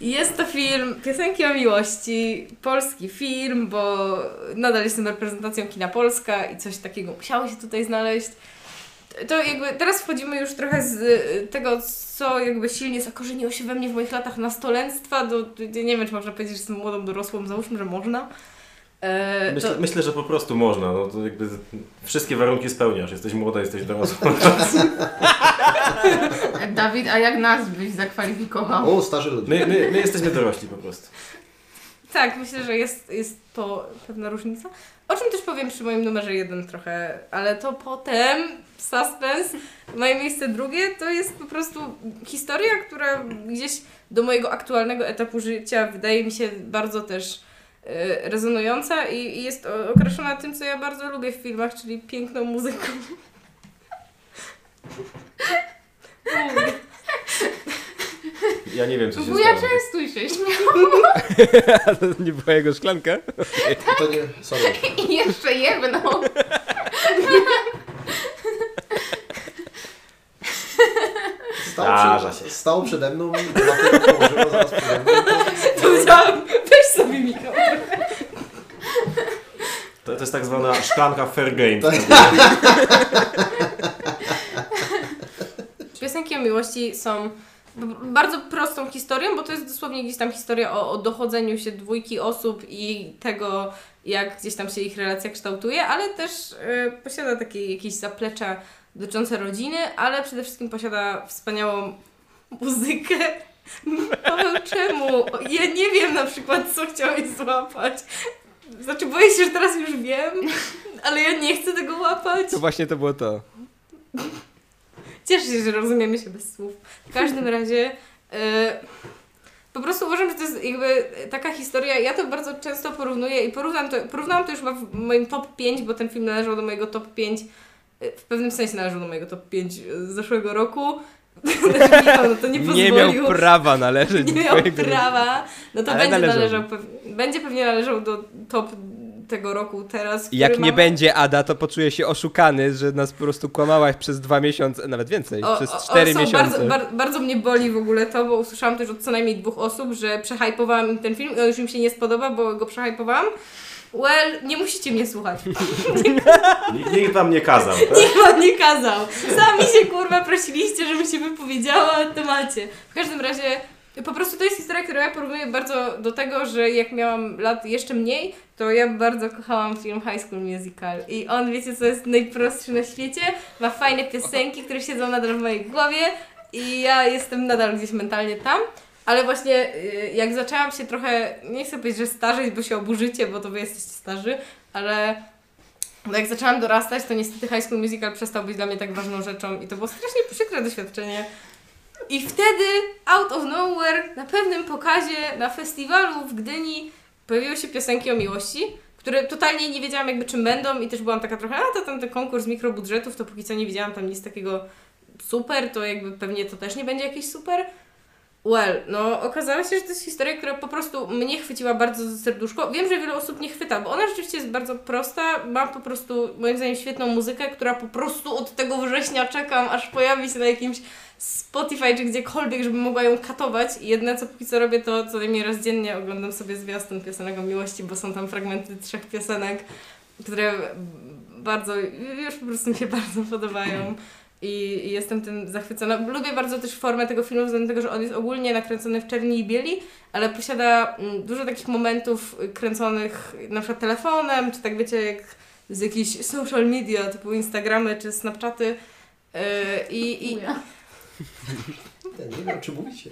Jest to film Piosenki o miłości, polski film, bo nadal jestem reprezentacją kina Polska i coś takiego musiało się tutaj znaleźć. To jakby teraz wchodzimy już trochę z y, tego, co jakby silnie zakorzeniło się we mnie w moich latach nastolenstwa do, nie wiem, czy można powiedzieć, że jestem młodą dorosłą, załóżmy, że można. E, Myślę, to- myślę, że po prostu można. No to jakby wszystkie warunki spełniasz. Jesteś młoda, jesteś dorosła. Dawid, a jak nas byś zakwalifikował? O, starzy ludzie. My, my, my jesteśmy dorośli po prostu. Tak, myślę, że jest, jest to pewna różnica. O czym też powiem przy moim numerze jeden trochę, ale to potem, suspense, moje miejsce drugie to jest po prostu historia, która gdzieś do mojego aktualnego etapu życia wydaje mi się bardzo też rezonująca i, i jest o- okraszona tym, co ja bardzo lubię w filmach, czyli piękną muzyką. Ja nie wiem, co się Wuja, stało. częstuj się, śmiał. A to nie była jego szklanka? To nie, sorry. I jeszcze jedną. Stało, Zdarza przed, się. stało przede mną, dlatego położyło zaraz przede mną. To powiedziałam, weź sobie Michał. To, to jest tak zwana szklanka fair game. Tak. Piosenki o miłości są b- bardzo prostą historią, bo to jest dosłownie gdzieś tam historia o, o dochodzeniu się dwójki osób i tego, jak gdzieś tam się ich relacja kształtuje, ale też y, posiada takie jakieś zaplecza dotyczące rodziny, ale przede wszystkim posiada wspaniałą muzykę. Paweł, czemu? Ja nie wiem na przykład, co chciałeś złapać. Znaczy, boję się, że teraz już wiem, ale ja nie chcę tego łapać. To właśnie to było to. Cieszę się, że rozumiemy się bez słów. W każdym razie e, po prostu uważam, że to jest jakby taka historia. Ja to bardzo często porównuję i porównam to, porównałam to już chyba w moim top 5, bo ten film należał do mojego top 5. e, W pewnym sensie należał do mojego top 5 z zeszłego roku. No to nie Nie miał prawa należeć nie miał prawa, no to będzie należał. należał, pew- będzie pewnie należał do top tego roku teraz. Jak nie mamy. będzie Ada, to poczuję się oszukany, że nas po prostu kłamałaś przez dwa miesiące, nawet więcej, O, przez cztery miesiące. Bardzo, bar, bardzo mnie boli w ogóle to, bo usłyszałam też od co najmniej dwóch osób, że przehypowałam im ten film i on już im się nie spodoba, bo go przehypowałam. Well, nie musicie mnie słuchać. Nikt, nikt wam nie kazał, tak? Nikt wam nie kazał. Sami się kurwa prosiliście, żebym się wypowiedziała o temacie. W każdym razie po prostu to jest historia, którą ja porównuję bardzo do tego, że jak miałam lat jeszcze mniej, to ja bardzo kochałam film High School Musical. I on, wiecie co jest najprostszy na świecie? Ma fajne piosenki, które siedzą nadal w mojej głowie i ja jestem nadal gdzieś mentalnie tam. Ale właśnie y, jak zaczęłam się trochę, nie chcę powiedzieć, że starzeć, bo się oburzycie, bo to wy jesteście starzy, ale no jak zaczęłam dorastać, to niestety High School Musical przestał być dla mnie tak ważną rzeczą i to było strasznie przykre doświadczenie. I wtedy, out of nowhere, na pewnym pokazie, na festiwalu w Gdyni pojawiły się piosenki o miłości, które totalnie nie wiedziałam jakby czym będą i też byłam taka trochę, a to ten konkurs mikrobudżetów, to póki co nie widziałam tam nic takiego super, to jakby pewnie to też nie będzie jakieś super. Well, no okazało się, że to jest historia, która po prostu mnie chwyciła bardzo za serduszko. Wiem, że wiele osób nie chwyta, bo ona rzeczywiście jest bardzo prosta, ma po prostu moim zdaniem świetną muzykę, która po prostu od tego września czekam, aż pojawi się na jakimś Spotify czy gdziekolwiek, żebym mogła ją katować. I jedyne co póki co robię, to co najmniej raz dziennie oglądam sobie zwiastun piosenek o miłości, bo są tam fragmenty trzech piosenek, które bardzo, już po prostu mi się bardzo podobają. I i jestem tym zachwycona. Lubię bardzo też formę tego filmu, względem tego, że on jest ogólnie nakręcony w czerni i bieli, ale posiada mm, dużo takich momentów kręconych na przykład telefonem, czy tak wiecie, jak z jakichś social media, typu Instagramy czy Snapchaty. Yy, I, i, nie wiem, czy mówicie.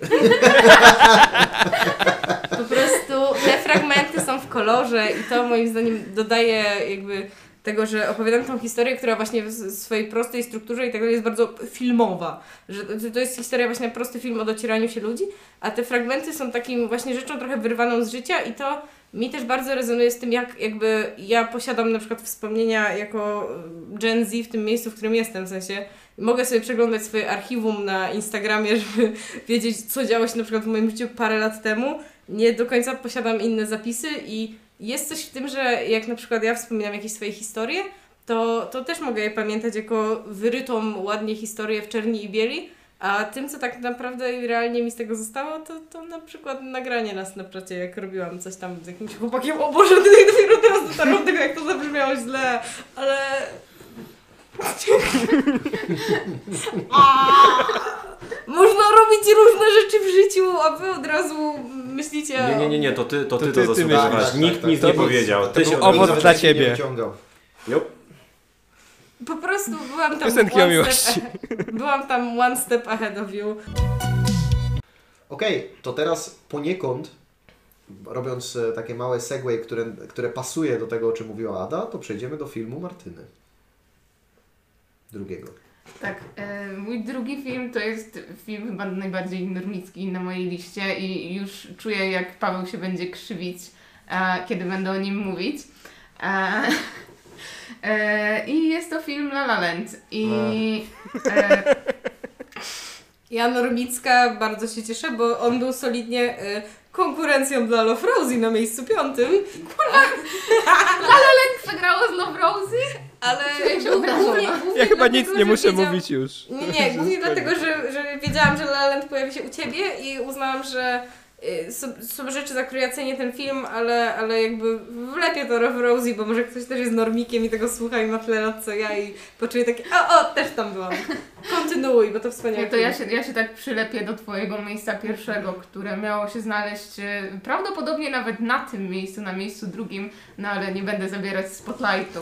po prostu te fragmenty są w kolorze i to moim zdaniem dodaje jakby tego, że opowiadam tą historię, która właśnie w swojej prostej strukturze i tego jest bardzo filmowa. Że to- jest historia właśnie prosty film o docieraniu się ludzi, a te fragmenty są takim właśnie rzeczą trochę wyrwaną z życia i to mi też bardzo rezonuje z tym, jak jakby ja posiadam na przykład wspomnienia jako y, Gen Z w tym miejscu, w którym jestem, w sensie mogę sobie przeglądać swoje archiwum na Instagramie, żeby wiedzieć, co działo się na przykład w moim życiu parę lat temu. Nie do końca posiadam inne zapisy i jest coś w tym, że jak na przykład ja wspominam jakieś swoje historie, to, to też mogę je pamiętać jako wyrytą ładnie historię w czerni i bieli, a tym, co tak naprawdę i realnie mi z tego zostało, to, to na przykład nagranie na Snapchacie, jak robiłam coś tam z jakimś chłopakiem. O Boże, dopiero teraz dotarłam do tego, jak to zabrzmiało źle, ale... Można robić różne rzeczy w życiu, a wy od razu myślicie Nie, o... nie, nie, nie, to ty to, ty, To to, ty- ty zasługiwasz. myślisz. Nikt Tak, tak, nic tak. nie powiedział. Ty to się owoc dla ciebie. Nie wyciągał. Jup. Po prostu byłam tam Piosenki o one miłości. step byłam tam one step ahead of you. Okej, to teraz poniekąd, robiąc e, takie małe segway, które, które pasuje do tego, o czym mówiła Ada, to przejdziemy do filmu Martyny. Drugiego. Tak, e, mój drugi film to jest film chyba najbardziej normicki na mojej liście i już czuję jak Paweł się będzie krzywić, e, kiedy będę o nim mówić. E, e, I jest to film La La Land i e, Ja Normicka bardzo się cieszę, bo on był solidnie y, konkurencją dla Love Rosie na miejscu piątym, przegrało z Love Rosie? ale głównie, głównie, Ja chyba nic nie muszę mówić już. Nie, nie, głównie dlatego, że, że wiedziałam, że La La Land pojawi się u Ciebie i uznałam, że są, są rzeczy, za które ja cenię ten film, ale, ale jakby wlepię to Love Rosie, bo może ktoś też jest normikiem i tego słucha i ma tyle lat co ja i poczuje takie, o, o, też tam byłam. Kontynuuj, bo to wspaniały Nie, to ja się, ja się tak przylepię do Twojego miejsca pierwszego, które miało się znaleźć e, prawdopodobnie nawet na tym miejscu, na miejscu drugim, no ale nie będę zabierać spotlightu.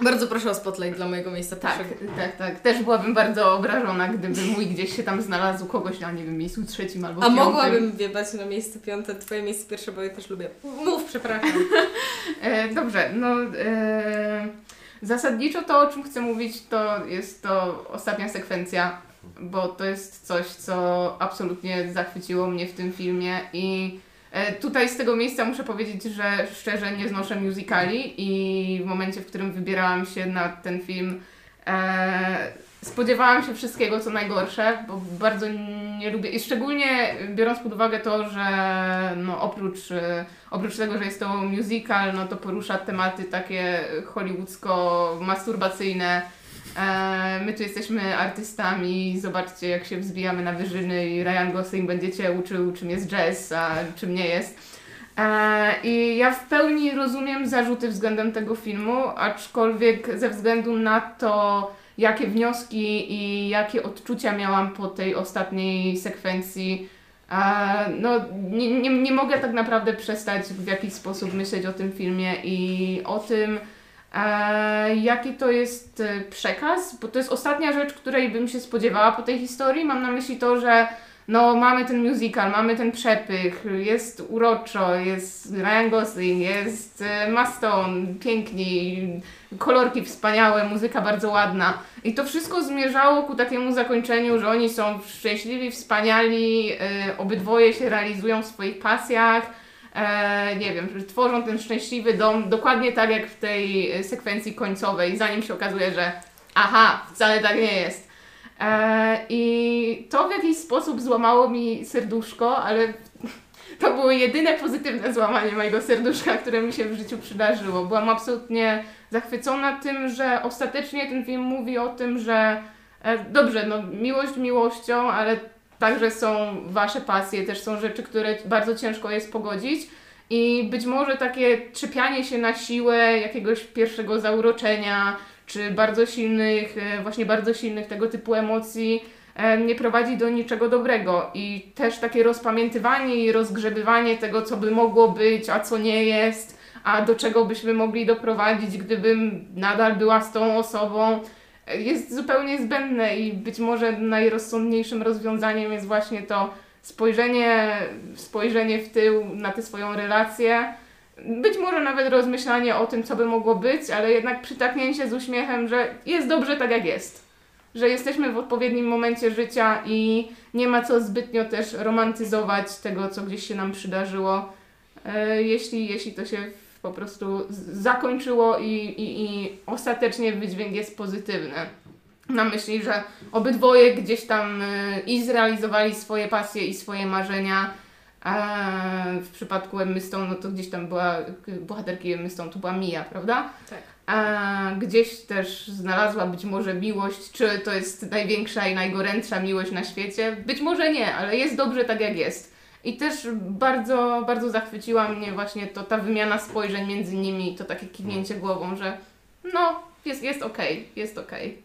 Bardzo proszę o spotlight dla mojego miejsca Tak, pierwszego. tak, tak. Też byłabym bardzo obrażona, gdyby mój gdzieś się tam znalazł kogoś na, nie wiem, miejscu trzecim albo A piątym. mogłabym wiebać na miejsce piąte, twoje miejsce pierwsze, bo ja też lubię. Mów, przepraszam. E, dobrze, no e, zasadniczo to, o czym chcę mówić, to jest to ostatnia sekwencja, bo to jest coś, co absolutnie zachwyciło mnie w tym filmie i tutaj z tego miejsca muszę powiedzieć, że szczerze nie znoszę musicali i w momencie, w którym wybierałam się na ten film, E, spodziewałam się wszystkiego, co najgorsze, bo bardzo nie lubię, i szczególnie biorąc pod uwagę to, że no, oprócz, e, oprócz tego, że jest to musical, no to porusza tematy takie hollywoodzko-masturbacyjne. E, my tu jesteśmy artystami, zobaczcie jak się wzbijamy na wyżyny i Ryan Gosling będzie Cię uczył czym jest jazz, a czym nie jest. E, I ja w pełni rozumiem zarzuty względem tego filmu, aczkolwiek ze względu na to, jakie wnioski i jakie odczucia miałam po tej ostatniej sekwencji, e, no nie, nie, nie mogę tak naprawdę przestać w jakiś sposób myśleć o tym filmie i o tym, e, jaki to jest e, przekaz, bo to jest ostatnia rzecz, której bym się spodziewała po tej historii. Mam na myśli to, że no mamy ten musical, mamy ten przepych, jest uroczo, jest Ryan Gosling, jest e, Maston, piękni, kolorki wspaniałe, muzyka bardzo ładna. I to wszystko zmierzało ku takiemu zakończeniu, że oni są szczęśliwi, wspaniali, obydwoje się realizują w swoich pasjach, e, nie wiem, tworzą ten szczęśliwy dom, dokładnie tak jak w tej sekwencji końcowej, zanim się okazuje, że aha, wcale tak nie jest. E, I to w jakiś sposób złamało mi serduszko, ale to było jedyne pozytywne złamanie mojego serduszka, które mi się w życiu przydarzyło. Byłam absolutnie zachwycona tym, że ostatecznie ten film mówi o tym, że e, dobrze, no miłość miłością, ale także są wasze pasje, też są rzeczy, które bardzo ciężko jest pogodzić. I być może takie czepianie się na siłę jakiegoś pierwszego zauroczenia, czy bardzo silnych, e, właśnie bardzo silnych tego typu emocji e, nie prowadzi do niczego dobrego. I też takie rozpamiętywanie i rozgrzebywanie tego, co by mogło być, a co nie jest, a do czego byśmy mogli doprowadzić, gdybym nadal była z tą osobą, jest zupełnie zbędne i być może najrozsądniejszym rozwiązaniem jest właśnie to spojrzenie, spojrzenie w tył na tę swoją relację być może nawet rozmyślanie o tym, co by mogło być, ale jednak przytaknięcie z uśmiechem, że jest dobrze tak jak jest. Że jesteśmy w odpowiednim momencie życia i nie ma co zbytnio też romantyzować tego, co gdzieś się nam przydarzyło, e, jeśli, jeśli to się po prostu zakończyło i, i, i ostatecznie wydźwięk jest pozytywny. Na myśli, że obydwoje gdzieś tam e, i zrealizowali swoje pasje i swoje marzenia, a w przypadku Stone, no to gdzieś tam była, bohaterki Stone to była Mia, prawda? Tak. A gdzieś też znalazła być może miłość, czy to jest największa i najgorętsza miłość na świecie? Być może nie, ale jest dobrze tak jak jest. I też bardzo, bardzo zachwyciła mnie właśnie to, ta wymiana spojrzeń między nimi, to takie kiwnięcie głową, że no, jest, jest okej, okay, jest okej. Okay.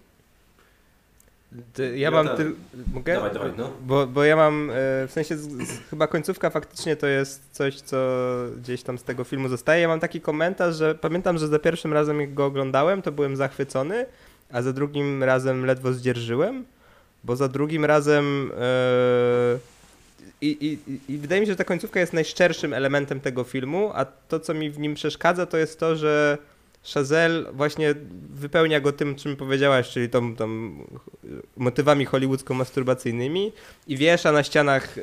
Ja, ja mam tylko. Mogę? Dawaj, dawaj, no. Bo, bo ja mam, e, w sensie z, z, chyba końcówka faktycznie to jest coś, co gdzieś tam z tego filmu zostaje. Ja mam taki komentarz, że pamiętam, że za pierwszym razem jak go oglądałem, to byłem zachwycony, a za drugim razem ledwo zdzierżyłem, bo za drugim razem yy, i, i, i wydaje mi się, że ta końcówka jest najszczerszym elementem tego filmu, a to, co mi w nim przeszkadza, to jest to, że Chazelle właśnie wypełnia go tym, czym powiedziałaś, czyli tą, tą motywami hollywoodzko-masturbacyjnymi i wiesza na ścianach y,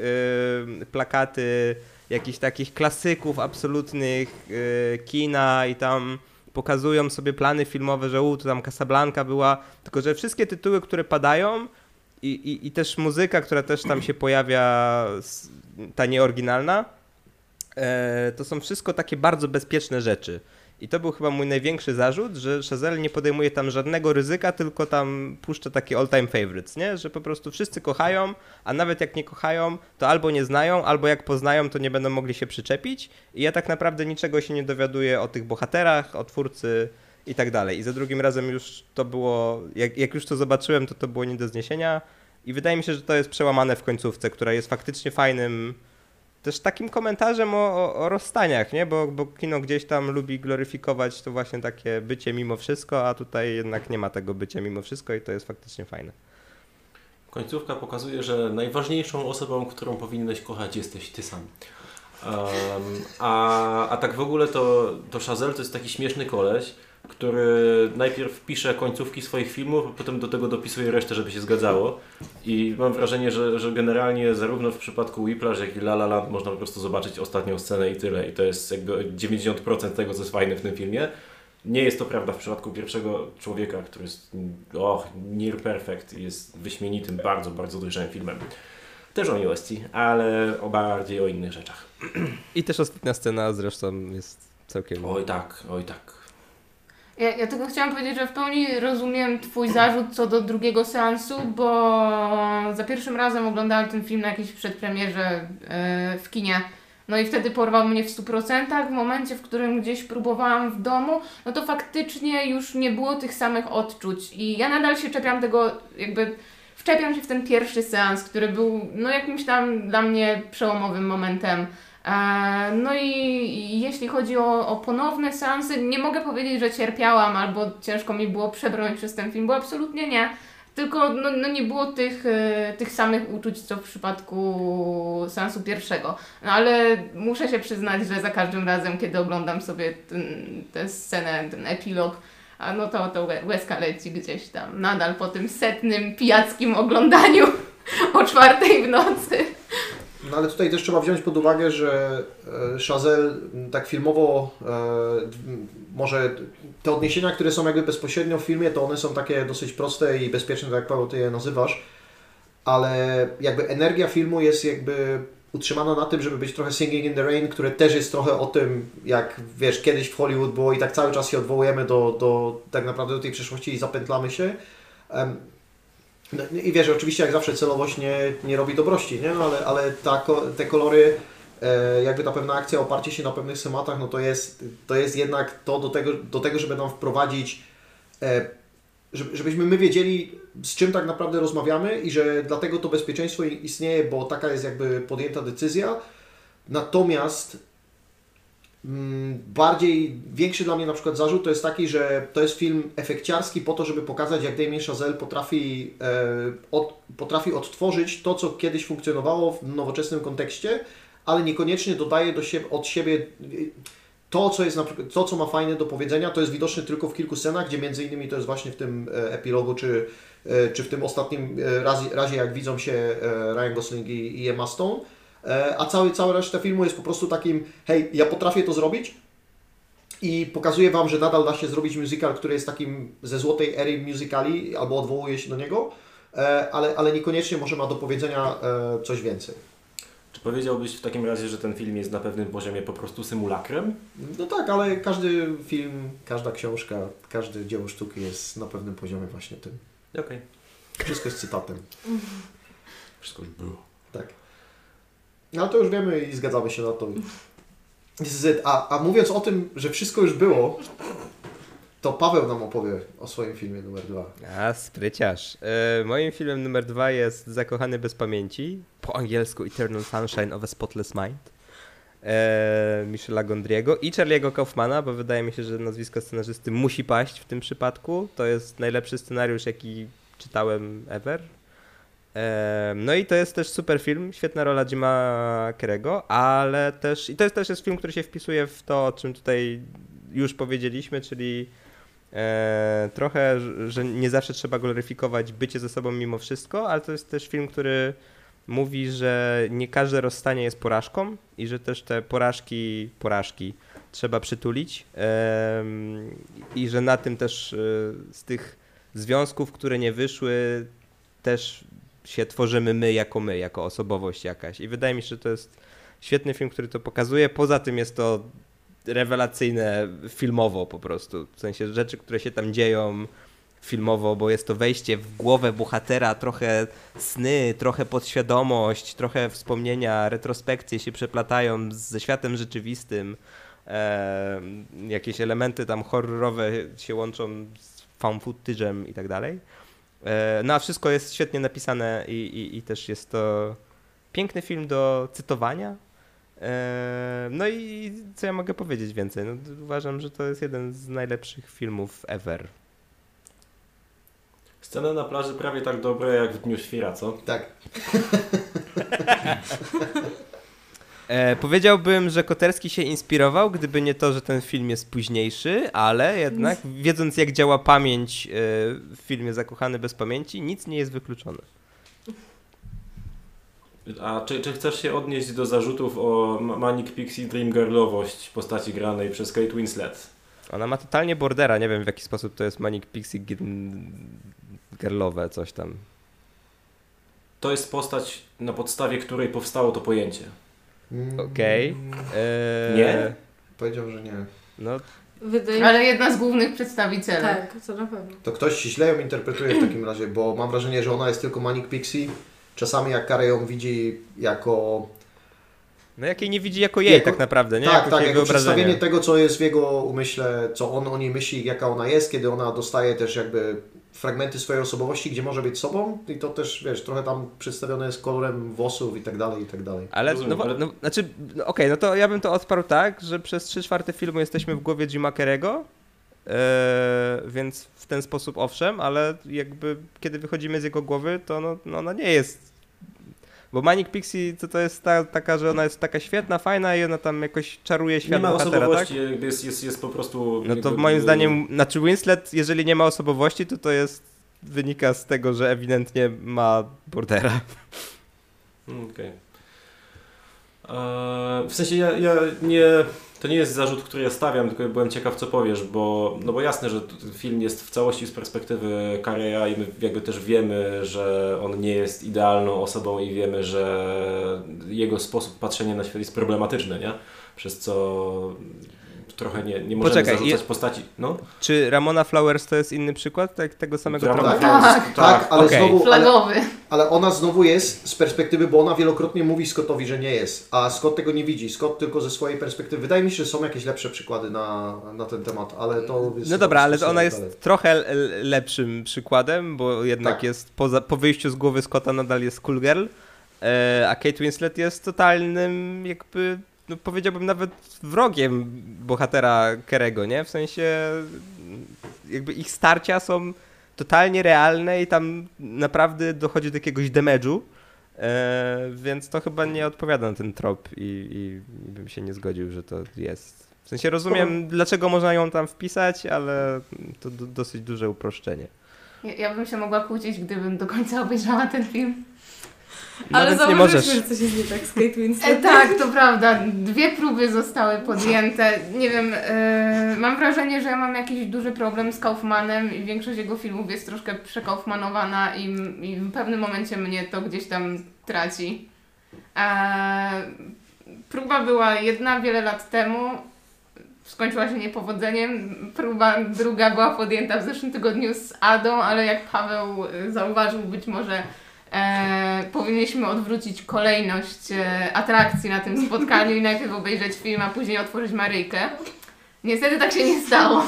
plakaty jakichś takich klasyków absolutnych y, kina i tam pokazują sobie plany filmowe, że u, to tam Casablanca była, tylko że wszystkie tytuły, które padają i, i, i też muzyka, która też tam się pojawia, ta nieoryginalna, y, to są wszystko takie bardzo bezpieczne rzeczy. I to był chyba mój największy zarzut, że Chazelle nie podejmuje tam żadnego ryzyka, tylko tam puszcza takie all-time favorites, nie? Że po prostu wszyscy kochają, a nawet jak nie kochają, to albo nie znają, albo jak poznają, to nie będą mogli się przyczepić. I ja tak naprawdę niczego się nie dowiaduję o tych bohaterach, o twórcy i tak dalej. I za drugim razem już to było, jak, jak już to zobaczyłem, to to było nie do zniesienia. I wydaje mi się, że to jest przełamane w końcówce, która jest faktycznie fajnym też takim komentarzem o, o, o, rozstaniach, nie? Bo, bo kino gdzieś tam lubi gloryfikować to właśnie takie bycie mimo wszystko, a tutaj jednak nie ma tego bycia mimo wszystko i to jest faktycznie fajne. Końcówka pokazuje, że najważniejszą osobą, którą powinieneś kochać jesteś ty sam. Um, a, a tak w ogóle to, to Chazelle to jest taki śmieszny koleś, który najpierw pisze końcówki swoich filmów, a potem do tego dopisuje resztę, żeby się zgadzało. I mam wrażenie, że, że generalnie zarówno w przypadku Whiplash, jak i La La Land można po prostu zobaczyć ostatnią scenę i tyle. I to jest jakby 90% tego, co jest fajne w tym filmie. Nie jest to prawda w przypadku pierwszego człowieka, który jest och, near perfect jest wyśmienitym, bardzo, bardzo dojrzałym filmem. Też o miłości, ale o bardziej o innych rzeczach. I też ostatnia scena zresztą jest całkiem... Oj tak, oj tak. Ja, ja tylko chciałam powiedzieć, że w pełni rozumiem Twój zarzut co do drugiego seansu, bo za pierwszym razem oglądałam ten film na jakiejś przedpremierze yy, w kinie. No i wtedy porwał mnie w 100%. W momencie, w którym gdzieś próbowałam w domu, no to faktycznie już nie było tych samych odczuć. I ja nadal się czepiam tego, jakby wczepiam się w ten pierwszy seans, który był no jakimś tam dla mnie przełomowym momentem. E, No i jeśli chodzi o, o ponowne seansy, nie mogę powiedzieć, że cierpiałam albo ciężko mi było przebrnąć przez ten film, bo absolutnie nie. Tylko no, no nie było tych, e, tych samych uczuć, co w przypadku seansu pierwszego. No ale muszę się przyznać, że za każdym razem, kiedy oglądam sobie ten, tę scenę, ten epilog, a no to, to łe- łezka leci gdzieś tam nadal po tym setnym pijackim oglądaniu o czwartej w nocy. No ale tutaj też trzeba wziąć pod uwagę, że e, Chazelle tak filmowo e, może te odniesienia, które są jakby bezpośrednio w filmie, to one są takie dosyć proste i bezpieczne, tak jak Paweł ty je nazywasz, ale jakby energia filmu jest jakby utrzymana na tym, żeby być trochę Singing in the Rain, które też jest trochę o tym, jak wiesz, kiedyś w Hollywood było i tak cały czas się odwołujemy do, do tak naprawdę do tej przeszłości i zapętlamy się. No, I wiesz, oczywiście jak zawsze celowość nie, nie robi dobrości, nie? No, ale, ale ta, te kolory, e, jakby ta pewna akcja, oparcie się na pewnych schematach, no to jest, to jest jednak to do tego, do tego żeby nam wprowadzić, e, żeby, żebyśmy my wiedzieli, z czym tak naprawdę rozmawiamy i że dlatego to bezpieczeństwo istnieje, bo taka jest jakby podjęta decyzja. Natomiast bardziej, większy dla mnie na przykład zarzut to jest taki, że to jest film efekciarski po to, żeby pokazać jak Damien Chazelle potrafi, e, od, potrafi odtworzyć to, co kiedyś funkcjonowało w nowoczesnym kontekście, ale niekoniecznie dodaje do siebie, od siebie y, to, co jest to, co ma fajne do powiedzenia, to jest widoczne tylko w kilku scenach, gdzie między innymi to jest właśnie w tym e, epilogu, czy, e, czy w tym ostatnim e, razie, razie jak widzą się e, Ryan Gosling i Emma Stone. E, A cały, cała reszta filmu jest po prostu takim, hej, ja potrafię to zrobić i pokazuję Wam, że nadal da się zrobić musical, który jest takim ze złotej ery musicali, albo odwołuje się do niego, e, ale, ale niekoniecznie może ma do powiedzenia e, coś więcej. Czy powiedziałbyś w takim razie, że ten film jest na pewnym poziomie po prostu symulakrem? No tak, ale każdy film, każda książka, każde dzieło sztuki jest na pewnym poziomie właśnie tym. Okej. Wszystko jest cytatem. Wszystko już było. No to już wiemy i zgadzamy się na to. This is it. A, a mówiąc o tym, że wszystko już było, to Paweł nam opowie o swoim filmie numer dwa. A, spryciarz. E, moim filmem numer dwa jest Zakochany bez pamięci, po angielsku Eternal Sunshine of a Spotless Mind. E, Michela Gondriego i Charlie'ego Kaufmana, bo wydaje mi się, że nazwisko scenarzysty musi paść w tym przypadku. To jest najlepszy scenariusz, jaki czytałem ever. E, No i to jest też super film, świetna rola Jima Kerego, ale też, i to jest też jest film, który się wpisuje w to, o czym tutaj już powiedzieliśmy, czyli e, trochę, że- nie zawsze trzeba gloryfikować bycie ze sobą mimo wszystko, ale to jest też film, który mówi, że nie każde rozstanie jest porażką i że też te porażki, porażki trzeba przytulić. Em, i że na tym też e, z tych związków, które nie wyszły, też się tworzymy my jako my, jako osobowość jakaś. I wydaje mi się, że to jest świetny film, który to pokazuje. Poza tym jest to rewelacyjne filmowo po prostu. W sensie rzeczy, które się tam dzieją filmowo, bo jest to wejście w głowę bohatera, trochę sny, trochę podświadomość, trochę wspomnienia, retrospekcje się przeplatają ze światem rzeczywistym. E, jakieś elementy tam horrorowe się łączą z found footage'em i tak dalej. E, No a wszystko jest świetnie napisane i, i, i też jest to piękny film do cytowania. E, No i co ja mogę powiedzieć więcej? No, uważam, że to jest jeden z najlepszych filmów ever. Scena na plaży prawie tak dobra jak w Dniu Świra, co? Tak. E, powiedziałbym, że Koterski się inspirował, gdyby nie to, że ten film jest późniejszy, ale jednak wiedząc jak działa pamięć e, w filmie Zakochany bez pamięci, nic nie jest wykluczone. A czy, czy chcesz się odnieść do zarzutów o Ma- Manic Pixie Dream Girlowość postaci granej przez Kate Winslet? Ona ma totalnie bordera, nie wiem w jaki sposób to jest Manic Pixie gir- girlowe, coś tam. To jest postać, na podstawie której powstało to pojęcie. Mm, Okej. Eee, Nie? Powiedział, że nie. No, Wydaje Ale jedna z głównych przedstawicieli. Tak, to na pewno. To ktoś źle ją interpretuje w takim razie, bo mam wrażenie, że ona jest tylko Manic Pixie. Czasami jak Kary ją widzi jako... no jak jej nie widzi jako jej Jako- tak naprawdę, nie? tak, jako tak, jej jako przedstawienie tego, co jest w jego umyśle, co on o niej myśli, jaka ona jest, kiedy ona dostaje też jakby fragmenty swojej osobowości, gdzie może być sobą i to też, wiesz, trochę tam przedstawione jest kolorem włosów i tak dalej, i tak dalej. Ale, Rozumiem, no, ale- no, znaczy, no, okej, no to ja bym to odparł tak, że przez 3 czwarte filmu jesteśmy w głowie Jima Carrey'ego, e, więc w ten sposób owszem, ale jakby kiedy wychodzimy z jego głowy, to no, no ona nie jest... Bo Manic Pixie to, to jest ta, taka, że ona jest taka świetna, fajna i ona tam jakoś czaruje Nie świat ma bohatera, tak? jest, jest, jest po prostu... No to moim zdaniem, znaczy Winslet, jeżeli nie ma osobowości, to to jest, wynika z tego, że ewidentnie ma bordera. Mm, Okej. Eee, W sensie ja, ja nie... To nie jest zarzut, który ja stawiam, tylko byłem ciekaw, co powiesz, bo, no bo jasne, że film jest w całości z perspektywy Kareya i my jakby też wiemy, że on nie jest idealną osobą i wiemy, że jego sposób patrzenia na świat jest problematyczny, nie? Przez co trochę nie, nie możemy Poczekaj, zarzucać je- postaci... No? Czy Ramona Flowers to jest inny przykład tak, tego samego Ramona? Tak, Flowers- tak, ale okej. znowu... Ale, Flagowy. ale ona znowu jest z perspektywy, bo ona wielokrotnie mówi Scottowi, że nie jest, a Scott tego nie widzi. Scott tylko ze swojej perspektywy. Wydaje mi się, że są jakieś lepsze przykłady na, na ten temat, ale to jest... No dobra, ale to ona dalej. jest trochę l- lepszym przykładem, bo jednak Tak. jest poza, po wyjściu z głowy Scotta nadal jest cool girl, e, a Kate Winslet jest totalnym jakby, no powiedziałbym nawet wrogiem bohatera Kerego, nie? W sensie jakby ich starcia są totalnie realne i tam naprawdę dochodzi do jakiegoś damage'u, e, więc to chyba nie odpowiada na ten trop i, i, i bym się nie zgodził, że to jest. W sensie rozumiem, dlaczego można ją tam wpisać, ale to do, dosyć duże uproszczenie. Ja, ja bym się mogła kłócić, gdybym do końca obejrzała ten film. Ale Nawet nie możesz. że coś jest nie tak z Kate E, Winslet. tak, to prawda. Dwie próby zostały podjęte. Nie wiem, e, mam wrażenie, że ja mam jakiś duży problem z Kaufmanem i większość jego filmów jest troszkę przekaufmanowana i, i w pewnym momencie mnie to gdzieś tam traci. E, próba była jedna wiele lat temu. Skończyła się niepowodzeniem. Próba druga była podjęta w zeszłym tygodniu z Adą, ale jak Paweł e, zauważył, być może e, powinniśmy odwrócić kolejność e, atrakcji na tym spotkaniu i najpierw obejrzeć film, a później otworzyć Maryjkę. Niestety tak się nie stało.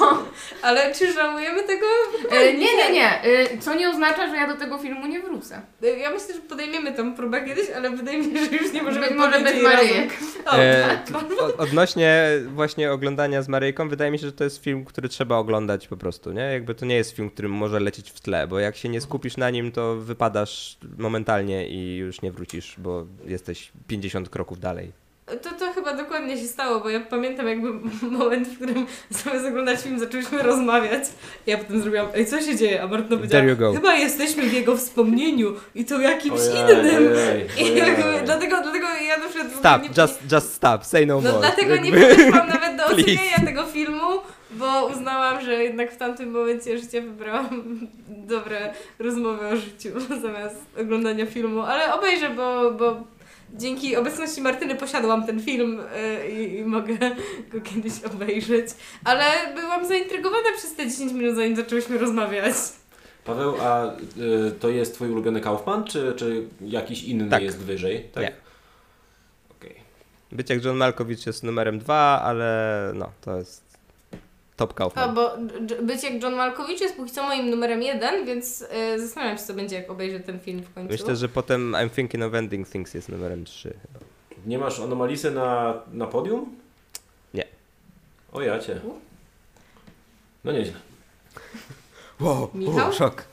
Ale czy żałujemy tego? E, nie, nie, nie. E, co nie oznacza, że ja do tego filmu nie wrócę. Ja myślę, że podejmiemy tą próbę kiedyś, ale wydaje mi się, że już nie możemy Być może bez Maryjek. O, E, tak. odnośnie właśnie oglądania z Maryjką, wydaje mi się, że to jest film, który trzeba oglądać po prostu, nie? Jakby to nie jest film, który może lecieć w tle, bo jak się nie skupisz na nim, to wypadasz momentalnie i już nie wrócisz, bo jesteś 50 kroków dalej. To, to chyba dokładnie się stało, bo ja pamiętam jakby moment, w którym zamiast oglądać film zaczęliśmy rozmawiać. Ja potem zrobiłam, ej co się dzieje? A Martyna powiedziała, chyba jesteśmy w jego wspomnieniu i to jakimś Ojej, innym. ojej, I ojej. jakby, dlatego, dlatego ja na przykład... w ogóle Stop, nie, just, just stop, say no, No more. dlatego nie Jakby- podeszłam nawet do ocenienia tego filmu, bo uznałam, że jednak w tamtym momencie życia wybrałam dobre rozmowy o życiu zamiast oglądania filmu, ale obejrzę, bo, bo dzięki obecności Martyny posiadłam ten film y, i, i mogę go kiedyś obejrzeć. Ale byłam zaintrygowana przez te 10 minut, zanim zaczęłyśmy rozmawiać. Paweł, a y, to jest twój ulubiony Kaufman, czy, czy jakiś inny Tak. jest wyżej? Tak. Nie. Okej. Być jak John Malkovich jest numerem dwa, ale no, to jest top A, Kaufman. bo być jak John Malkovich jest póki co moim numerem jeden, więc y, zastanawiam się, co będzie, jak obejrzę ten film w końcu. Myślę, że potem I'm Thinking of Ending Things jest numerem 3 chyba. Nie masz anomalisy na, na podium? Nie. O ja cię. No nieźle. Wow, Michał? szok.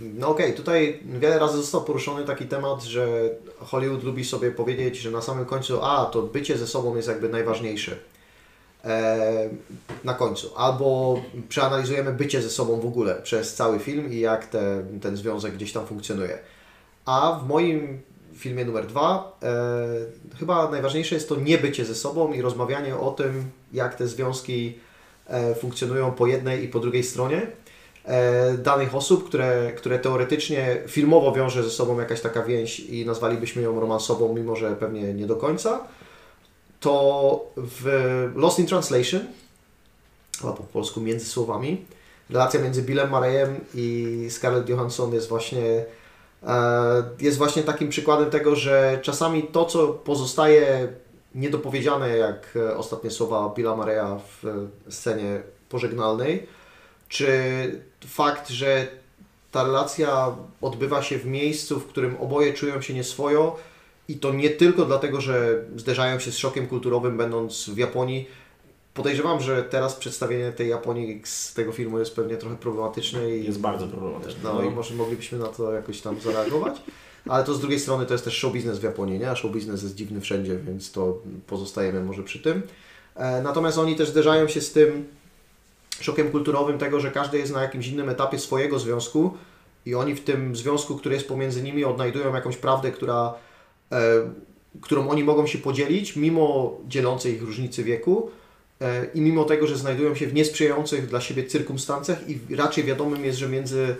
No okej, tutaj wiele razy został poruszony taki temat, że Hollywood lubi sobie powiedzieć, że na samym końcu, a to bycie ze sobą jest jakby najważniejsze. E, na końcu. Albo przeanalizujemy bycie ze sobą w ogóle przez cały film i jak te, ten związek gdzieś tam funkcjonuje. A w moim filmie numer dwa e, chyba najważniejsze jest to nie bycie ze sobą i rozmawianie o tym, jak te związki e, funkcjonują po jednej i po drugiej stronie e, danych osób, które, które teoretycznie filmowo wiąże ze sobą jakaś taka więź i nazwalibyśmy ją romansową, mimo że pewnie nie do końca, to w Lost in Translation, chyba po polsku między słowami, relacja między Billem Murrayem i Scarlett Johansson jest właśnie e, jest właśnie takim przykładem tego, że czasami to, co pozostaje niedopowiedziane, jak e, ostatnie słowa Billa Murraya w e, scenie pożegnalnej, czy fakt, że ta relacja odbywa się w miejscu, w którym oboje czują się nieswojo i to nie tylko dlatego, że zderzają się z szokiem kulturowym będąc w Japonii. Podejrzewam, że teraz przedstawienie tej Japonii z tego filmu jest pewnie trochę problematyczne i Jest bardzo problematyczny. no i może moglibyśmy na to jakoś tam zareagować. Ale to z drugiej strony to jest też show biznes w Japonii, nie? A show biznes jest dziwny wszędzie, więc to pozostajemy może przy tym. E, Natomiast oni też zderzają się z tym szokiem kulturowym tego, że każdy jest na jakimś innym etapie swojego związku i oni w tym związku, który jest pomiędzy nimi, odnajdują jakąś prawdę, która, którą oni mogą się podzielić, mimo dzielącej ich różnicy wieku e, i mimo tego, że znajdują się w niesprzyjających dla siebie cyrkumstancjach i raczej wiadomym jest, że między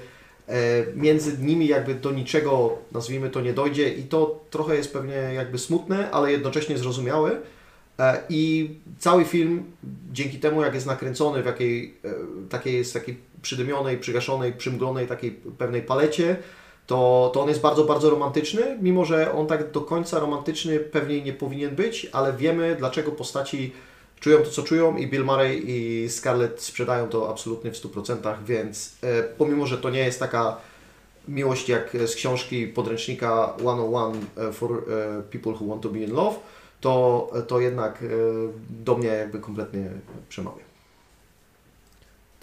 e, między nimi jakby do niczego, nazwijmy to, nie dojdzie i to trochę jest pewnie jakby smutne, ale jednocześnie zrozumiałe. E, I cały film, dzięki temu jak jest nakręcony w jakiej, e, takiej jest takiej przydymionej, przygaszonej, przymglonej takiej pewnej palecie, to, to on jest bardzo, bardzo romantyczny, mimo że on tak do końca romantyczny pewnie nie powinien być, ale wiemy dlaczego postaci czują to, co czują i Bill Murray i Scarlett sprzedają to absolutnie w 100%, więc e, pomimo, że to nie jest taka miłość jak z książki podręcznika 101 e, for e, people who want to be in love, to, to jednak e, do mnie jakby kompletnie przemawia.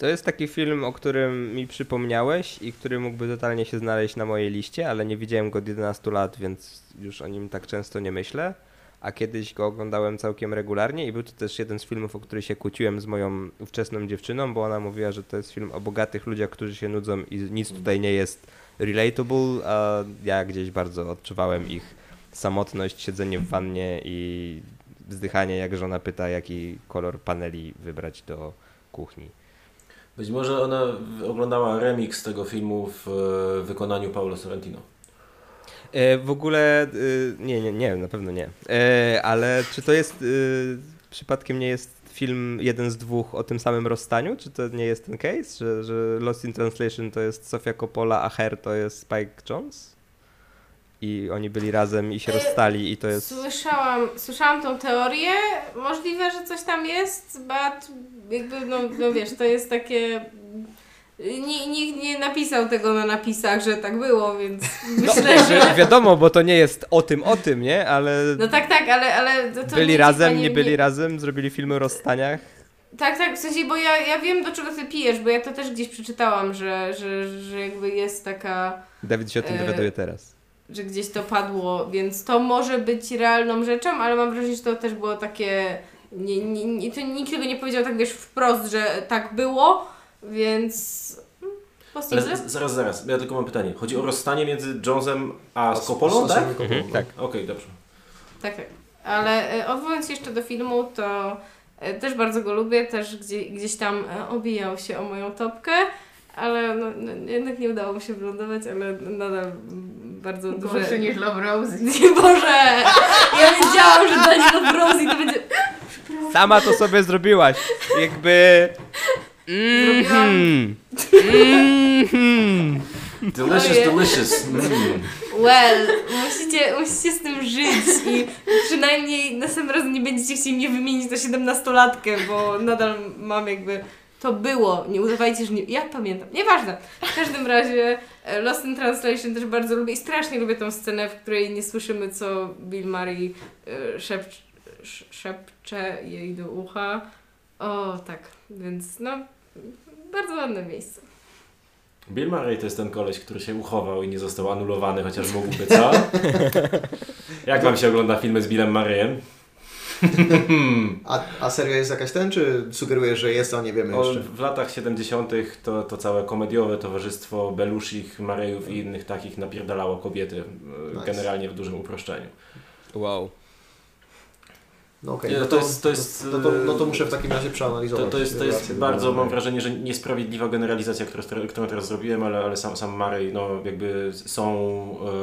To jest taki film, o którym mi przypomniałeś i który mógłby totalnie się znaleźć na mojej liście, ale nie widziałem go od 11 lat, więc już o nim tak często nie myślę. A kiedyś go oglądałem całkiem regularnie i był to też jeden z filmów, o który się kłóciłem z moją ówczesną dziewczyną, bo ona mówiła, że to jest film o bogatych ludziach, którzy się nudzą i nic tutaj nie jest relatable, a ja gdzieś bardzo odczuwałem ich samotność, siedzenie w wannie i wzdychanie, jak żona pyta, jaki kolor paneli wybrać do kuchni. Być może ona oglądała remix tego filmu w e, wykonaniu Paulo Sorrentino. E, w ogóle, y, nie, nie, nie, na pewno nie. E, ale czy to jest, y, przypadkiem nie jest film jeden z dwóch o tym samym rozstaniu? Czy to nie jest ten case, że, że Lost in Translation to jest Sofia Coppola, a Her to jest Spike Jones? I oni byli razem i się E, rozstali i to jest... Słyszałam, słyszałam tą teorię, możliwe, że coś tam jest, but jakby, no, no wiesz, to jest takie... Ni- Nikt nie napisał tego na napisach, że tak było, więc No, myślę, że że... wiadomo, bo to nie jest o tym, o tym, nie? Ale No tak, tak, ale, ale to, to byli nie, razem, nie, nie byli razem, zrobili filmy o rozstaniach. Tak, tak, w sensie, bo ja, ja wiem do czego ty pijesz, bo ja to też gdzieś przeczytałam, że, że, że jakby jest taka, Dawid się o tym E, dowiaduje teraz. Że gdzieś to padło, więc to może być realną rzeczą, ale mam wrażenie, że to też było takie, nie, nie, nie, to nikt tego nie powiedział tak wiesz wprost, że tak było, więc mm, Ale z- zaraz, zaraz, ja tylko mam pytanie. Chodzi o rozstanie między Jonesem a z- tak? Mhm, tak. Okej, dobrze. Tak, tak. Ale e, odwołując się jeszcze do filmu, to e, też bardzo go lubię, też gdzie, gdzieś tam e, obijał się o moją topkę, ale no, no, jednak nie udało mi się wylądować, ale nadal mm, bardzo duże... Gorszy niż Love Rose. Nie Boże! Ja wiedziałam, że Daniel Love Rose i to będzie... Sama to sobie zrobiłaś. Jakby... Mhm. Mhm. Delicious, Ojej. delicious. Mm. Well, musicie, musicie z tym żyć i przynajmniej następnym razem nie będziecie chcieli mnie wymienić na 17-latkę, bo nadal mam jakby... To było, nie udawajcie, że nie... Ja pamiętam, nieważne. W każdym razie e, Lost in Translation też bardzo lubię i strasznie lubię tą scenę, w której nie słyszymy, co Bill Murray e, szepcze, sz- szepcze jej do ucha. O, tak, więc no, bardzo ładne miejsce. Bill Murray to jest ten koleś, który się uchował i nie został anulowany, chociaż mógłby, co? Jak wam się ogląda filmy z Billem Murrayem? A, a serio jest jakaś ten, czy sugerujesz, że jest, a nie wiemy O, jeszcze? w latach 70. To, to całe komediowe towarzystwo Belushich, Marejów i innych takich napierdalało kobiety, e, Nice. generalnie w dużym uproszczeniu. Wow. No Nie, no to jest- to jest, no, to, no to muszę w takim razie przeanalizować. To, to jest, to jest bardzo, mam wrażenie, że niesprawiedliwa generalizacja, którą, którą teraz zrobiłem, ale, ale sam, sam Marej, no jakby są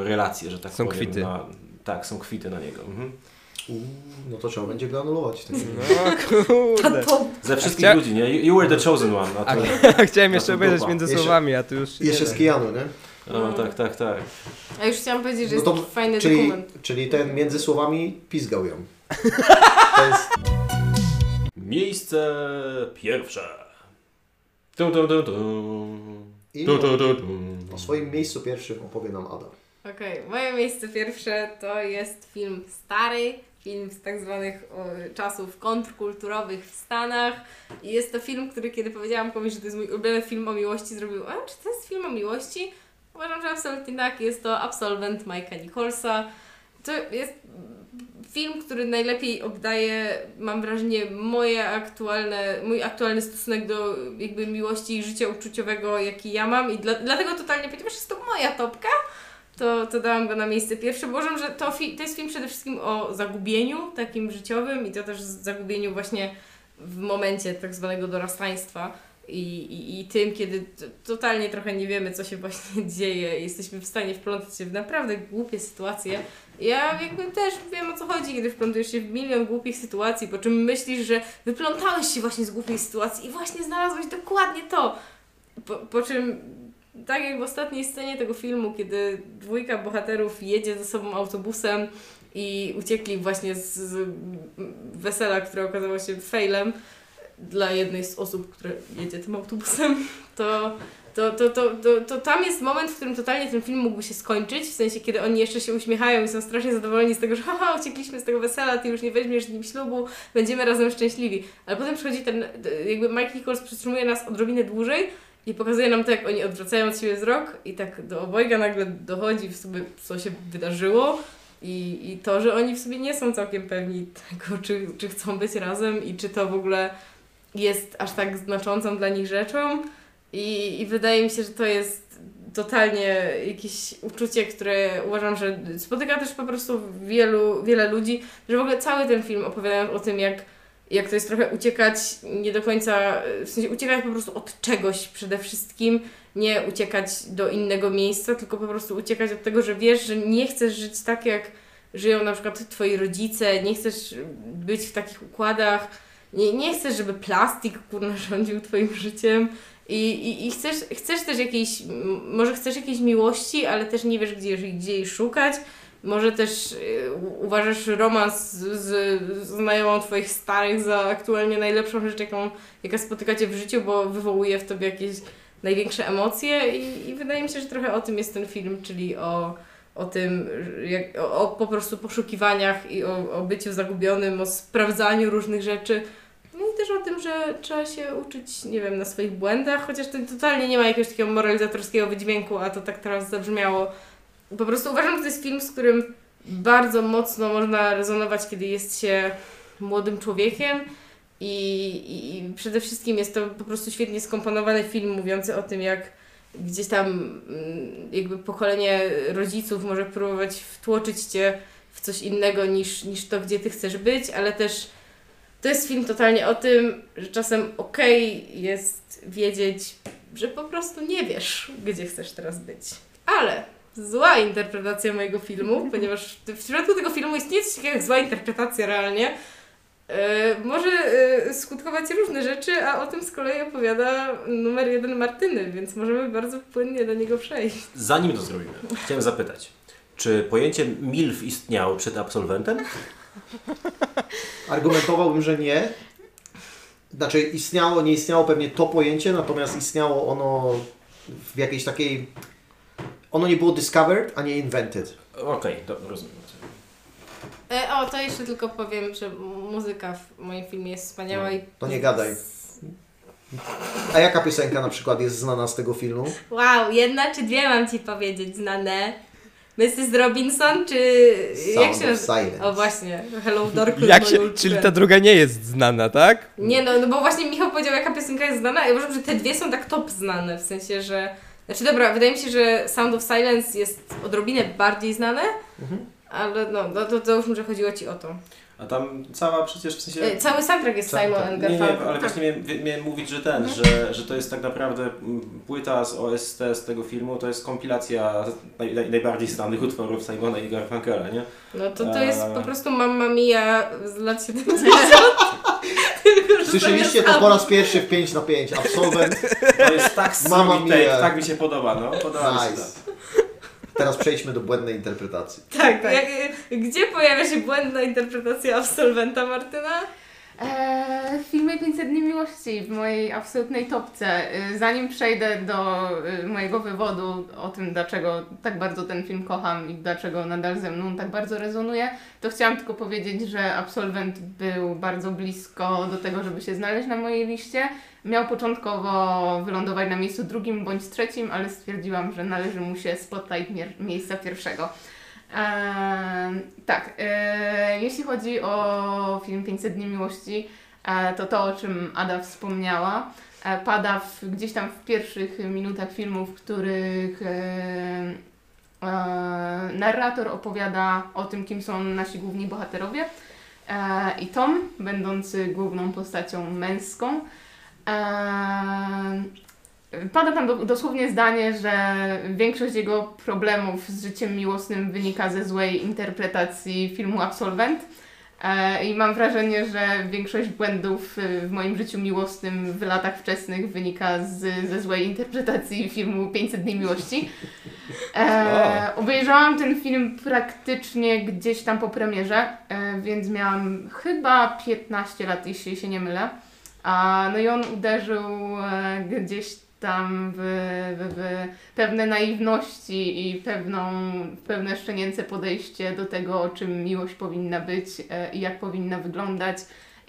e, relacje, że tak Są powiem. kwity. Na, tak, są kwity na niego. Mhm. No to trzeba będzie go anulować. Tak. No kurde. Ze wszystkich chcia- ludzi, nie? You were the chosen one. A A, to, chciałem jeszcze obejrzeć między Jeszcze- słowami, a tu już Jeszcze z. Keanu, nie? no, tak, tak, tak. A już chciałam powiedzieć, że No jest to- taki fajny Czyli, dokument. czyli ten między słowami pizgał ją. To jest... Miejsce pierwsze. Tum, tum, tum, tum. I Tum, tum, tum, tum. o swoim miejscu pierwszym opowie nam Ada. Okej, moje miejsce pierwsze to jest film stary, film z tak zwanych o, czasów kontrkulturowych w Stanach. I jest to film, który kiedy powiedziałam komuś, że to jest mój ulubiony film o miłości, zrobił, a czy to jest film o miłości? Uważam, że absolutnie tak. Jest to Absolvent Mike'a Nicholsa. To jest film, który najlepiej oddaje, mam wrażenie, moje aktualne, mój aktualny stosunek do jakby miłości i życia uczuciowego, jaki ja mam i dla, dlatego totalnie, ponieważ jest to moja topka, to, to dałam go na miejsce pierwsze, bo uważam, że to, fi- to jest film przede wszystkim o zagubieniu takim życiowym i to też zagubieniu właśnie w momencie tak zwanego dorastaństwa i, i, i tym, kiedy totalnie trochę nie wiemy, co się właśnie dzieje, jesteśmy w stanie wplątać się w naprawdę głupie sytuacje. Ja jakby też wiem o co chodzi, kiedy wplątujesz się w milion głupich sytuacji, po czym myślisz, że wyplątałeś się właśnie z głupiej sytuacji i właśnie znalazłeś dokładnie to. Po, po czym, tak jak w ostatniej scenie tego filmu, kiedy dwójka bohaterów jedzie ze sobą autobusem i uciekli właśnie z, z wesela, które okazało się failem dla jednej z osób, które jedzie tym autobusem, to to, to, to, to, to tam jest moment, w którym totalnie ten film mógłby się skończyć, w sensie kiedy oni jeszcze się uśmiechają i są strasznie zadowoleni z tego, że haha, uciekliśmy z tego wesela, ty już nie weźmiesz z nim ślubu, będziemy razem szczęśliwi. Ale potem przychodzi ten, jakby Mike Nichols przytrzymuje nas odrobinę dłużej i pokazuje nam to, jak oni odwracają od siebie wzrok i tak do obojga nagle dochodzi w sobie, co się wydarzyło i, i to, że oni w sobie nie są całkiem pewni tego, czy, czy chcą być razem i czy to w ogóle jest aż tak znaczącą dla nich rzeczą. I, I wydaje mi się, że to jest totalnie jakieś uczucie, które uważam, że spotyka też po prostu wielu, wiele ludzi, że w ogóle cały ten film opowiadając o tym, jak, jak to jest trochę uciekać nie do końca, w sensie uciekać po prostu od czegoś przede wszystkim, nie uciekać do innego miejsca, tylko po prostu uciekać od tego, że wiesz, że nie chcesz żyć tak, jak żyją na przykład twoi rodzice, nie chcesz być w takich układach, nie, nie chcesz, żeby plastik kurna rządził twoim życiem. I, i, i chcesz, chcesz też jakiejś, może chcesz jakiejś miłości, ale też nie wiesz, gdzie, gdzie jej szukać. Może też u- uważasz romans z, z znajomą Twoich starych za aktualnie najlepszą rzecz, jaką, jaka spotykacie w życiu, bo wywołuje w Tobie jakieś największe emocje i, i wydaje mi się, że trochę o tym jest ten film, czyli o, o tym, jak, o, o po prostu poszukiwaniach i o, o byciu zagubionym, o sprawdzaniu różnych rzeczy. No i też o tym, że trzeba się uczyć, nie wiem, na swoich błędach, chociaż to totalnie nie ma jakiegoś takiego moralizatorskiego wydźwięku, a to tak teraz zabrzmiało. Po prostu uważam, że to jest film, z którym bardzo mocno można rezonować, kiedy jest się młodym człowiekiem i, i, przede wszystkim jest to po prostu świetnie skomponowany film mówiący o tym, jak gdzieś tam mm, jakby pokolenie rodziców może próbować wtłoczyć Cię w coś innego niż, niż to, gdzie Ty chcesz być, ale też to jest film totalnie o tym, że czasem okej jest wiedzieć, że po prostu nie wiesz, gdzie chcesz teraz być. Ale zła interpretacja mojego filmu, ponieważ w przypadku tego filmu istnieje coś takiego jak zła interpretacja realnie, e, może e, skutkować różne rzeczy, a o tym z kolei opowiada numer jeden Martyny, więc możemy bardzo płynnie do niego przejść. Zanim to zrobimy, chciałem zapytać, czy pojęcie MILF istniało przed absolwentem? Argumentowałbym, że nie. Znaczy istniało, nie istniało pewnie to pojęcie, natomiast istniało ono w jakiejś takiej... Ono nie było discovered, a nie invented. Okej, to rozumiem. E, o, to jeszcze tylko powiem, że muzyka w moim filmie jest wspaniała i... To nie gadaj. A jaka piosenka na przykład jest znana z tego filmu? Wow, jedna czy dwie mam Ci powiedzieć znane? Mrs. Robinson czy... jak Sound się of? Silence. O właśnie, Hello Darkness. Jak się, czyli ta druga nie jest znana, tak? Nie no, no bo właśnie Michał powiedział jaka piosenka jest znana, ja uważam, że te dwie są tak top znane, w sensie, że... Znaczy dobra, wydaje mi się, że Sound of Silence jest odrobinę bardziej znane, Mhm. ale no, no to, to już może chodziło Ci o to. A tam cała przecież w sensie... E, Cały soundtrack jest Tak, Simon tak. and Nie, nie, Garfunkel. ale właśnie miałem, miałem mówić, że ten, że, że to jest tak naprawdę mm, płyta z OST z tego filmu, to jest kompilacja naj, naj, najbardziej znanych utworów Simona i Garfunkela, nie? No to to jest Eee. po prostu Mamma Mia z lat 70. Słyszeliście to po raz pierwszy w 5 na 5. Absolwent. To jest tak take, mia. tak mi się podoba, no. Podoba mi się Nice. to. Teraz przejdźmy do błędnej interpretacji. Tak, Tak. Jak, gdzie pojawia się błędna interpretacja absolwenta Martyna? Eee, w filmie 500 dni miłości w mojej absolutnej topce. Eee, Zanim przejdę do e, mojego wywodu o tym, dlaczego tak bardzo ten film kocham i dlaczego nadal ze mną tak bardzo rezonuje, to chciałam tylko powiedzieć, że Absolwent był bardzo blisko do tego, żeby się znaleźć na mojej liście. Miał początkowo wylądować na miejscu drugim bądź trzecim, ale stwierdziłam, że należy mu się spotlight mier- miejsca pierwszego. Tak, eee, jeśli chodzi o film 500 dni miłości, e, to to, o czym Ada wspomniała, e, pada w, gdzieś tam w pierwszych minutach filmu, w których e, e, narrator opowiada o tym, kim są nasi główni bohaterowie. E, I Tom, będący główną postacią męską, e, pada tam do, dosłownie zdanie, że większość jego problemów z życiem miłosnym wynika ze złej interpretacji filmu Absolwent. E, I mam wrażenie, że większość błędów y, w moim życiu miłosnym w latach wczesnych wynika z, ze złej interpretacji filmu 500 dni miłości. E, obejrzałam ten film praktycznie gdzieś tam po premierze, e, więc miałam chyba 15 lat, jeśli się nie mylę. A, no i on uderzył e, gdzieś tam w, w, w pewne naiwności i pewną, pewne szczenięce podejście do tego, o czym miłość powinna być e, i jak powinna wyglądać.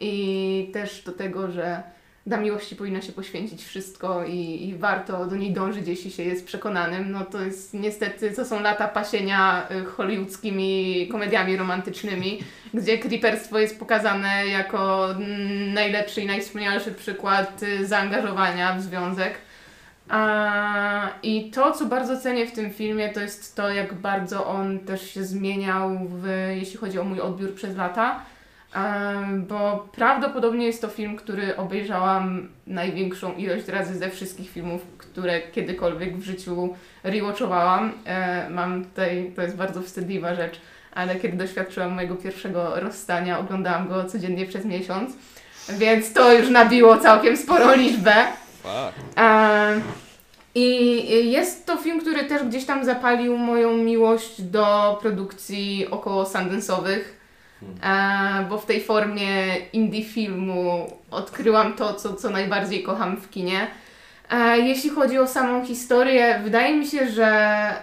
I też do tego, że dla miłości powinno się poświęcić wszystko i, i warto do niej dążyć, jeśli się jest przekonanym. No to jest niestety, to są lata pasienia y, hollywoodzkimi komediami romantycznymi, gdzie creeperstwo jest pokazane jako najlepszy i najwspanialszy przykład y, zaangażowania w związek. I to, co bardzo cenię w tym filmie, to jest to, jak bardzo on też się zmieniał, w, jeśli chodzi o mój odbiór przez lata. Bo prawdopodobnie jest to film, który obejrzałam największą ilość razy ze wszystkich filmów, które kiedykolwiek w życiu rewatchowałam. E, mam tutaj, to jest bardzo wstydliwa rzecz, ale kiedy doświadczyłam mojego pierwszego rozstania, oglądałam go codziennie przez miesiąc, więc to już nabiło całkiem sporą liczbę. E, I jest to film, który też gdzieś tam zapalił moją miłość do produkcji około Sundance'owych, e, bo w tej formie indie filmu odkryłam to, co, co najbardziej kocham w kinie. E, Jeśli chodzi o samą historię, wydaje mi się, że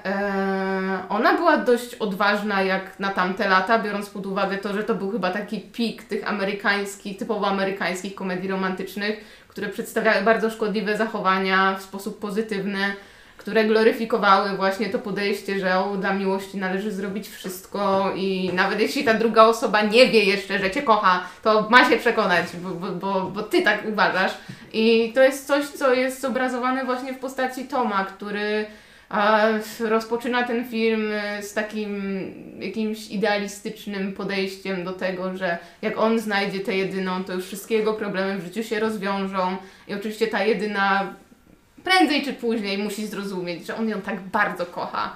e, ona była dość odważna jak na tamte lata, biorąc pod uwagę to, że to był chyba taki pik tych amerykańskich, typowo amerykańskich komedii romantycznych, które przedstawiały bardzo szkodliwe zachowania w sposób pozytywny, które gloryfikowały właśnie to podejście, że o, dla miłości należy zrobić wszystko i nawet jeśli ta druga osoba nie wie jeszcze, że Cię kocha, to ma się przekonać, bo, bo, bo, Ty tak uważasz. I to jest coś, co jest zobrazowane właśnie w postaci Toma, który a, rozpoczyna ten film e, z takim jakimś idealistycznym podejściem do tego, że jak on znajdzie tę jedyną, to już wszystkie jego problemy w życiu się rozwiążą i oczywiście ta jedyna prędzej czy później musi zrozumieć, że on ją tak bardzo kocha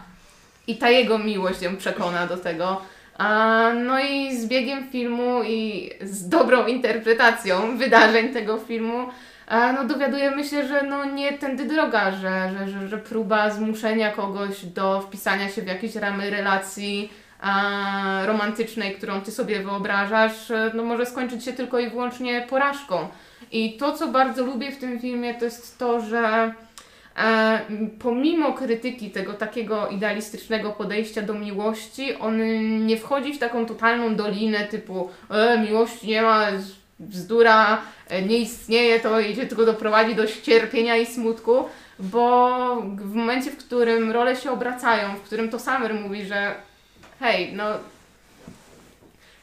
i ta jego miłość ją przekona do tego. A, no i z biegiem filmu i z dobrą interpretacją wydarzeń tego filmu no dowiadujemy się, że no nie tędy droga, że, że, że, że próba zmuszenia kogoś do wpisania się w jakieś ramy relacji a, romantycznej, którą ty sobie wyobrażasz, no może skończyć się tylko i wyłącznie porażką. I to, co bardzo lubię w tym filmie, to jest to, że e, pomimo krytyki tego takiego idealistycznego podejścia do miłości, on nie wchodzi w taką totalną dolinę typu e, miłości nie ma, bzdura, e, nie istnieje, to idzie tylko doprowadzi do cierpienia i smutku, bo w momencie, w którym role się obracają, w którym to Summer mówi, że hej, no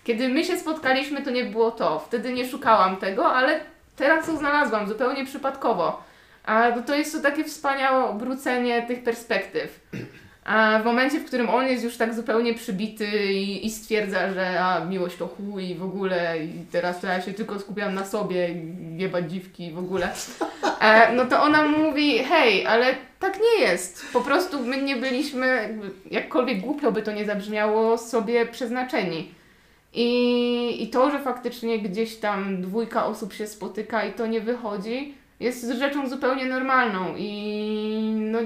kiedy my się spotkaliśmy, to nie było to. Wtedy nie szukałam tego, ale teraz to znalazłam zupełnie przypadkowo. A to jest to takie wspaniałe obrócenie tych perspektyw. A w momencie, w którym on jest już tak zupełnie przybity i, i stwierdza, że a, miłość to chuj i w ogóle i teraz to ja się tylko skupiam na sobie i jebać dziwki i w ogóle, e, no to ona mówi, hej, ale tak nie jest. Po prostu my nie byliśmy, jakkolwiek głupio by to nie zabrzmiało, sobie przeznaczeni. I, I to, że faktycznie gdzieś tam dwójka osób się spotyka i to nie wychodzi, jest rzeczą zupełnie normalną i no,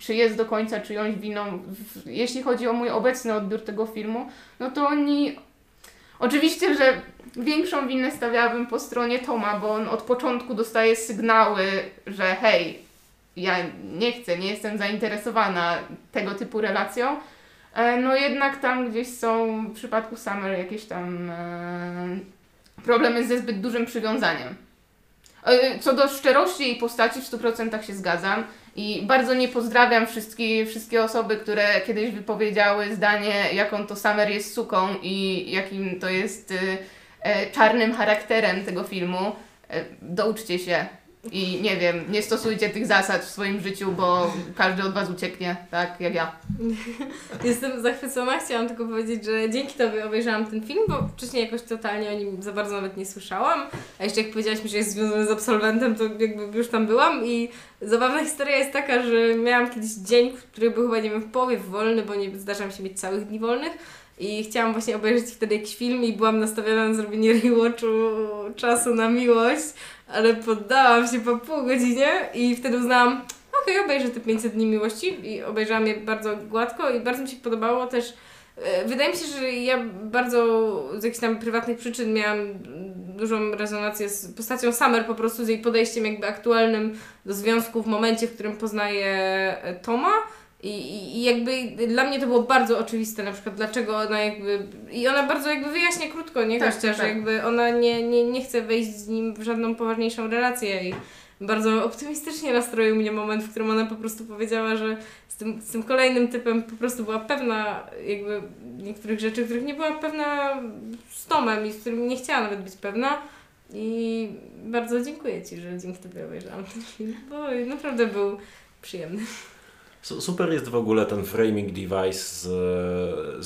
czy jest do końca czyjąś winą. Jeśli chodzi o mój obecny odbiór tego filmu, no to oni. Oczywiście, że większą winę stawiałabym po stronie Toma, bo on od początku dostaje sygnały, że hej, ja nie chcę, nie jestem zainteresowana tego typu relacją. E, No jednak tam gdzieś są w przypadku Summer jakieś tam e, problemy ze zbyt dużym przywiązaniem. E, Co do szczerości jej postaci w 100% się zgadzam i bardzo nie pozdrawiam wszystkie, wszystkie osoby, które kiedyś wypowiedziały zdanie, jaką to Summer jest suką i jakim to jest e, e, czarnym charakterem tego filmu. E, Douczcie się i nie wiem, nie stosujcie tych zasad w swoim życiu, bo każdy od Was ucieknie, tak jak ja. Jestem zachwycona, chciałam tylko powiedzieć, że dzięki Tobie obejrzałam ten film, bo wcześniej jakoś totalnie o nim za bardzo nawet nie słyszałam. A jeszcze jak powiedziałaś mi, że jest związany z absolwentem, to jakby już tam byłam i zabawna historia jest taka, że miałam kiedyś dzień, który był chyba, nie wiem, w połowie wolny, bo nie zdarza mi się mieć całych dni wolnych. I chciałam właśnie obejrzeć wtedy jakiś film i byłam nastawiona na zrobienie rewatchu czasu na miłość, ale poddałam się po pół godzinie i wtedy uznałam, okej, obejrzę te 500 dni miłości i obejrzałam je bardzo gładko i bardzo mi się podobało też. e, Wydaje mi się, że ja bardzo z jakichś tam prywatnych przyczyn miałam dużą rezonację z postacią Summer, po prostu z jej podejściem jakby aktualnym do związku w momencie, w którym poznaje e, Toma. I, i, jakby dla mnie to było bardzo oczywiste, na przykład dlaczego ona jakby. I ona bardzo jakby wyjaśnia krótko, nie Tak, gościa, że tak. jakby ona nie, nie, nie chce wejść z nim w żadną poważniejszą relację. I bardzo optymistycznie nastroił mnie moment, w którym ona po prostu powiedziała, że z tym, z tym kolejnym typem po prostu była pewna jakby niektórych rzeczy, których nie była pewna z Tomem i z którymi nie chciała nawet być pewna. I bardzo dziękuję Ci, że dzięki Tobie obejrzałam ten film, bo naprawdę był przyjemny. Su- Super jest w ogóle ten framing device z,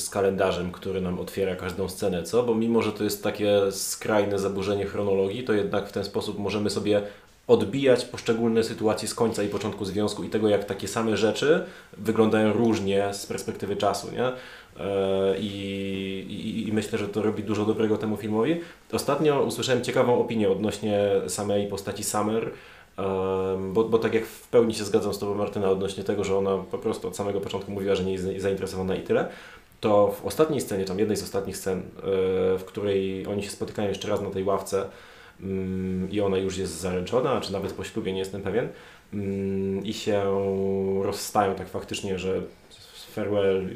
z kalendarzem, który nam otwiera każdą scenę, co? Bo mimo, że to jest takie skrajne zaburzenie chronologii, to jednak w ten sposób możemy sobie odbijać poszczególne sytuacje z końca i początku związku i tego, jak takie same rzeczy wyglądają różnie z perspektywy czasu, nie? E, I, i, I myślę, że to robi dużo dobrego temu filmowi. Ostatnio usłyszałem ciekawą opinię odnośnie samej postaci Summer, Bo, bo tak jak w pełni się zgadzam z Tobą Martyna odnośnie tego, że ona po prostu od samego początku mówiła, że nie jest zainteresowana i tyle, to w ostatniej scenie, tam jednej z ostatnich scen, e, w której oni się spotykają jeszcze raz na tej ławce mm, i ona już jest zaręczona, czy nawet po ślubie, nie jestem pewien, mm, i się rozstają tak faktycznie, że farewell,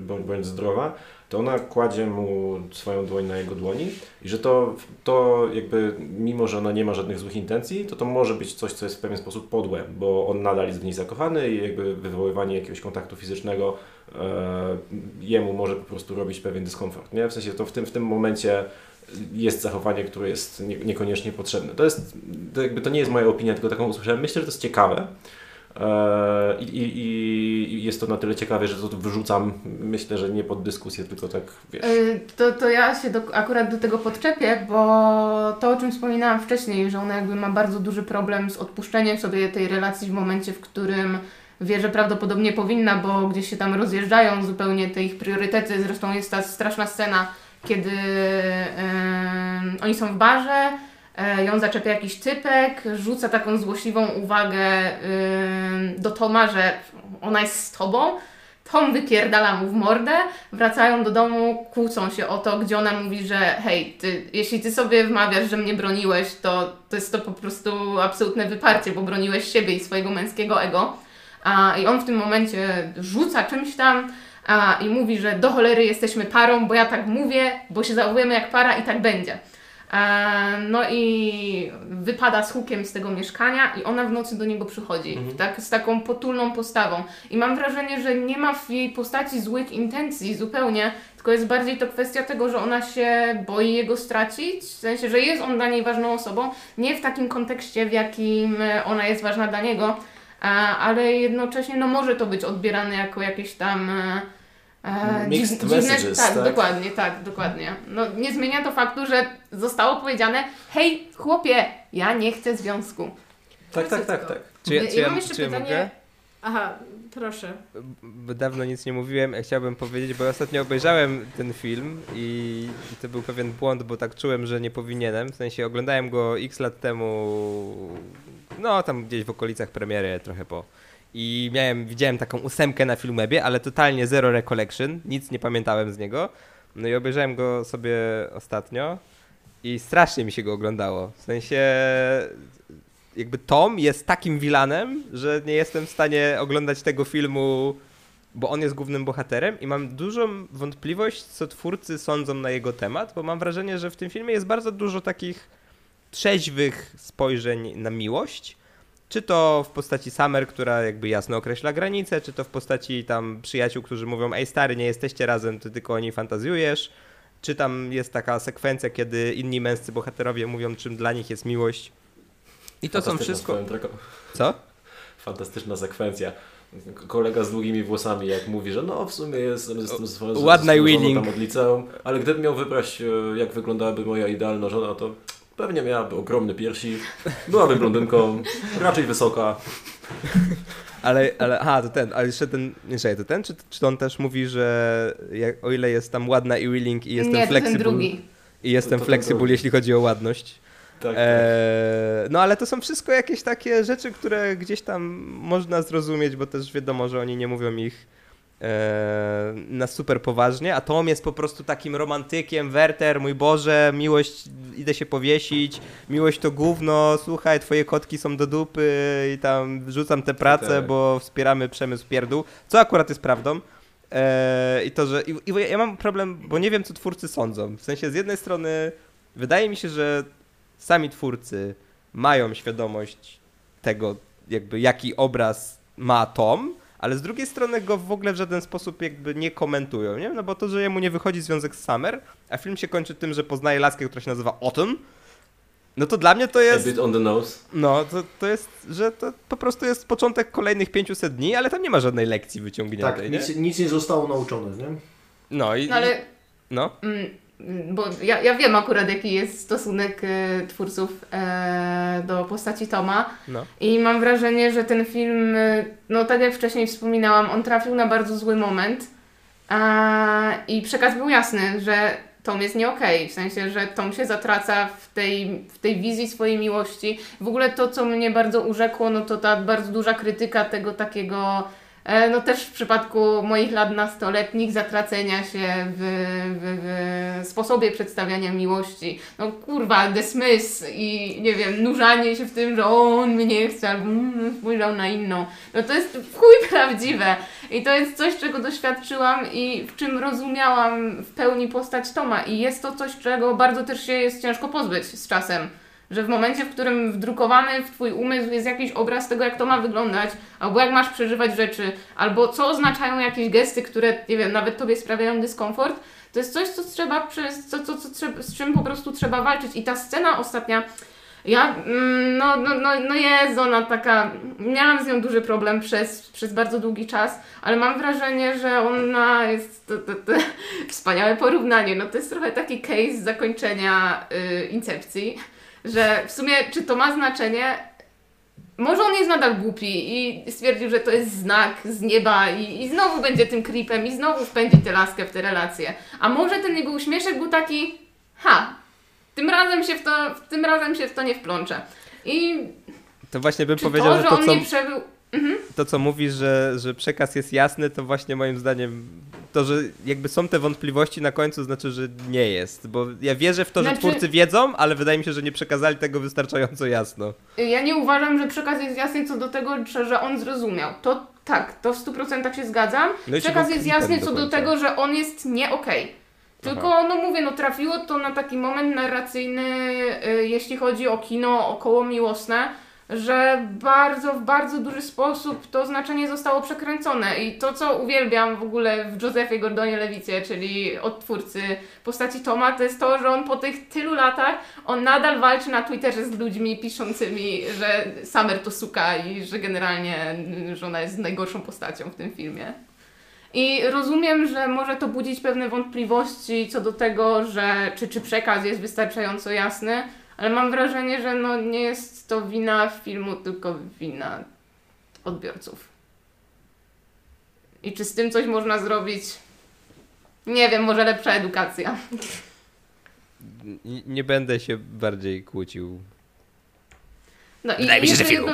bądź, bądź zdrowa, to ona kładzie mu swoją dłoń na jego dłoni i że to, to jakby, mimo że ona nie ma żadnych złych intencji, to to może być coś, co jest w pewien sposób podłe, bo on nadal jest w niej zakochany i jakby wywoływanie jakiegoś kontaktu fizycznego e, jemu może po prostu robić pewien dyskomfort, nie? W sensie to w tym, w tym momencie jest zachowanie, które jest nie, niekoniecznie potrzebne. To jest, to jakby to nie jest moja opinia, tylko taką usłyszałem. Myślę, że to jest ciekawe. E, I, i, i jest to na tyle ciekawe, że to wyrzucam, myślę, że nie pod dyskusję, tylko tak, wiesz. Y, To, to ja się do, akurat do tego podczepię, bo to o czym wspominałam wcześniej, że ona jakby ma bardzo duży problem z odpuszczeniem sobie tej relacji w momencie, w którym wie, że prawdopodobnie powinna, bo gdzieś się tam rozjeżdżają zupełnie te ich priorytety. Zresztą jest ta straszna scena, kiedy em, oni są w barze, e, ją zaczepia jakiś typek, rzuca taką złośliwą uwagę do Toma, że ona jest z tobą. Tom wypierdala mu w mordę, wracają do domu, kłócą się o to, gdzie ona mówi, że hej, ty, jeśli ty sobie wmawiasz, że mnie broniłeś, to, to jest to po prostu absolutne wyparcie, bo broniłeś siebie i swojego męskiego ego. A, I on w tym momencie rzuca czymś tam a, i mówi, że do cholery jesteśmy parą, bo ja tak mówię, bo się zachowujemy jak para i tak będzie. E, No i wypada z hukiem z tego mieszkania i ona w nocy do niego przychodzi, tak, z taką potulną postawą. I mam wrażenie, że nie ma w jej postaci złych intencji zupełnie, tylko jest bardziej to kwestia tego, że ona się boi jego stracić, w sensie, że jest on dla niej ważną osobą, nie w takim kontekście, w jakim e, ona jest ważna dla niego, a, ale jednocześnie no, może to być odbierane jako jakieś tam e, e, Mixed dziw- messages, tak, tak? dokładnie, tak, dokładnie. No, nie zmienia to faktu, że zostało powiedziane, hej chłopie, ja nie chcę związku. Tak, tak, tak, tak. Czy ja, czy ja, mam jeszcze czy ja pytanie- mogę? Aha, proszę. Bo dawno nic nie mówiłem, chciałbym powiedzieć, bo ostatnio obejrzałem ten film i to był pewien błąd, bo tak czułem, że nie powinienem. W sensie oglądałem go x lat temu, no tam gdzieś w okolicach premiery, trochę po. I miałem, widziałem taką ósemkę na Filmwebie, ale totalnie zero recollection, nic nie pamiętałem z niego. No i obejrzałem go sobie ostatnio i strasznie mi się go oglądało. W sensie jakby Tom jest takim vilanem, że nie jestem w stanie oglądać tego filmu, bo on jest głównym bohaterem i mam dużą wątpliwość, co twórcy sądzą na jego temat, bo mam wrażenie, że w tym filmie jest bardzo dużo takich trzeźwych spojrzeń na miłość. Czy to w postaci Summer, która jakby jasno określa granice, czy to w postaci tam przyjaciół, którzy mówią, ej stary, nie jesteście razem, ty tylko o niej fantazjujesz. Czy tam jest taka sekwencja, kiedy inni męscy bohaterowie mówią, czym dla nich jest miłość. I to są wszystko... Co? Fantastyczna sekwencja. Kolega z długimi włosami, jak mówi, że no w sumie jestem, jestem z, z, z, Ładna z tam od liceum, ale gdybym miał wybrać, e, jak wyglądałaby moja idealna żona, to pewnie miałaby ogromne piersi, byłaby blondynką, raczej wysoka. Ale, ale, aha, to ten, ale jeszcze ten, nie czekaj, to ten, czy, czy on też mówi, że jak, o ile jest tam ładna i willing i jestem nie, flexible, ten drugi. i jestem To- to flexible, jeśli chodzi o ładność. Tak, tak. Eee, no ale to są wszystko jakieś takie rzeczy, które gdzieś tam można zrozumieć, bo też wiadomo, że oni nie mówią ich na super poważnie, a Tom jest po prostu takim romantykiem, Werter, mój Boże, miłość, idę się powiesić, miłość to gówno, słuchaj, twoje kotki są do dupy i tam wrzucam tę pracę, Tak. bo wspieramy przemysł pierdół, co akurat jest prawdą. Eee, I to, że. I, I ja mam problem, bo nie wiem, co twórcy sądzą. W sensie, z jednej strony, wydaje mi się, że sami twórcy mają świadomość tego, jakby jaki obraz ma Tom, ale z drugiej strony go w ogóle w żaden sposób jakby nie komentują, nie? No bo to, że jemu nie wychodzi związek z Summer, a film się kończy tym, że poznaje laskę, która się nazywa Autumn, no to dla mnie to A jest... bit on the nose. No, to, to jest, że to po prostu jest początek kolejnych 500 dni, ale tam nie ma żadnej lekcji wyciągniętej, Tak, nie? nic, nic nie zostało nauczone, nie? No i... No ale No. Mm, Bo ja, ja wiem akurat, jaki jest stosunek e, twórców e, do postaci Toma No. i mam wrażenie, że ten film, e, no tak jak wcześniej wspominałam, on trafił na bardzo zły moment a, i przekaz był jasny, że Tom jest nie okej, w sensie, że Tom się zatraca w tej, w tej wizji swojej miłości. W ogóle to, co mnie bardzo urzekło, no to ta bardzo duża krytyka tego takiego No też w przypadku moich lat nastoletnich zatracenia się w, w, w sposobie przedstawiania miłości. No kurwa, dismiss i nie wiem, nurzanie się w tym, że on mnie chce albo mm, spojrzał na inną. No to jest chuj prawdziwe. I to jest coś, czego doświadczyłam i w czym rozumiałam w pełni postać Toma. I jest to coś, czego bardzo też się jest ciężko pozbyć z czasem. Że w momencie, w którym wdrukowany w Twój umysł jest jakiś obraz tego, jak to ma wyglądać, albo jak masz przeżywać rzeczy, albo co oznaczają jakieś gesty, które, nie wiem, nawet Tobie sprawiają dyskomfort, to jest coś, co trzeba, przez, co, co, co, z czym po prostu trzeba walczyć. I ta scena ostatnia, ja, mm, no, no, no, no jest ona taka, miałam z nią duży problem przez, przez bardzo długi czas, ale mam wrażenie, że ona jest, to, to, to, wspaniałe porównanie, no to jest trochę taki case zakończenia y, Incepcji, że w sumie, czy to ma znaczenie, może on jest nadal głupi i stwierdził, że to jest znak z nieba i, i znowu będzie tym creepem i znowu wpędzi tę laskę w te relacje. A może ten jego uśmieszek był taki, ha, tym razem się w to, tym razem się w to nie wplączę. I To właśnie bym powiedział, to, że że to, on co, nie przebył... to, co mówisz, że, że przekaz jest jasny, to właśnie moim zdaniem to, że jakby są te wątpliwości na końcu, znaczy, że nie jest. Bo ja wierzę w to, że Znaczy- twórcy wiedzą, ale wydaje mi się, że nie przekazali tego wystarczająco jasno. Ja nie uważam, że przekaz jest jasny co do tego, że, że on zrozumiał. To tak, to w 100% się zgadzam. No przekaz jest jasny do co do tego, że on jest nie okej. Tylko, no mówię, no trafiło to na taki moment narracyjny, y, jeśli chodzi o kino około miłosne, że bardzo, w bardzo duży sposób to znaczenie zostało przekręcone. I to, co uwielbiam w ogóle w Josephie Gordonie Lewicie, czyli odtwórcy postaci Toma, to jest to, że on po tych tylu latach, on nadal walczy na Twitterze z ludźmi piszącymi, że Summer to suka i że generalnie, że ona jest najgorszą postacią w tym filmie. I rozumiem, że może to budzić pewne wątpliwości co do tego, że czy, czy przekaz jest wystarczająco jasny, ale mam wrażenie, że no nie jest to wina filmu, tylko wina odbiorców. I czy z tym coś można zrobić? Nie wiem, może lepsza edukacja. N- Nie będę się bardziej kłócił. No i Wydaje mi się, że jedną,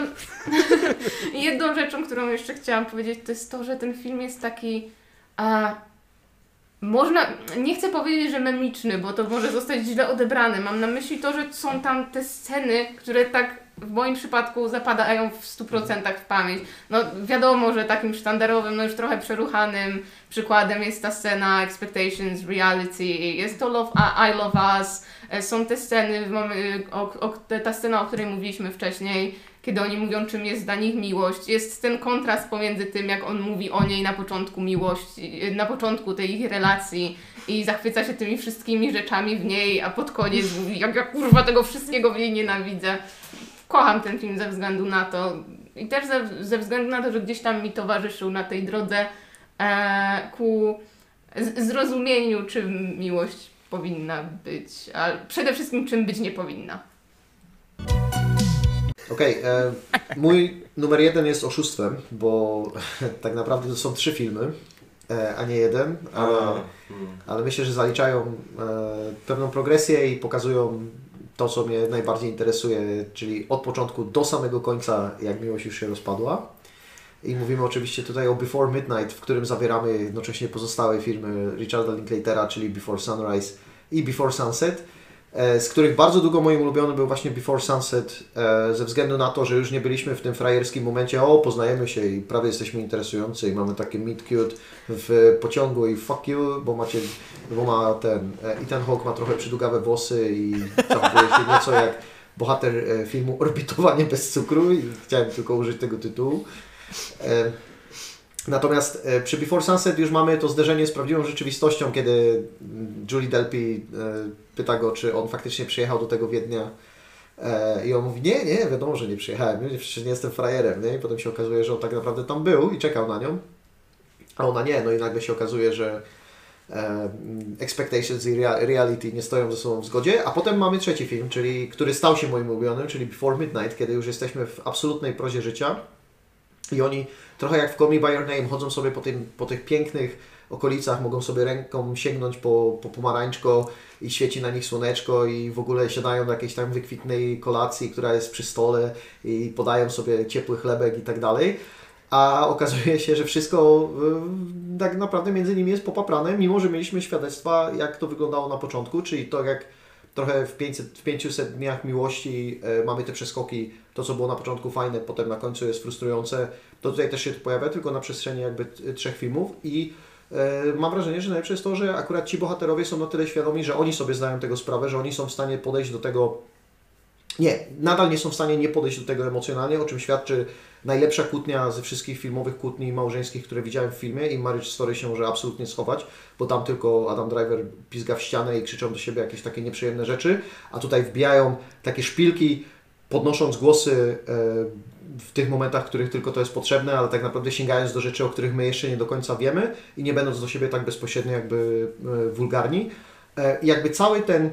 jedną rzeczą, którą jeszcze chciałam powiedzieć, to jest to, że ten film jest taki. A, można, nie chcę powiedzieć, że memiczny, bo to może zostać źle odebrane. Mam na myśli to, że są tam te sceny, które tak w moim przypadku zapadają w 100% w pamięć. No wiadomo, że takim sztandarowym, no już trochę przeruchanym przykładem jest ta scena Expectations, Reality, jest to love, I Love Us, e, są te sceny, o, o, ta scena, o której mówiliśmy wcześniej, kiedy oni mówią, czym jest dla nich miłość. Jest ten kontrast pomiędzy tym, jak on mówi o niej na początku miłości, na początku tej ich relacji i zachwyca się tymi wszystkimi rzeczami w niej, a pod koniec mówi, jak ja kurwa tego wszystkiego w niej nienawidzę. Kocham ten film ze względu na to i też ze, ze względu na to, że gdzieś tam mi towarzyszył na tej drodze e, ku zrozumieniu, czym miłość powinna być, a przede wszystkim czym być nie powinna. Okej, e, mój numer jeden jest oszustwem, bo tak naprawdę to są trzy filmy, e, a nie jeden, ale, Hmm. ale myślę, że zaliczają e, pewną progresję i pokazują to, co mnie najbardziej interesuje, czyli od początku do samego końca, jak miłość już się rozpadła. I mówimy oczywiście tutaj o Before Midnight, w którym zawieramy jednocześnie pozostałe filmy Richarda Linklatera, czyli Before Sunrise i Before Sunset, z których bardzo długo moim ulubionym był właśnie Before Sunset, e, ze względu na to, że już nie byliśmy w tym frajerskim momencie, o poznajemy się i prawie jesteśmy interesujący i mamy takie meet cute w pociągu i fuck you, bo macie, bo ma ten, e, Ethan Hawke ma trochę przydługawe włosy i zachowuje się nieco jak bohater e, filmu Orbitowanie bez cukru i chciałem tylko użyć tego tytułu. Natomiast e, przy Before Sunset już mamy to zderzenie z prawdziwą rzeczywistością, kiedy mm, Julie Delpy e, pyta go, czy on faktycznie przyjechał do tego Wiednia. E, I on mówi, nie, nie, wiadomo, że nie przyjechałem, przecież nie jestem frajerem, nie? I potem się okazuje, że on tak naprawdę tam był i czekał na nią, a ona nie, no i nagle się okazuje, że e, expectations i rea- reality nie stoją ze sobą w zgodzie, a potem mamy trzeci film, czyli, który stał się moim ulubionym, czyli Before Midnight, kiedy już jesteśmy w absolutnej prozie życia i oni trochę jak w Call Me By Your Name chodzą sobie po, tym, po tych pięknych okolicach, mogą sobie ręką sięgnąć po, po pomarańczko i świeci na nich słoneczko i w ogóle siadają na jakiejś tam wykwitnej kolacji, która jest przy stole i podają sobie ciepły chlebek i tak dalej. A okazuje się, że wszystko y, tak naprawdę między nimi jest popaprane, mimo że mieliśmy świadectwa, jak to wyglądało na początku, czyli to jak trochę w, 500, w 500 dniach miłości e, mamy te przeskoki, to co było na początku fajne, potem na końcu jest frustrujące, to tutaj też się to pojawia, tylko na przestrzeni jakby trzech filmów i e, mam wrażenie, że najlepsze jest to, że akurat ci bohaterowie są na tyle świadomi, że oni sobie zdają tego sprawę, że oni są w stanie podejść do tego nie, nadal nie są w stanie nie podejść do tego emocjonalnie, o czym świadczy najlepsza kłótnia ze wszystkich filmowych kłótni małżeńskich, które widziałem w filmie i Marriage Story się może absolutnie schować, bo tam tylko Adam Driver pizga w ścianę i krzyczą do siebie jakieś takie nieprzyjemne rzeczy, a tutaj wbijają takie szpilki, podnosząc głosy e, w tych momentach, w których tylko to jest potrzebne, ale tak naprawdę sięgając do rzeczy, o których my jeszcze nie do końca wiemy i nie będąc do siebie tak bezpośrednio jakby e, wulgarni. E, jakby cały ten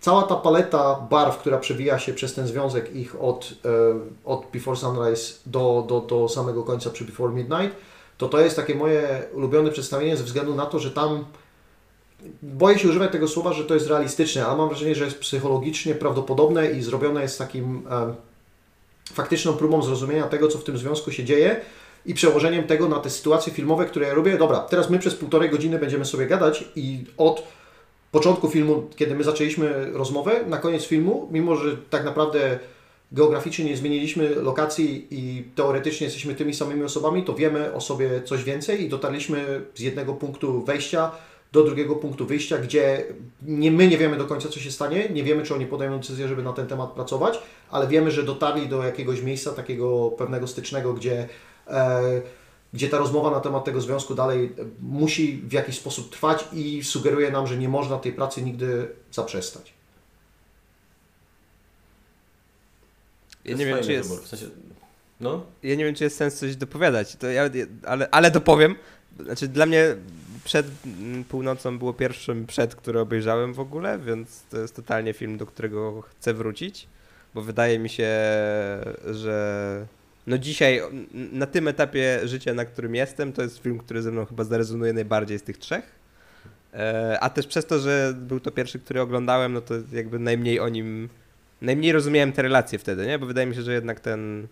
cała ta paleta barw, która przewija się przez ten związek ich od, e, od Before Sunrise do, do, do samego końca przy Before Midnight, to to jest takie moje ulubione przedstawienie ze względu na to, że tam boję się używać tego słowa, że to jest realistyczne, ale mam wrażenie, że jest psychologicznie prawdopodobne i zrobione jest takim faktyczną próbą zrozumienia tego, co w tym związku się dzieje i przełożeniem tego na te sytuacje filmowe, które ja robię. Dobra, teraz my przez półtorej godziny będziemy sobie gadać i od początku filmu, kiedy my zaczęliśmy rozmowę, na koniec filmu, mimo że tak naprawdę geograficznie nie zmieniliśmy lokacji i teoretycznie jesteśmy tymi samymi osobami, to wiemy o sobie coś więcej i dotarliśmy z jednego punktu wejścia do drugiego punktu wyjścia, gdzie nie, my nie wiemy do końca, co się stanie, nie wiemy, czy oni podejmą decyzję, żeby na ten temat pracować, ale wiemy, że dotarli do jakiegoś miejsca takiego pewnego stycznego, gdzie, e, gdzie ta rozmowa na temat tego związku dalej musi w jakiś sposób trwać i sugeruje nam, że nie można tej pracy nigdy zaprzestać. Ja nie wiem, czy jest... Wybór. W sensie, no, Ja nie wiem, czy jest sens coś dopowiadać, to ja, ale, ale dopowiem. Znaczy, dla mnie przed mm, północą było pierwszym przed, który obejrzałem w ogóle, więc to jest totalnie film, do którego chcę wrócić, bo wydaje mi się, że no dzisiaj, na tym etapie życia, na którym jestem, to jest film, który ze mną chyba zarezonuje najbardziej z tych trzech. E, A też przez to, że był to pierwszy, który oglądałem, no to jakby najmniej o nim, najmniej rozumiałem te relacje wtedy, nie? Bo wydaje mi się, że jednak ten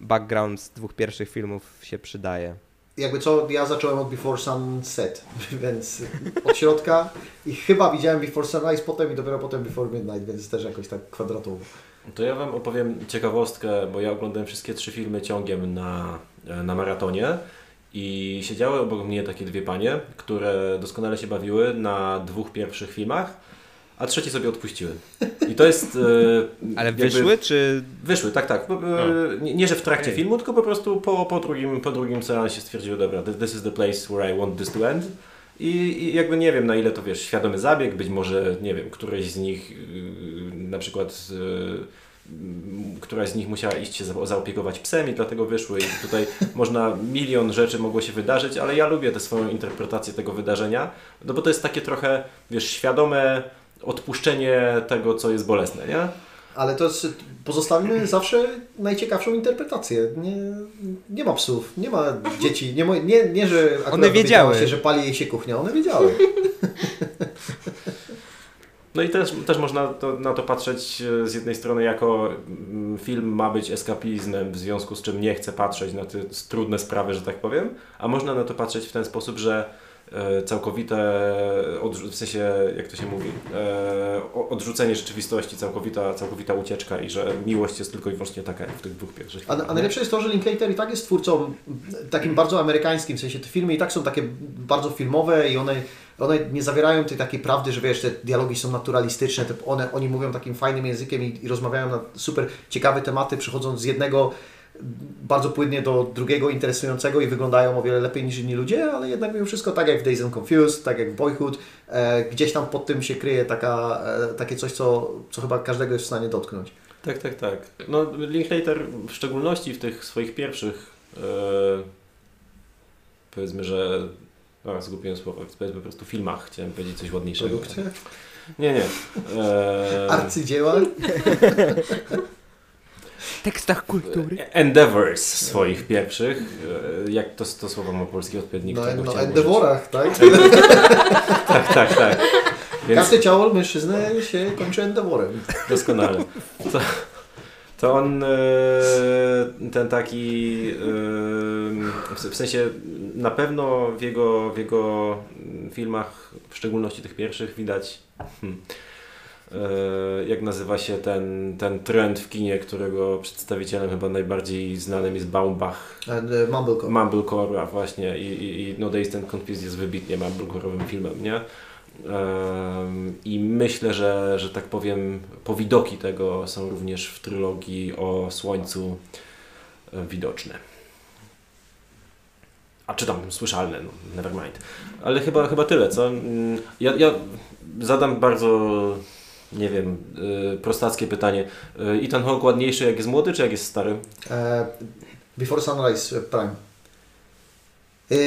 background z dwóch pierwszych filmów się przydaje. Jakby co, ja zacząłem od Before Sunset, więc od środka i chyba widziałem Before Sunrise potem i dopiero potem Before Midnight, więc też jakoś tak kwadratowo. to ja Wam opowiem ciekawostkę, bo ja oglądałem wszystkie trzy filmy ciągiem na, na maratonie i siedziały obok mnie takie dwie panie, które doskonale się bawiły na dwóch pierwszych filmach, a trzeci sobie odpuściły. I to jest... e, Ale jakby- wyszły, czy... Wyszły, tak, tak. E, nie, nie, że w trakcie Okej. filmu, tylko po prostu po, po, drugim, po drugim seansie stwierdziły, dobra, this- is the place where I want this to end. I, I jakby nie wiem na ile to wiesz, świadomy zabieg, być może, nie wiem, któreś z nich yy, na przykład yy, któraś z nich musiała iść się za- zaopiekować psem i dlatego wyszły i tutaj można milion rzeczy mogło się wydarzyć, ale ja lubię tę swoją interpretację tego wydarzenia, no bo to jest takie trochę, wiesz, świadome odpuszczenie tego, co jest bolesne, nie? Ale to jest, pozostawimy zawsze najciekawszą interpretację. Nie, nie ma psów, nie ma dzieci, nie, nie, nie że akurat One wiedziały. się, że pali jej się kuchnia, one wiedziały. No i też, też można to, na to patrzeć e, z jednej strony jako mm, film ma być eskapizmem, w związku z czym nie chcę patrzeć na te trudne sprawy, że tak powiem, a można na to patrzeć w ten sposób, że całkowite, odrzu- w sensie, jak to się mówi, e, odrzucenie rzeczywistości, całkowita, całkowita ucieczka i że miłość jest tylko i wyłącznie taka jak w tych dwóch pierwszych A, filmach. a najlepsze jest to, że Linklater i tak jest twórcą takim bardzo amerykańskim, w sensie te filmy i tak są takie bardzo filmowe i one, one nie zawierają tej takiej prawdy, że wiesz, te dialogi są naturalistyczne, one, oni mówią takim fajnym językiem i, i rozmawiają na super ciekawe tematy, przechodząc z jednego bardzo płynnie do drugiego interesującego i wyglądają o wiele lepiej niż inni ludzie, ale jednak mimo wszystko tak jak w Days and Confused, tak jak w Boyhood, e, gdzieś tam pod tym się kryje taka, e, takie coś, co, co chyba każdego jest w stanie dotknąć. Tak, tak, tak. No, Linklater w szczególności w tych swoich pierwszych, e, powiedzmy, że, a zgubiłem słowo, powiedzmy po prostu filmach, chciałem powiedzieć coś ładniejszego. Produkcja? Nie, nie. E, Arcydzieła? tekstach kultury. endeavors swoich pierwszych, e, jak to, to słowo ma polski odpowiednik, No, no chciałem endeaworach, tak? Tak, tak, tak. Więc Każde ciało mężczyzny się kończy endeaworem. doskonale. To, to on e, ten taki e, w sensie na pewno w jego, w jego filmach, w szczególności tych pierwszych, widać hmm, e, jak nazywa się ten, ten trend w kinie, którego przedstawicielem chyba najbardziej znanym jest Baumbach. And, uh, Mumblecore. Mumblecore właśnie i, i, i No Days and Confused jest wybitnie Mumblecore'owym filmem, nie? Em, I myślę, że, że tak powiem, powidoki tego są również w trylogii o Słońcu e, widoczne. A czy tam słyszalne, no, never mind. Ale chyba, chyba tyle, co? Mm, Ja, ja zadam bardzo, nie wiem, y, prostackie pytanie. Y, Ethan Hawke ładniejszy jak jest młody, czy jak jest stary? E, Before Sunrise Prime.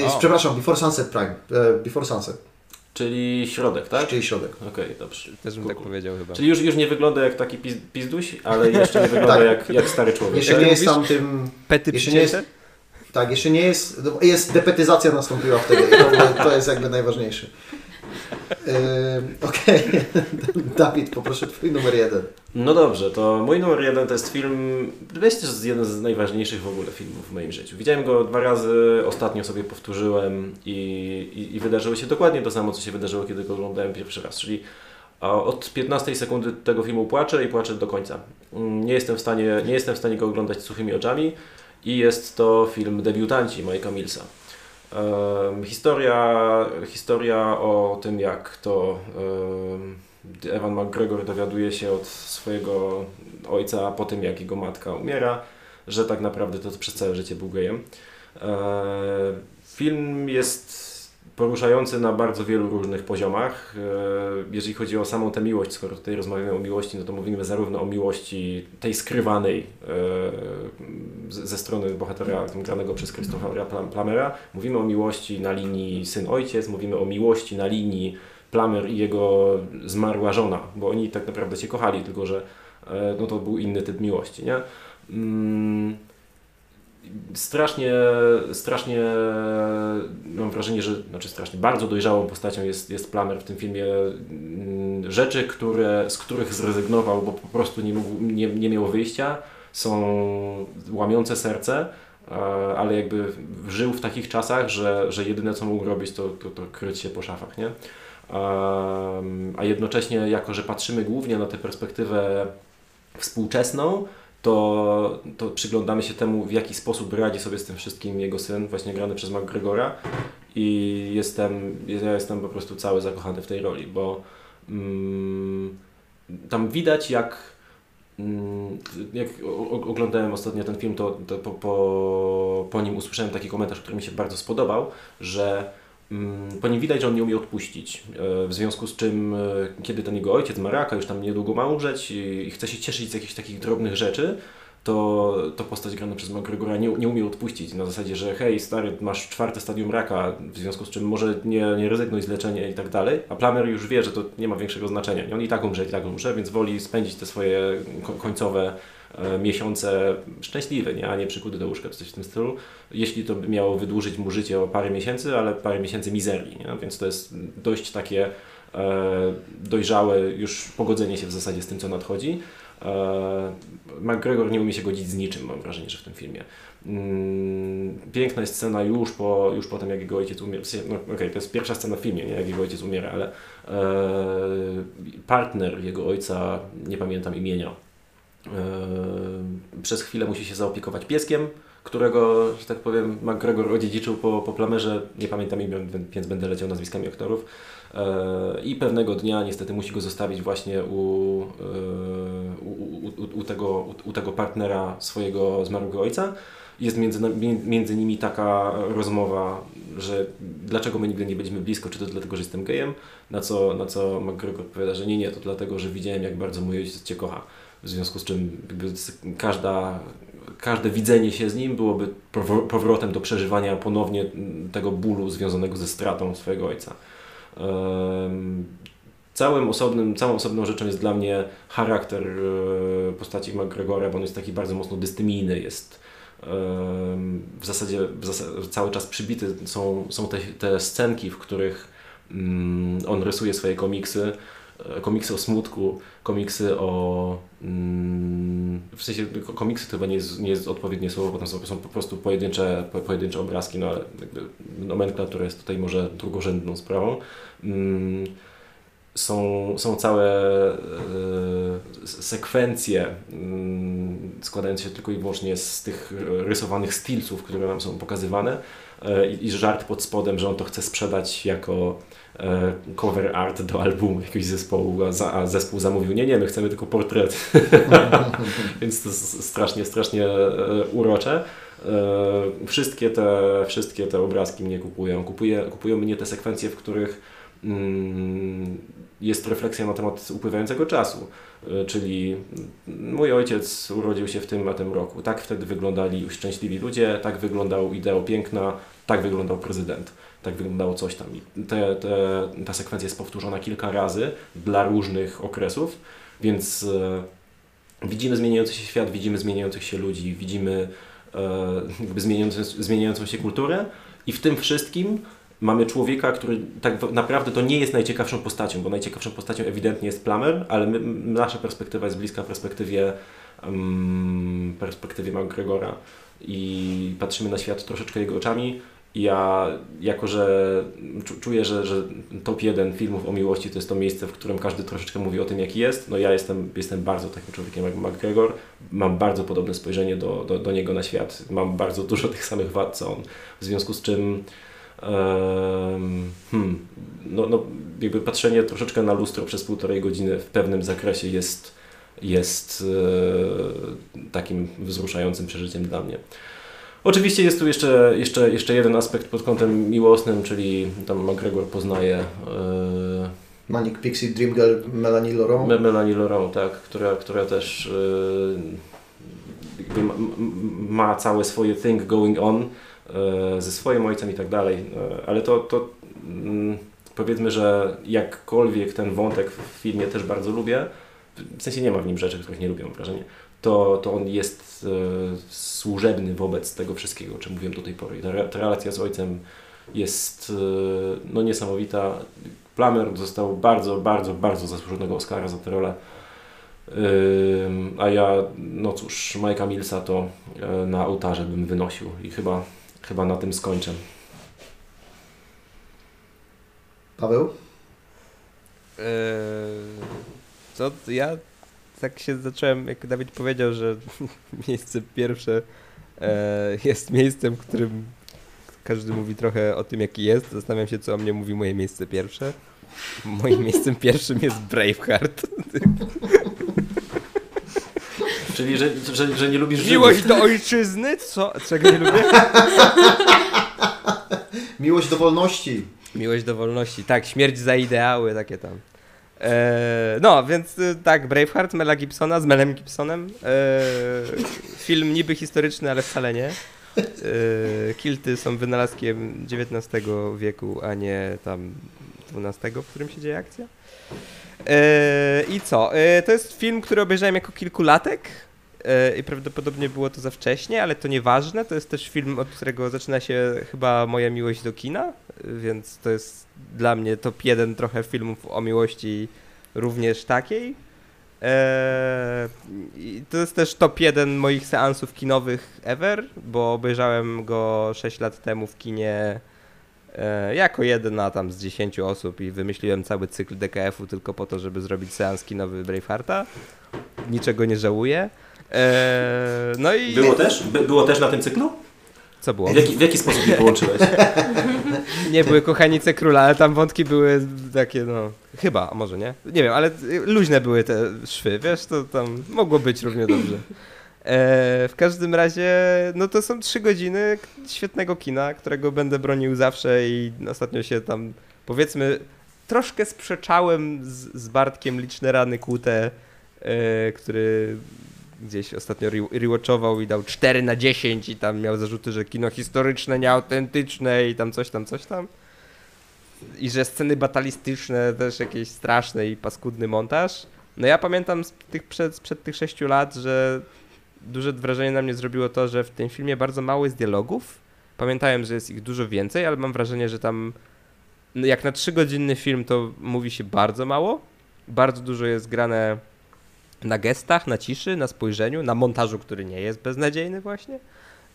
O. przepraszam, Before Sunset Prime. E, Before Sunset, Czyli środek, tak? czyli środek. Okej, dobrze. Też bym tak powiedział chyba. Czyli już, już nie wygląda jak taki piz, pizduś, ale jeszcze nie wygląda Tak. jak, jak stary człowiek. Jeszcze nie jest tam tym... Pety jeszcze nie jest-? Tak, jeszcze nie jest... Jest depetyzacja nastąpiła wtedy. To, to jest jakby najważniejsze. E, Okej. Dawid, poproszę Twój numer jeden. No dobrze, to mój numer jeden to jest film, myślę, że jest jeden z najważniejszych w ogóle filmów w moim życiu. Widziałem go dwa razy, ostatnio sobie powtórzyłem i, i, i wydarzyło się dokładnie to samo, co się wydarzyło, kiedy go oglądałem pierwszy raz, czyli od 15 sekundy tego filmu płaczę i płaczę do końca. Mm, Nie jestem w stanie, nie jestem w stanie go oglądać suchymi oczami i jest to film Debiutanci Mike'a Millsa. Historia, historia o tym, jak to Evan McGregor dowiaduje się od swojego ojca po tym, jak jego matka umiera, że tak naprawdę to przez całe życie był gejem. E, Film jest poruszający na bardzo wielu różnych poziomach. E, Jeżeli chodzi o samą tę miłość, skoro tutaj rozmawiamy o miłości, no to mówimy zarówno o miłości tej skrywanej e, ze strony bohatera granego przez Plam- Plamera, mówimy o miłości na linii syn-ojciec, mówimy o miłości na linii Plamer i jego zmarła żona, bo oni tak naprawdę się kochali, tylko że e, no to był inny typ miłości, nie? Strasznie, strasznie mam wrażenie, że, znaczy strasznie, bardzo dojrzałą postacią jest, jest Plummer w tym filmie. Mm, Rzeczy, które, z których zrezygnował, bo po prostu nie, mógł, nie, nie miał wyjścia, są łamiące serce, e, ale jakby żył w takich czasach, że, że jedyne co mógł robić to, to, to kryć się po szafach, nie? A jednocześnie, jako że patrzymy głównie na tę perspektywę współczesną, to, to przyglądamy się temu, w jaki sposób radzi sobie z tym wszystkim jego syn, właśnie grany przez McGregora. I jestem, ja jestem po prostu cały zakochany w tej roli, bo mm, tam widać jak mm, jak oglądałem ostatnio ten film, to, to po, po, po nim usłyszałem taki komentarz, który mi się bardzo spodobał, że po nim widać, że on nie umie odpuścić. E, W związku z czym, e, kiedy ten jego ojciec Maraka już tam niedługo ma umrzeć i i chce się cieszyć z jakichś takich drobnych rzeczy, to, to postać grana przez McGregora nie, nie umie odpuścić. Na zasadzie, że hej, stary, masz czwarte stadium raka, w związku z czym może nie, nie rezygnuj z leczenia i tak dalej. A Plummer już wie, że to nie ma większego znaczenia. Nie? On i tak umrze, i tak umrze, więc woli spędzić te swoje ko- końcowe miesiące szczęśliwe, nie? a nie przykuty do łóżka czy coś w tym stylu. Jeśli to by miało wydłużyć mu życie o parę miesięcy, ale parę miesięcy mizerii. Nie? Więc to jest dość takie e, dojrzałe już pogodzenie się w zasadzie z tym, co nadchodzi. E, McGregor nie umie się godzić z niczym, mam wrażenie, że w tym filmie. Mm, Piękna jest scena już po, już po tym, jak jego ojciec umiera. No, okej, to jest pierwsza scena w filmie, nie? jak jego ojciec umiera, ale e, partner jego ojca, nie pamiętam imienia, e, przez chwilę musi się zaopiekować pieskiem, którego, że tak powiem, McGregor odziedziczył po, po plamerze. Nie pamiętam imion, więc będę leciał nazwiskami aktorów. E, I pewnego dnia niestety musi go zostawić właśnie u, e, u, u, u, tego, u, tego partnera swojego zmarłego ojca. Jest między, między nimi taka rozmowa, że dlaczego my nigdy nie byliśmy blisko, czy to dlatego, że jestem gejem, na co, na co McGregor odpowiada, że nie, nie, to dlatego, że widziałem jak bardzo mój ojciec Cię kocha. W związku z czym każda, każde widzenie się z nim byłoby powro- powrotem do przeżywania ponownie tego bólu związanego ze stratą swojego ojca. Całym osobnym, całą osobną rzeczą jest dla mnie charakter e, postaci McGregora, bo on jest taki bardzo mocno dystymijny, jest w zasadzie, w zasadzie cały czas przybity są, są te, te scenki, w których mm, on rysuje swoje komiksy, komiksy o smutku, komiksy o... Mm, w sensie ko- komiksy to chyba nie jest, nie jest odpowiednie słowo, bo tam są, są po prostu pojedyncze, po, pojedyncze obrazki, no ale jakby nomenklatura jest tutaj może drugorzędną sprawą. Mm, są, są całe e, sekwencje mm, składające się tylko i wyłącznie z tych rysowanych stilców, które nam są pokazywane e, i, żart pod spodem, że on to chce sprzedać jako e, cover art do albumu jakiegoś zespołu, a, zespół zamówił, nie, nie, my chcemy tylko portret. Więc to strasznie, strasznie urocze. Wszystkie te, wszystkie te obrazki mnie kupują. Kupuje, kupują mnie te sekwencje, w których mm, jest refleksja na temat upływającego czasu. E, Czyli mój ojciec urodził się w tym a tym roku. Tak wtedy wyglądali szczęśliwi ludzie, tak wyglądał ideał piękna, tak wyglądał prezydent, tak wyglądało coś tam. I te, te, ta sekwencja jest powtórzona kilka razy dla różnych okresów, więc e, widzimy zmieniający się świat, widzimy zmieniających się ludzi, widzimy e, zmieniającą się kulturę i w tym wszystkim mamy człowieka, który tak naprawdę to nie jest najciekawszą postacią, bo najciekawszą postacią ewidentnie jest Plummer, ale my, nasza perspektywa jest bliska perspektywie, um, perspektywie McGregora i patrzymy na świat troszeczkę jego oczami. Ja, jako że czu- czuję, że, że top 1 filmów o miłości to jest to miejsce, w którym każdy troszeczkę mówi o tym, jaki jest, no ja jestem, jestem bardzo takim człowiekiem jak McGregor. Mam bardzo podobne spojrzenie do, do, do niego na świat. Mam bardzo dużo tych samych wad co on. W związku z czym Hmm, no, no, jakby patrzenie troszeczkę na lustro przez półtorej godziny w pewnym zakresie jest, jest e, takim wzruszającym przeżyciem dla mnie. Oczywiście jest tu jeszcze, jeszcze, jeszcze jeden aspekt pod kątem miłosnym, czyli tam McGregor poznaje e, Manic Pixie Dream Girl Melanie Laurent. Me- Melanie Laurent, tak, która, która też e, ma, ma całe swoje thing going on ze swoim ojcem i tak dalej, e, ale to, to mm, powiedzmy, że jakkolwiek ten wątek w filmie też bardzo lubię, w sensie nie ma w nim rzeczy, których nie lubię, mam wrażenie, to, to on jest e, służebny wobec tego wszystkiego, o czym mówiłem do tej pory. Ta, ta relacja z ojcem jest e, no, niesamowita. Plummer dostał bardzo, bardzo, bardzo zasłużonego Oscara za tę rolę. A ja, no cóż, Majka Millsa to e, na ołtarze bym wynosił i chyba, chyba na tym skończę. Paweł? Eee, Co? Ja tak się zacząłem, jak Dawid powiedział, że miejsce pierwsze e, jest miejscem, w którym każdy mówi trochę o tym, jaki jest. Zastanawiam się, co o mnie mówi moje miejsce pierwsze. Moim miejscem pierwszym jest Braveheart. Czyli, że, że, że nie lubisz Żydów. Miłość do ojczyzny? Co? Czego nie lubię? Miłość do wolności. Miłość do wolności. Tak, śmierć za ideały, takie tam. Eee, no, więc y, tak, Braveheart Mela Gibsona z Melem Gibsonem. Eee, film niby historyczny, ale wcale nie. Eee, kilty są wynalazkiem XIX wieku, a nie tam XII, w którym się dzieje akcja. Eee, I co? Eee, to jest film, który obejrzałem jako kilkulatek. Eee, I prawdopodobnie było to za wcześnie, ale to nieważne. To jest też film, od którego zaczyna się chyba moja miłość do kina, więc to jest dla mnie top jeden trochę filmów o miłości również takiej. Eee, i to jest też top jeden moich seansów kinowych ever, bo obejrzałem go 6 lat temu w kinie e, jako jedna tam z 10 osób i wymyśliłem cały cykl DKF-u tylko po to, żeby zrobić seans kinowy Bravehearta. Niczego nie żałuję. Eee, no i Było też? By, było też na tym cyklu? co było? W jaki, w jaki sposób je połączyłeś? Nie były kochanice króla, ale tam wątki były takie, no, chyba, a może nie? Nie wiem, ale luźne były te szwy, wiesz, to tam mogło być równie dobrze. E, w każdym razie, no to są trzy godziny świetnego kina, którego będę bronił zawsze i ostatnio się tam, powiedzmy, troszkę sprzeczałem z, z Bartkiem Liczne Rany Kłute, e, który gdzieś ostatnio re- rewatchował i dał 4 na 10 i tam miał zarzuty, że kino historyczne, nieautentyczne i tam coś tam, coś tam. I że sceny batalistyczne też jakieś straszne i paskudny montaż. No ja pamiętam z tych przed, sprzed tych 6 lat, że duże wrażenie na mnie zrobiło to, że w tym filmie bardzo mało jest dialogów. Pamiętałem, że jest ich dużo więcej, ale mam wrażenie, że tam no jak na 3-godzinny film to mówi się bardzo mało. Bardzo dużo jest grane na gestach, na ciszy, na spojrzeniu, na montażu, który nie jest beznadziejny właśnie.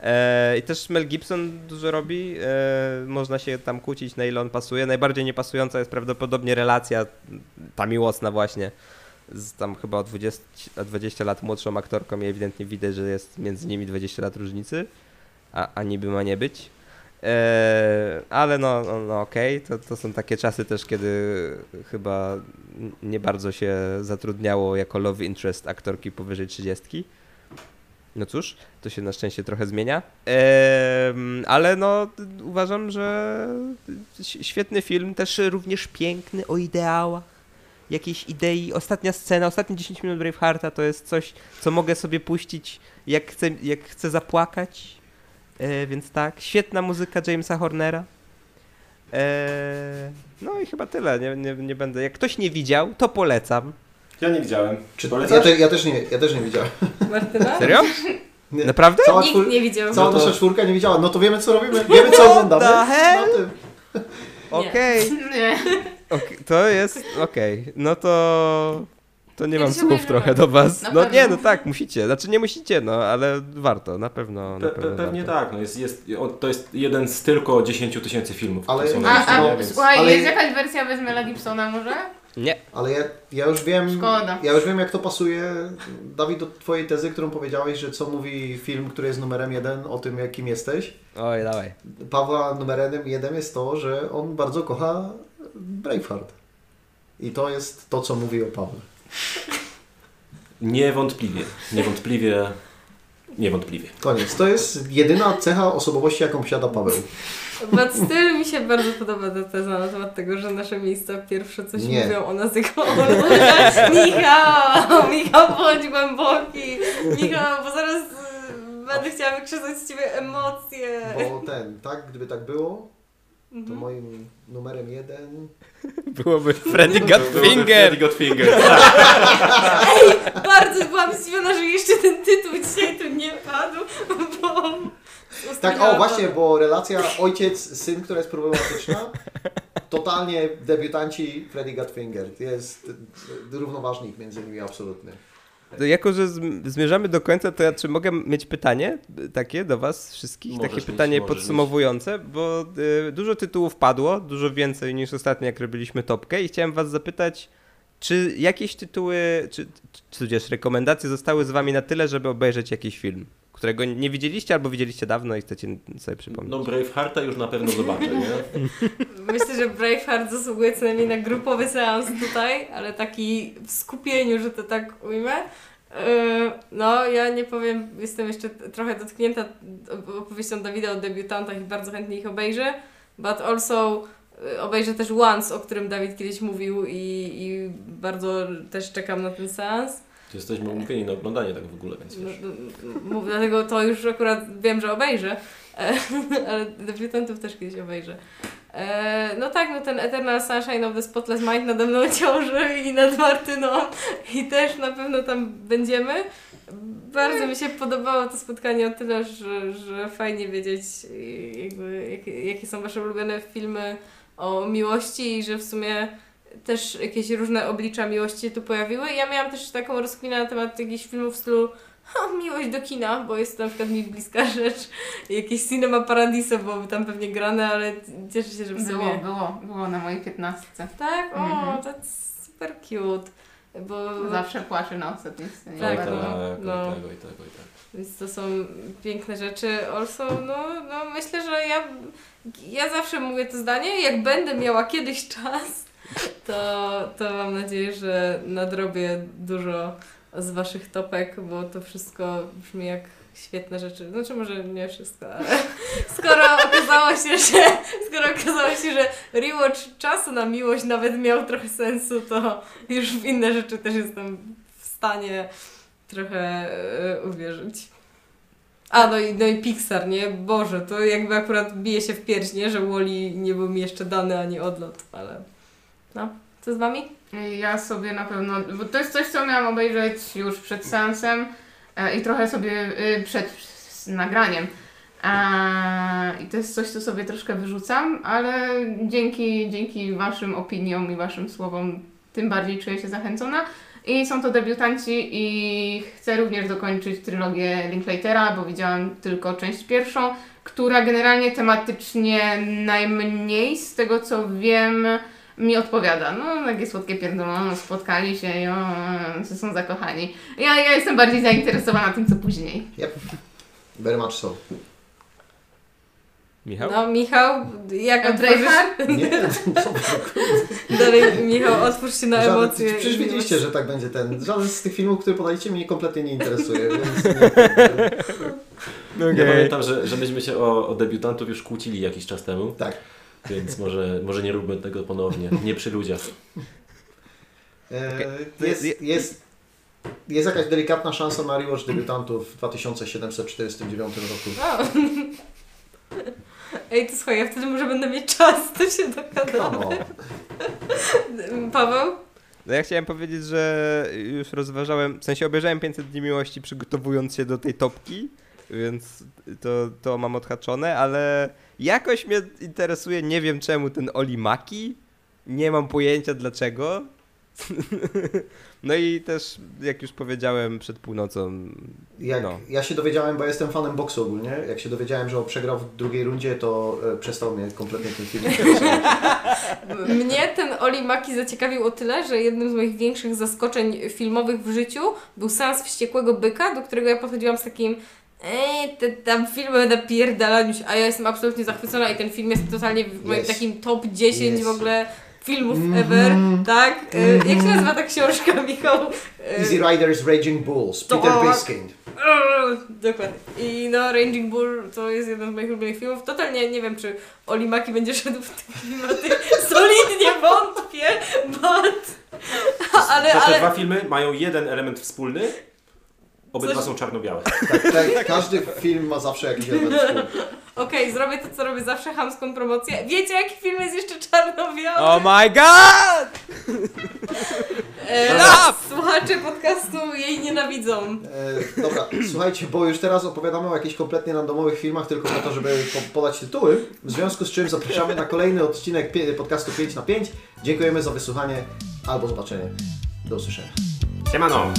E, I też Mel Gibson dużo robi. E, można się tam kłócić, na ile on pasuje. Najbardziej niepasująca jest prawdopodobnie relacja, ta miłosna właśnie, z tam chyba o 20, o 20 lat młodszą aktorką i ewidentnie widać, że jest między nimi 20 lat różnicy, a, a niby ma nie być. E, ale no, no, no okej, to, to są takie czasy też, kiedy chyba nie bardzo się zatrudniało jako love interest aktorki powyżej 30. No cóż, to się na szczęście trochę zmienia. Em, ale no, uważam, że świetny film, też również piękny o ideałach, jakiejś idei. Ostatnia scena, ostatnie 10 minut Bravehearta to jest coś, co mogę sobie puścić, jak chcę, jak chcę zapłakać. E, więc tak, świetna muzyka Jamesa Hornera. E, no i chyba tyle, nie, nie, nie będę. Jak ktoś nie widział, to polecam. Ja nie widziałem. Czy, ja, Polecasz? te, ja, też nie, ja też nie widziałem. Martyna? Serio? Nie. Naprawdę? Cała, Nikt czwór, nie widział. cała No to- nasza czwórka nie widziała. No to wiemy co robimy, wiemy co oglądamy. Okej, Nie. okej, to jest, okej, no to, to nie mam Kiedyś słów trochę do was. Na No pewno. nie, no tak, musicie, znaczy nie musicie, no, ale warto, na pewno, na Pe, pewno pe, pewnie warto. tak, no jest, jest, to jest jeden z tylko 10 tysięcy filmów, Ale- które są na A, a nie? więc... słuchaj, Ale- jest jakaś wersja bez Mela Gibsona może? Nie. Ale ja, ja już wiem, Szkoda. ja już wiem jak to pasuje, Dawid, do twojej tezy, którą powiedziałeś, że co mówi film, który jest numerem jeden o tym, jakim jesteś. Oj, dawaj. Pawła numerem jeden jest to, że on bardzo kocha Braveheart. I to jest to, co mówi o Pawle. Niewątpliwie, niewątpliwie, niewątpliwie. Koniec. To jest jedyna cecha osobowości, jaką posiada Paweł. But still mi się bardzo podoba ta teza na temat tego, że nasze miejsca pierwsze coś Nie. mówią o nas jako o Michał! Michał, bądź głęboki! Michał, bo zaraz y, będę chciała wykrzesać z Ciebie emocje. Bo ten, tak, gdyby tak było, to Mhm. moim numerem jeden Byłoby Freddy Freddy Godfinger. Godfinger. Bardzo byłam zdziwiona, że jeszcze ten tytuł dzisiaj tu nie padł, bo... Tak, o właśnie, bo relacja ojciec-syn, która jest problematyczna, totalnie debiutanci Freddy Gutfinger. Jest równoważnik między nimi absolutny. Jako, że zm- zmierzamy do końca, to ja czy mogę mieć pytanie takie do Was wszystkich? Możesz takie mieć, pytanie podsumowujące, bo y, dużo tytułów padło, dużo więcej niż ostatnio, jak robiliśmy topkę i chciałem Was zapytać, czy jakieś tytuły, czy, czy tudzież rekomendacje zostały z Wami na tyle, żeby obejrzeć jakiś film, którego nie widzieliście albo widzieliście dawno i chcecie sobie przypomnieć? No Bravehearta już na pewno zobaczę, nie? Myślę, że Braveheart zasługuje co najmniej na grupowy seans tutaj, ale taki w skupieniu, że to tak ujmę. Yy, No, ja nie powiem, jestem jeszcze trochę dotknięta opowieścią Dawida o debiutantach i bardzo chętnie ich obejrzę, but also yy, obejrzę też Once, o którym Dawid kiedyś mówił i, i bardzo też czekam na ten seans. Jesteśmy umówieni na oglądanie tak w ogóle, więc No, wiesz. no, dlatego to już akurat wiem, że obejrzę, e, ale debiutantów też kiedyś obejrzę. E, No tak, no ten Eternal Sunshine of the Spotless Mind nade mną ciąży i nad Martyną i też na pewno tam będziemy. Bardzo mi się podobało to spotkanie o tyle, że, że fajnie wiedzieć jakby, jakie, jakie są Wasze ulubione filmy o miłości i że w sumie też jakieś różne oblicza miłości się tu pojawiły. Ja miałam też taką rozkminę na temat jakichś filmów w stylu o, miłość do kina, bo jest to na przykład mi bliska rzecz. Jakieś Cinema Paradiso byłoby tam pewnie grane, ale cieszę się, że w Było, sumie... było, było na mojej piętnastce. Tak? O, Mhm. to super cute. Bo Zawsze płacze na ostatniej scenie. Tak, oj, no, tak, oj, no. tak, oj, tak, oj, tak. Więc to są piękne rzeczy. Also, no, no myślę, że ja, ja zawsze mówię to zdanie, jak będę miała kiedyś czas, to, to mam nadzieję, że nadrobię dużo z Waszych topek, bo to wszystko brzmi jak świetne rzeczy. Znaczy może nie wszystko, ale skoro okazało się, że skoro okazało się, że rewatch czasu na miłość nawet miał trochę sensu, to już w inne rzeczy też jestem w stanie trochę e, uwierzyć. A, no i, no i Pixar, nie? Boże, to jakby akurat bije się w pierś, nie? Że Wally nie był mi jeszcze dany ani odlot, ale... No, co z Wami? Ja sobie na pewno, bo to jest coś, co miałam obejrzeć już przed seansem e, i trochę sobie y, przed nagraniem. E, I to jest coś, co sobie troszkę wyrzucam, ale dzięki, dzięki Waszym opiniom i Waszym słowom tym bardziej czuję się zachęcona. I są to debiutanci i chcę również dokończyć trylogię Linklatera, bo widziałam tylko część pierwszą, która generalnie tematycznie najmniej z tego co wiem mi odpowiada. No, takie słodkie pierdolone, spotkali się i o, są zakochani. Ja, ja jestem bardziej zainteresowana tym, co później. Yep. Very much so. Michał? No, Michał, jak otworzysz... Nie, Dalej, Michał, otwórz się na Żaden, emocje. przecież wiedzieliście, że tak będzie ten. Żaden z tych filmów, które podaliście mnie kompletnie nie interesuje, więc nie, No Ja pamiętam, że, że myśmy się o, o debiutantów już kłócili jakiś czas temu, tak. Więc może, może nie róbmy tego ponownie. Nie przy ludziach. E, To jest, jest- jest, jest jakaś delikatna szansa na rewatch debiutantów w 2749 roku. Ej, to słuchaj, ja wtedy może będę mieć czas, to się dogadamy. Paweł? No ja chciałem powiedzieć, że już rozważałem, w sensie obejrzałem 500 dni miłości przygotowując się do tej topki, więc to, to mam odhaczone, ale jakoś mnie interesuje, nie wiem czemu, ten Oli Maki. Nie mam pojęcia dlaczego. No i też, jak już powiedziałem przed północą, Jak No. ja się dowiedziałem, bo jestem fanem boksu ogólnie, jak się dowiedziałem, że on przegrał w drugiej rundzie, to e, przestał mnie kompletnie ten film interesować. Mnie ten Oli Maki zaciekawił o tyle, że jednym z moich większych zaskoczeń filmowych w życiu był seans Wściekłego Byka, do którego ja podchodziłam z takim Ej, te tam filmy na pierdalaniu się, a ja jestem absolutnie zachwycona i ten film jest totalnie w moim Yes. takim top 10 Yes. w ogóle filmów Mhm. ever, tak? E, Jak się nazywa ta książka, Michał? E, Easy Riders Raging Bulls, Peter Biskind. Eee, Dokładnie. I no, Ranging Bull to jest jeden z moich ulubionych filmów. Totalnie nie wiem, czy Oli Maki będzie szedł w te klimaty. Solidnie wątpię, but... Ale, Te, te ale... dwa filmy mają jeden element wspólny. Obydwa Coś- są czarno-białe. Tak, tak, każdy film ma zawsze jakiś element. Okej, zrobię to, co robię zawsze, chamską promocję. Wiecie, jaki film jest jeszcze czarno-biały? Oh my god! E, Stop! słuchacze podcastu jej nienawidzą. E, dobra, słuchajcie, bo już teraz opowiadamy o jakichś kompletnie randomowych filmach tylko po to, żeby po podać tytuły. W związku z czym zapraszamy na kolejny odcinek podcastu 5 na 5. Dziękujemy za wysłuchanie albo zobaczenie. Do usłyszenia. Siemano!